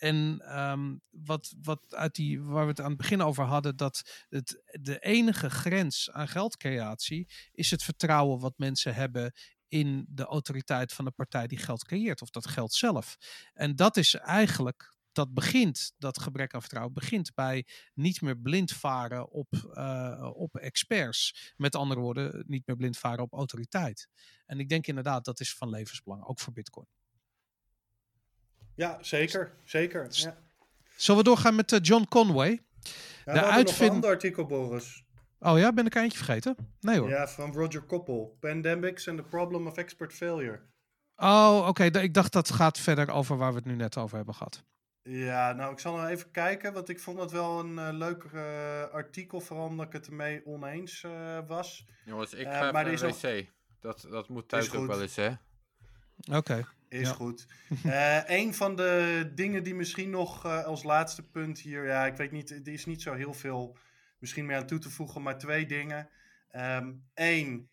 En um, wat, wat uit die, waar we het aan het begin over hadden, dat het, de enige grens aan geldcreatie is het vertrouwen wat mensen hebben in de autoriteit van de partij die geld creëert, of dat geld zelf. En dat is eigenlijk, dat begint, dat gebrek aan vertrouwen begint bij niet meer blind varen op, uh, op experts. Met andere woorden, niet meer blind varen op autoriteit. En ik denk inderdaad, dat is van levensbelang, ook voor Bitcoin.
Ja, zeker. Zeker. Ja.
Zullen we doorgaan met uh, John Conway?
Ja, de uitvind... een ander artikel, Boris.
Oh ja, ben ik eentje vergeten? Nee hoor.
Ja, van Roger Koppel. Pandemics and the Problem of Expert Failure.
Oh, oké. Ik dacht dat gaat verder over waar we het nu net over hebben gehad.
Ja, nou, ik zal nog even kijken, want ik vond het wel een uh, leuk uh, artikel, vooral omdat ik het ermee oneens uh, was.
Jongens, ik ga maar even wc. Nog... Dat, dat moet thuis ook wel eens, hè?
Oké.
Is goed. Uh, <laughs> een van de dingen die misschien nog uh, als laatste punt hier, ja, ik weet niet, er is niet zo heel veel misschien meer aan toe te voegen, maar twee dingen. Eén, um,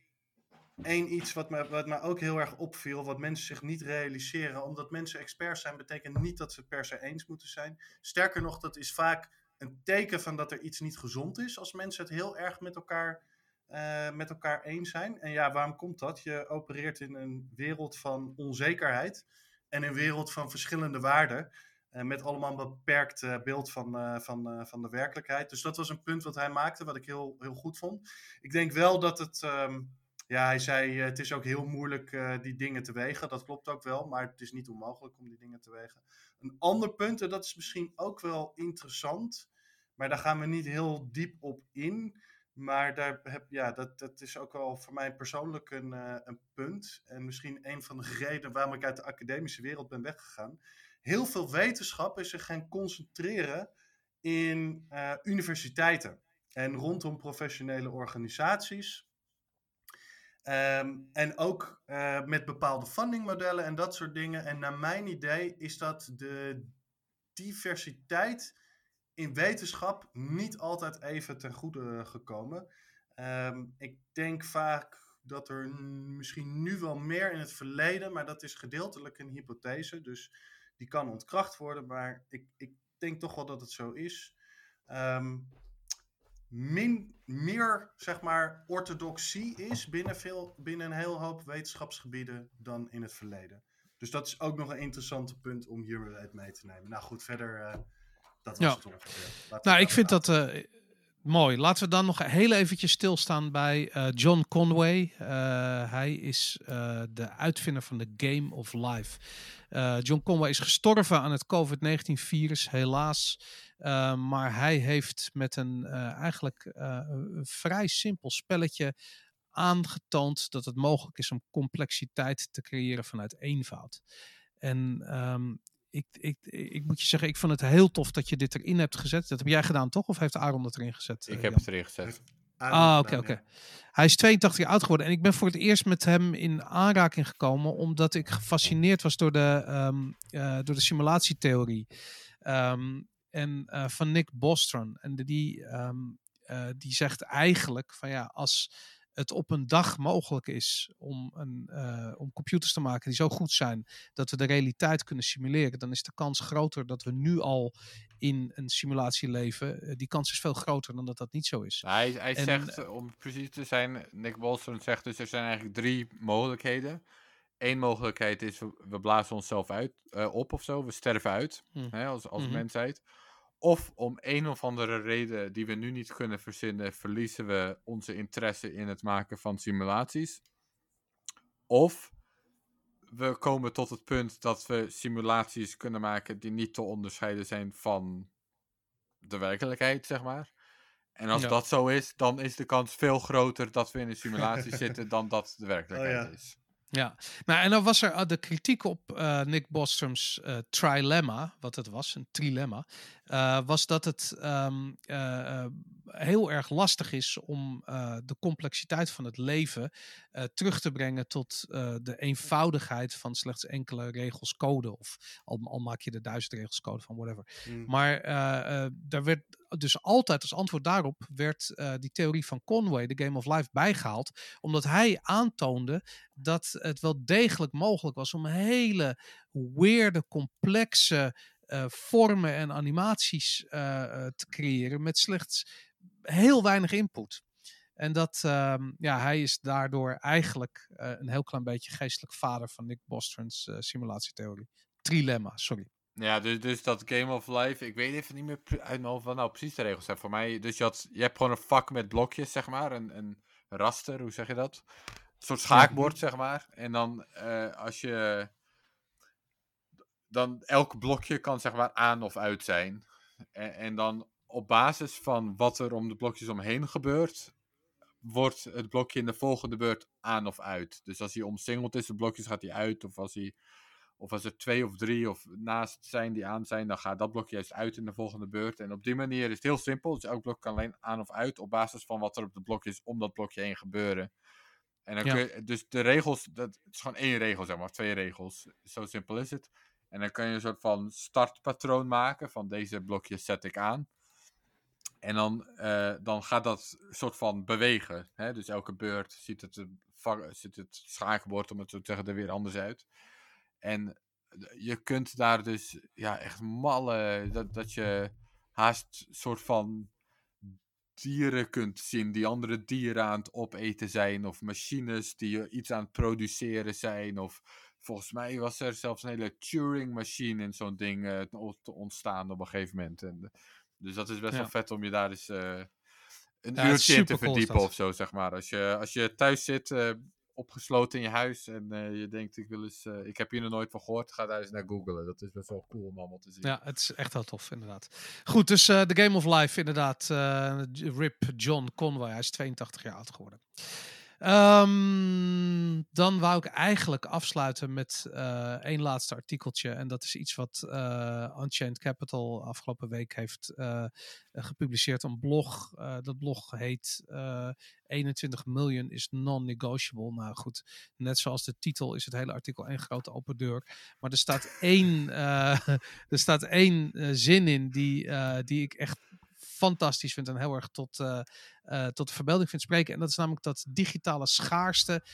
één iets wat me, wat me ook heel erg opviel, wat mensen zich niet realiseren. Omdat mensen experts zijn, betekent niet dat ze het per se eens moeten zijn. Sterker nog, dat is vaak een teken van dat er iets niet gezond is. Als mensen het heel erg met elkaar uh, met elkaar eens zijn. En ja, waarom komt dat? Je opereert in een wereld van onzekerheid en een wereld van verschillende waarden. Uh, met allemaal een beperkt uh, beeld van, van, van de werkelijkheid. Dus dat was een punt wat hij maakte, wat ik heel, heel goed vond. Ik denk wel dat het. Um, ja, hij zei: het is ook heel moeilijk die dingen te wegen. Dat klopt ook wel, maar het is niet onmogelijk om die dingen te wegen. Een ander punt, en dat is misschien ook wel interessant, maar daar gaan we niet heel diep op in maar daar heb, ja, dat, dat is ook wel voor mij persoonlijk een, uh, een punt. En misschien een van de redenen waarom ik uit de academische wereld ben weggegaan. Heel veel wetenschap is zich gaan concentreren in uh, universiteiten en rondom professionele organisaties. Um, en ook uh, met bepaalde fundingmodellen en dat soort dingen. En naar mijn idee is dat de diversiteit in wetenschap niet altijd even ten goede gekomen. Um, ik denk vaak dat er misschien nu wel meer in het verleden, maar dat is gedeeltelijk een hypothese, dus die kan ontkracht worden, maar ik, ik denk toch wel dat het zo is. Um, min, meer, zeg maar, orthodoxie is binnen, veel, binnen een heel hoop wetenschapsgebieden dan in het verleden. Dus dat is ook nog een interessante punt om hier mee te nemen. Nou goed, verder uh, dat was ja.
het Nou, ik vind dat uh, mooi. Laten we dan nog heel eventjes stilstaan bij uh, John Conway. Uh, hij is de uitvinder van de Game of Life. John Conway is gestorven aan het COVID-19-virus, helaas. maar hij heeft met een eigenlijk een vrij simpel spelletje aangetoond dat het mogelijk is om complexiteit te creëren vanuit eenvoud. En um, ik, ik, ik moet je zeggen, ik vond het heel tof dat je dit erin hebt gezet. Dat heb jij gedaan, toch? Of heeft Aaron dat erin gezet?
Ik heb het erin gezet.
Ah, oké, oké. Hij is 82 jaar oud geworden. En ik ben voor het eerst met hem in aanraking gekomen. Omdat ik gefascineerd was door de, um, uh, door de simulatietheorie. Um, en uh, van Nick Bostrom. En die, um, uh, die zegt eigenlijk van ja, als het op een dag mogelijk is om, een, uh, om computers te maken die zo goed zijn dat we de realiteit kunnen simuleren, dan is de kans groter dat we nu al in een simulatie leven. Uh, die kans is veel groter dan dat dat niet zo is.
Hij, hij en, zegt, om precies te zijn, Nick Bolstrom zegt dus er zijn eigenlijk drie mogelijkheden. Eén mogelijkheid is we, we blazen onszelf uit, uh, op of zo, we sterven uit hm. hè, als, als mm -hmm. mensheid. Of om een of andere reden die we nu niet kunnen verzinnen, verliezen we onze interesse in het maken van simulaties. Of we komen tot het punt dat we simulaties kunnen maken die niet te onderscheiden zijn van de werkelijkheid, zeg maar. En als dat zo is, dan is de kans veel groter dat we in een simulatie <laughs> zitten dan dat de werkelijkheid oh, ja. is.
Ja, nou en dan was er uh, de kritiek op uh, Nick Bostrom's uh, trilemma, wat het was, een trilemma, was dat het um, heel erg lastig is om de complexiteit van het leven terug te brengen tot de eenvoudigheid van slechts enkele regels code. Of al, al maak je er duizend regels code van, whatever. Mm. Maar daar werd dus altijd als antwoord daarop werd die theorie van Conway, de Game of Life, bijgehaald. Omdat hij aantoonde dat het wel degelijk mogelijk was om hele weirde, complexe uh, vormen en animaties uh, te creëren met slechts heel weinig input. En dat, um, ja, hij is daardoor eigenlijk een heel klein beetje geestelijk vader van Nick Bostrom's simulatietheorie. Trilemma, sorry.
Ja, dus, dus dat Game of Life, ik weet even niet meer uit mijn hoofd wat nou precies de regels zijn. Voor mij, dus je, had, je hebt gewoon een vak met blokjes, zeg maar, een, een raster, hoe zeg je dat? Een soort schaakbord, zeg maar. En dan uh, als je. Dan elk blokje kan zeg maar aan of uit zijn. En, en dan op basis van wat er om de blokjes omheen gebeurt, wordt het blokje in de volgende beurt aan of uit. Dus als hij omsingeld is, de blokjes gaat hij uit. Of als, hij, of als er twee of drie of naast zijn die aan zijn, dan gaat dat blokje juist uit in de volgende beurt. En op die manier is het heel simpel. Dus elk blok kan alleen aan of uit op basis van wat er op de blokjes om dat blokje heen gebeuren. En dan kun je, dus de regels, dat het is gewoon één regel, zeg maar, twee regels. Zo simpel is het. En dan kun je een soort van startpatroon maken van deze blokjes zet ik aan. En dan, uh, dan gaat dat soort van bewegen. Hè? Dus elke beurt ziet het, ziet het schaakbord, om het zo te zeggen, er weer anders uit. En je kunt daar dus ja, echt mallen, dat, dat je haast soort van dieren kunt zien die andere dieren aan het opeten zijn, of machines die iets aan het produceren zijn, of volgens mij was er zelfs een hele Turing-machine in zo'n ding uh, te ontstaan op een gegeven moment. En, dus dat is best wel vet om je daar eens uh, een ja, uurtje in te verdiepen of zo, zeg maar. Als je, als je thuis zit, uh, opgesloten in je huis en uh, je denkt, ik wil eens, ik heb hier nog nooit van gehoord, ga daar eens naar googlen. Dat is best wel cool om allemaal te zien.
Ja, het is echt wel tof, inderdaad. Goed, dus de Game of Life, inderdaad. Rip John Conway, hij is 82 jaar oud geworden. Um, dan wou ik eigenlijk afsluiten met uh, één laatste artikeltje. En dat is iets wat uh, Unchained Capital afgelopen week heeft uh, gepubliceerd. Een blog. dat blog heet 21 miljoen is non-negotiable. Nou goed, net zoals de titel is het hele artikel één grote open deur. Maar er staat één, <laughs> er staat één zin in die, die ik echt fantastisch vind en heel erg tot, uh, tot de verbeelding vind spreken. En dat is namelijk dat digitale schaarste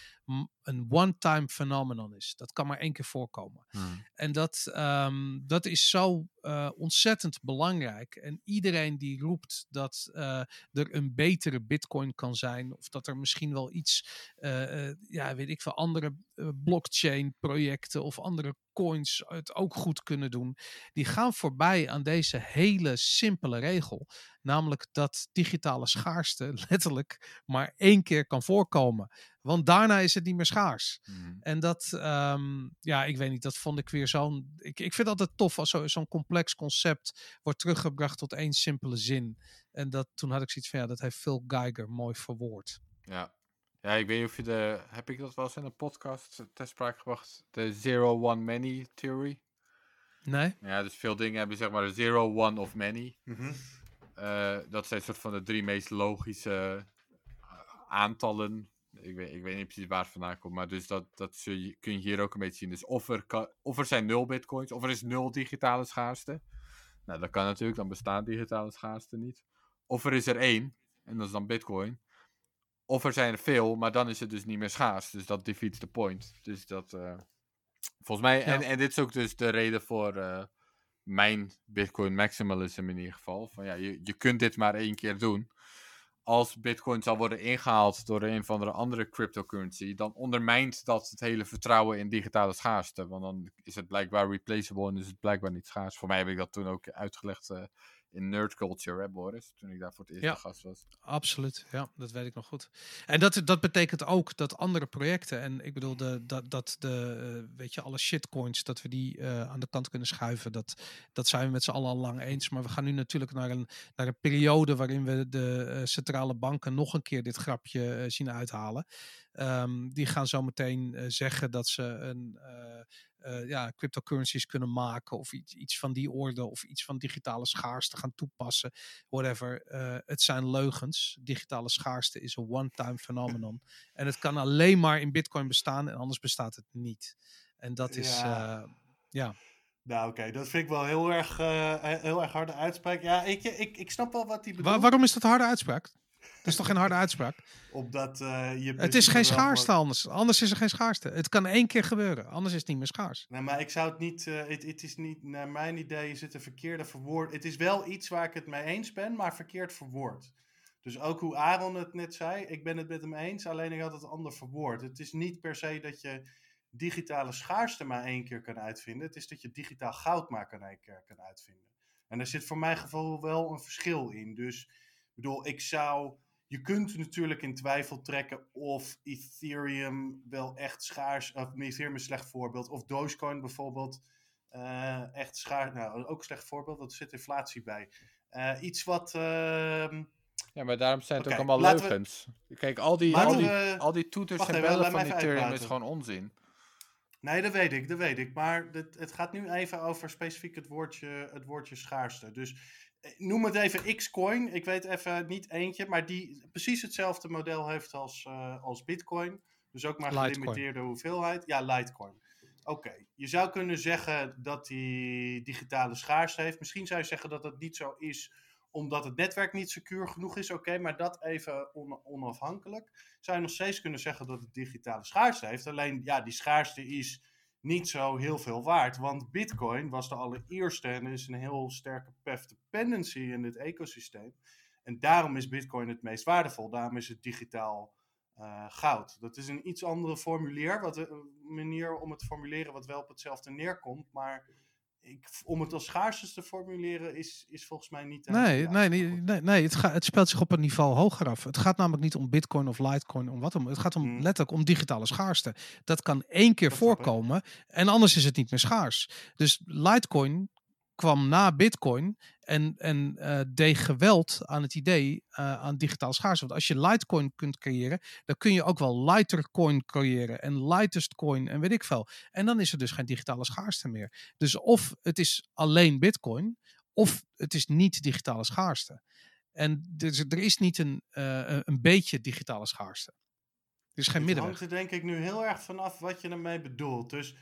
een one-time phenomenon is. Dat kan maar één keer voorkomen. Hmm. En dat, um, dat is zo uh, ontzettend belangrijk. En iedereen die roept dat uh, er een betere bitcoin kan zijn, of dat er misschien wel iets, ja, weet ik veel, andere blockchain projecten of andere coins het ook goed kunnen doen, die gaan voorbij aan deze hele simpele regel. Namelijk dat digitale schaarste <laughs> letterlijk maar één keer kan voorkomen. Want daarna is het niet meer schaars. Mm. En dat, um, ja, ik weet niet, dat vond ik weer zo'n. Ik, ik vind altijd tof als zo'n complex concept wordt teruggebracht tot één simpele zin. En dat, toen had ik zoiets van, ja, dat heeft Phil Geiger mooi verwoord.
Ja. Ja, ik weet niet of je de. Heb ik dat wel eens in een podcast ter sprake gebracht? De Zero One Many Theory?
Nee.
Ja, dus veel dingen hebben zeg maar de Zero One of Many. Mm -hmm. Uh, dat zijn soort van de drie meest logische aantallen ik weet, ik weet niet precies waar het vandaan komt, maar dus dat, dat je, kun je hier ook een beetje zien. Dus of er, kan, of er zijn nul bitcoins, of er is nul digitale schaarste. Nou, dat kan natuurlijk, dan bestaat digitale schaarste niet. Of er is er één, en dat is dan bitcoin. Of er zijn er veel, maar dan is het dus niet meer schaars. Dus dat defeats the point. Dus dat, uh, volgens mij, en, en dit is ook dus de reden voor uh, mijn bitcoin maximalism in ieder geval. Van ja, je, je kunt dit maar één keer doen als Bitcoin zal worden ingehaald door een of andere andere cryptocurrency, dan ondermijnt dat het hele vertrouwen in digitale schaarste. Want dan is het blijkbaar replaceable en is het blijkbaar niet schaars. Voor mij heb ik dat toen ook uitgelegd uh, in Nerd Culture, hè Boris? Toen ik daar voor het eerst ja, gast was.
Absoluut, ja, dat weet ik nog goed. En dat, dat betekent ook dat andere projecten, en ik bedoel de, dat, dat de, uh, weet je, alle shitcoins, dat we die uh, aan de kant kunnen schuiven, dat, dat zijn we met z'n allen al lang eens. Maar we gaan nu natuurlijk naar een, naar een periode waarin we de uh, centrale banken nog een keer dit grapje zien uithalen. Ehm, die gaan zo meteen zeggen dat ze een, uh, ja, cryptocurrencies kunnen maken of iets, iets van die orde of iets van digitale schaarste gaan toepassen. Whatever. het zijn leugens. Digitale schaarste is een one-time phenomenon. en het kan alleen maar in Bitcoin bestaan en anders bestaat het niet. En dat is, ja. ja.
Nou, oké, dat vind ik wel heel erg, heel erg harde uitspraak. Ja, ik, ik, ik snap wel wat die bedoelt.
waarom is dat harde uitspraak? Dat is toch geen harde uitspraak?
Omdat uh, je.
Het is geen schaarste anders. Anders is er geen schaarste. Het kan één keer gebeuren, anders is het niet meer schaars.
Nee, maar ik zou het niet. Uh, het, is niet. Naar mijn idee is het een verkeerde verwoord. Het is wel iets waar ik het mee eens ben, maar verkeerd verwoord. Dus ook hoe Aaron het net zei, ik ben het met hem eens, alleen ik had het ander verwoord. Het is niet per se dat je digitale schaarste maar één keer kan uitvinden. Het is dat je digitaal goud maar kan één keer kan uitvinden. En daar zit voor mijn gevoel wel een verschil in. Dus bedoel, ik zou. Je kunt natuurlijk in twijfel trekken of Ethereum wel echt schaars. Of Ethereum een slecht voorbeeld. Of Dogecoin bijvoorbeeld. Uh, echt schaars. Nou, ook een slecht voorbeeld, want er zit inflatie bij. Uh, iets wat. Uh,
ja, maar daarom zijn het ook allemaal leugens. We... Kijk, al die, al die, al die toeters en bellen van Ethereum is gewoon onzin.
Nee, dat weet ik, dat weet ik. Maar het, het gaat nu even over specifiek het woordje, het woordje schaarste. Dus eh, noem het even Xcoin. Ik weet even niet eentje, maar die precies hetzelfde model heeft als, uh, als Bitcoin. Dus ook maar gelimiteerde hoeveelheid. Ja, Litecoin. Oké, je zou kunnen zeggen dat die digitale schaarste heeft. Misschien zou je zeggen dat dat niet zo is omdat het netwerk niet secuur genoeg is, oké, maar dat even onafhankelijk. Zou je nog steeds kunnen zeggen dat het digitale schaarste heeft. Alleen, ja, die schaarste is niet zo heel veel waard. Want Bitcoin was de allereerste en is een heel sterke path dependency in dit ecosysteem. En daarom is Bitcoin het meest waardevol. Daarom is het digitaal uh, goud. Dat is een iets andere formulier, wat, een eh, manier om het te formuleren wat wel op hetzelfde neerkomt. Maar ik, om het als schaarstes te formuleren is, is volgens mij niet...
Nee, nee, nee, nee, nee het, gaat, het speelt zich op een niveau hoger af. Het gaat namelijk niet om bitcoin of litecoin, om wat om. Het gaat om hmm. letterlijk om digitale schaarste. Dat kan één keer voorkomen en anders is het niet meer schaars. Dus litecoin kwam na Bitcoin en, en uh, deed geweld aan het idee uh, aan digitaal schaarste. Want als je Litecoin kunt creëren, dan kun je ook wel Lightercoin creëren en Lightest Coin en weet ik veel. En dan is er dus geen digitale schaarste meer. Dus of het is alleen Bitcoin, of het is niet digitale schaarste. En dus er is niet een, uh, een beetje digitale schaarste. Er is geen middenweg. Het
hangt er denk ik nu heel erg vanaf wat je ermee bedoelt. Dus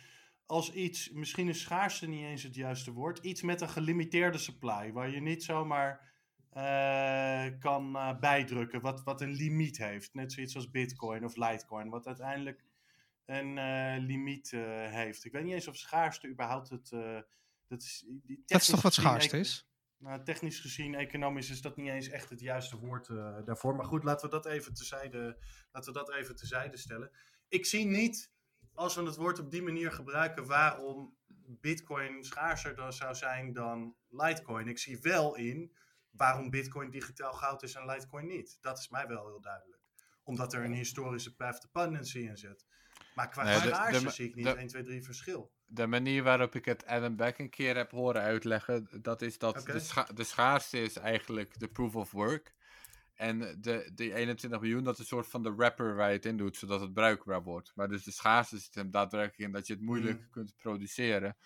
als iets, misschien is schaarste niet eens het juiste woord, iets met een gelimiteerde supply, waar je niet zomaar uh, kan uh, bijdrukken, wat, wat een limiet heeft. Net zoiets als Bitcoin of Litecoin, wat uiteindelijk een uh, limiet heeft. Ik weet niet eens of schaarste überhaupt het.
dat, is, die dat is toch wat schaarste is?
Nou, technisch gezien, economisch is dat niet eens echt het juiste woord daarvoor. Maar goed, laten we dat even tezijde, laten we dat even tezijde stellen. Ik zie niet als we het woord op die manier gebruiken, waarom Bitcoin schaarser dan zou zijn dan Litecoin. Ik zie wel in waarom Bitcoin digitaal goud is en Litecoin niet. Dat is mij wel heel duidelijk. Omdat er een historische path dependency in zit. Maar qua nee, zie ik niet de, 1, 2, 3 verschil.
De manier waarop ik het Adam Beck een keer heb horen uitleggen, dat is dat de, scha de schaarste is eigenlijk de proof of work. En de, de 21 miljoen, dat is een soort van de wrapper waar je het in doet, zodat het bruikbaar wordt. Maar dus de schaarste zit hem daadwerkelijk in dat je het moeilijk mm. kunt produceren.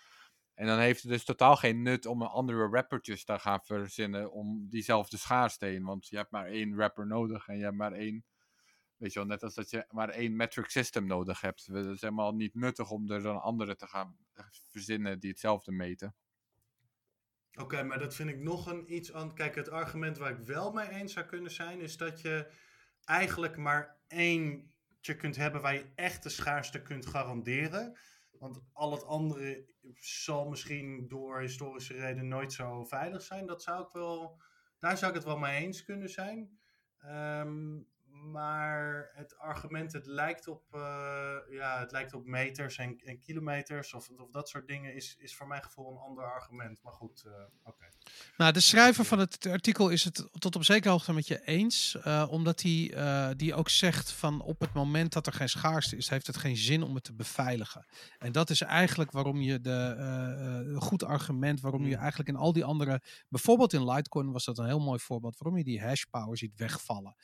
En dan heeft het dus totaal geen nut om een andere rappertjes te gaan verzinnen om diezelfde schaarste heen. Want je hebt maar één rapper nodig en je hebt maar één, weet je wel, net als dat je maar één metric system nodig hebt. Het is helemaal niet nuttig om er dan andere te gaan verzinnen die hetzelfde meten.
Oké, maar dat vind ik nog een iets aan. Kijk, het argument waar ik wel mee eens zou kunnen zijn, is dat je eigenlijk maar eentje kunt hebben waar je echt de schaarste kunt garanderen. Want al het andere zal misschien door historische redenen nooit zo veilig zijn. Dat zou ik wel, daar zou ik het wel mee eens kunnen zijn. Um, maar het argument, het lijkt op, uh, ja, het lijkt op meters en, en kilometers of, of, dat soort dingen, is, is voor mijn gevoel een ander argument. Maar goed, uh, oké.
Nou, de schrijver van het artikel is het tot op zekere hoogte met je eens, uh, omdat hij die ook zegt van op het moment dat er geen schaarste is, heeft het geen zin om het te beveiligen. En dat is eigenlijk waarom je de goed argument, waarom je hmm. eigenlijk in al die andere, bijvoorbeeld in Litecoin was dat een heel mooi voorbeeld, waarom je die hash power ziet wegvallen.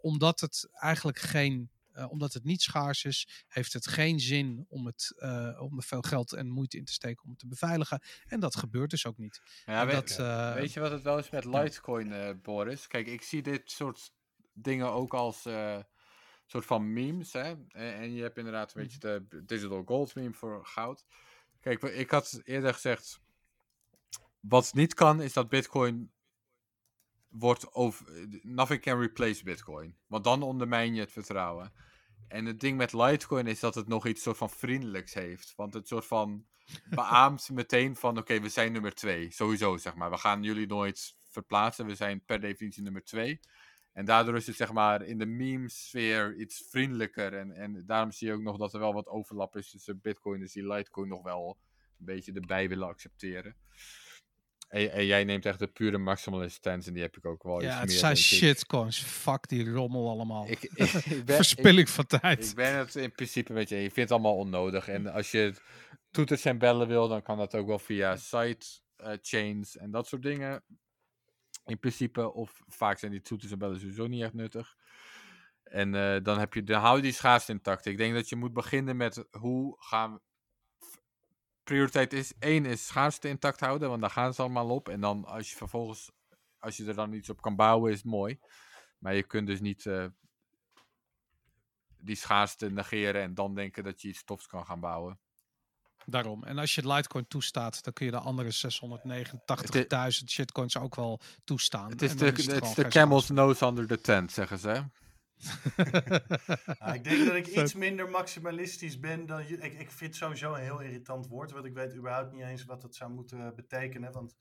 omdat het eigenlijk geen uh, omdat het niet schaars is, heeft het geen zin om, het, uh, om er veel geld en moeite in te steken om het te beveiligen. En dat gebeurt dus ook niet.
Ja, weet, dat, uh, weet, je wat het wel is met Litecoin, Boris? Kijk, ik zie dit soort dingen ook als soort van memes. Hè? En, en, je hebt inderdaad een beetje mhm. de digital gold meme voor goud. Kijk, ik had eerder gezegd. Wat niet kan, is dat Bitcoin wordt over. Nothing can replace Bitcoin. Want dan ondermijn je het vertrouwen. En het ding met Litecoin is dat het nog iets soort van vriendelijks heeft. Want het soort van beaamt <laughs> meteen van: oké, we zijn nummer twee. Sowieso, zeg maar. We gaan jullie nooit verplaatsen. We zijn per definitie nummer twee. En daardoor is het zeg maar in de meme-sfeer iets vriendelijker. En, en daarom zie je ook nog dat er wel wat overlap is tussen Bitcoin. Dus die Litecoin nog wel een beetje erbij willen accepteren. En, en jij neemt echt de pure maximalist stance en die heb ik ook wel
Ja, het zijn shitcoins. Fuck die rommel allemaal. Ik, ik, <laughs> ben, Verspilling van tijd.
Ik ben het in principe met je. Je vindt het allemaal onnodig. En als je toeters en bellen wil, dan kan dat ook wel via side uh, chains en dat soort dingen. In principe, of vaak zijn die toeters en bellen sowieso niet echt nuttig. En uh, dan, heb je, dan hou je die schaarste intact. Ik denk dat je moet beginnen met hoe gaan we... Prioriteit is, één is schaarste intact houden, want daar gaan ze allemaal op. En dan als je vervolgens, als je er dan iets op kan bouwen, is het mooi. Maar je kunt dus niet uh, die schaarste negeren en dan denken dat je iets tofs kan gaan bouwen.
Daarom. En als je Litecoin toestaat, dan kun je de andere 689.000 shitcoins ook wel toestaan.
Het is de, het de camel's nose under the tent, zeggen ze.
Nou, <laughs> ik denk dat ik iets minder maximalistisch ben dan je. Ik, ik vind sowieso een heel irritant woord, want ik weet überhaupt niet eens wat het zou moeten betekenen. Want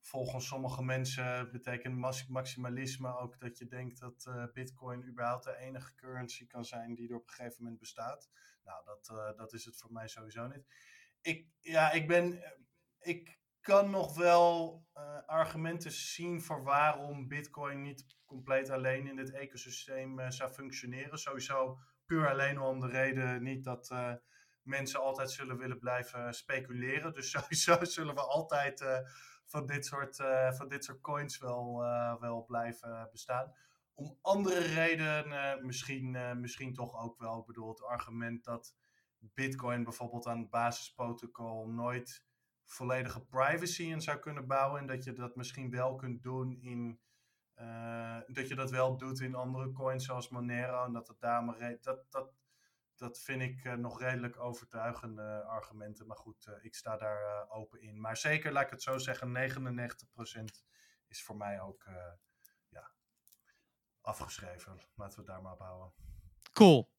volgens sommige mensen betekent maximalisme ook dat je denkt dat uh, Bitcoin überhaupt de enige currency kan zijn die er op een gegeven moment bestaat. Nou, dat, uh, dat is het voor mij sowieso niet ik, ja, ik ben. Ik kan nog wel uh, argumenten zien voor waarom Bitcoin niet compleet alleen in dit ecosysteem uh, zou functioneren. Sowieso puur alleen om de reden niet dat uh, mensen altijd zullen willen blijven speculeren. Dus <laughs> sowieso zullen we altijd van, dit soort, van dit soort coins wel, wel blijven bestaan. Om andere redenen misschien, misschien toch ook wel. Bedoel, het argument dat Bitcoin bijvoorbeeld aan het basisprotocol nooit volledige privacy in zou kunnen bouwen. En dat je dat misschien wel kunt doen in. Uh, dat je dat wel doet in andere coins zoals Monero. En dat het daar maar. Dat, dat, dat vind ik uh, nog redelijk overtuigende argumenten. Maar goed, uh, ik sta daar open in. Maar zeker, laat ik het zo zeggen, 99% is voor mij ook ja, afgeschreven. Laten we het daar maar op houden.
Cool.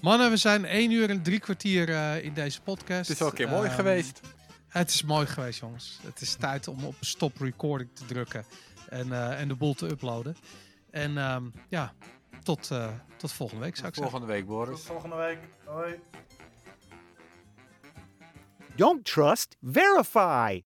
Mannen, we zijn 1 uur en drie kwartier uh, in deze podcast.
Het is wel een keer mooi um, geweest.
Het is mooi geweest, jongens. Het is tijd om op stop recording te drukken en, uh, en de boel te uploaden. En um, ja, tot, uh, tot volgende week zou ik
volgende
zeggen.
Volgende week, Boris.
Tot volgende week. Hoi.
Don't trust, verify.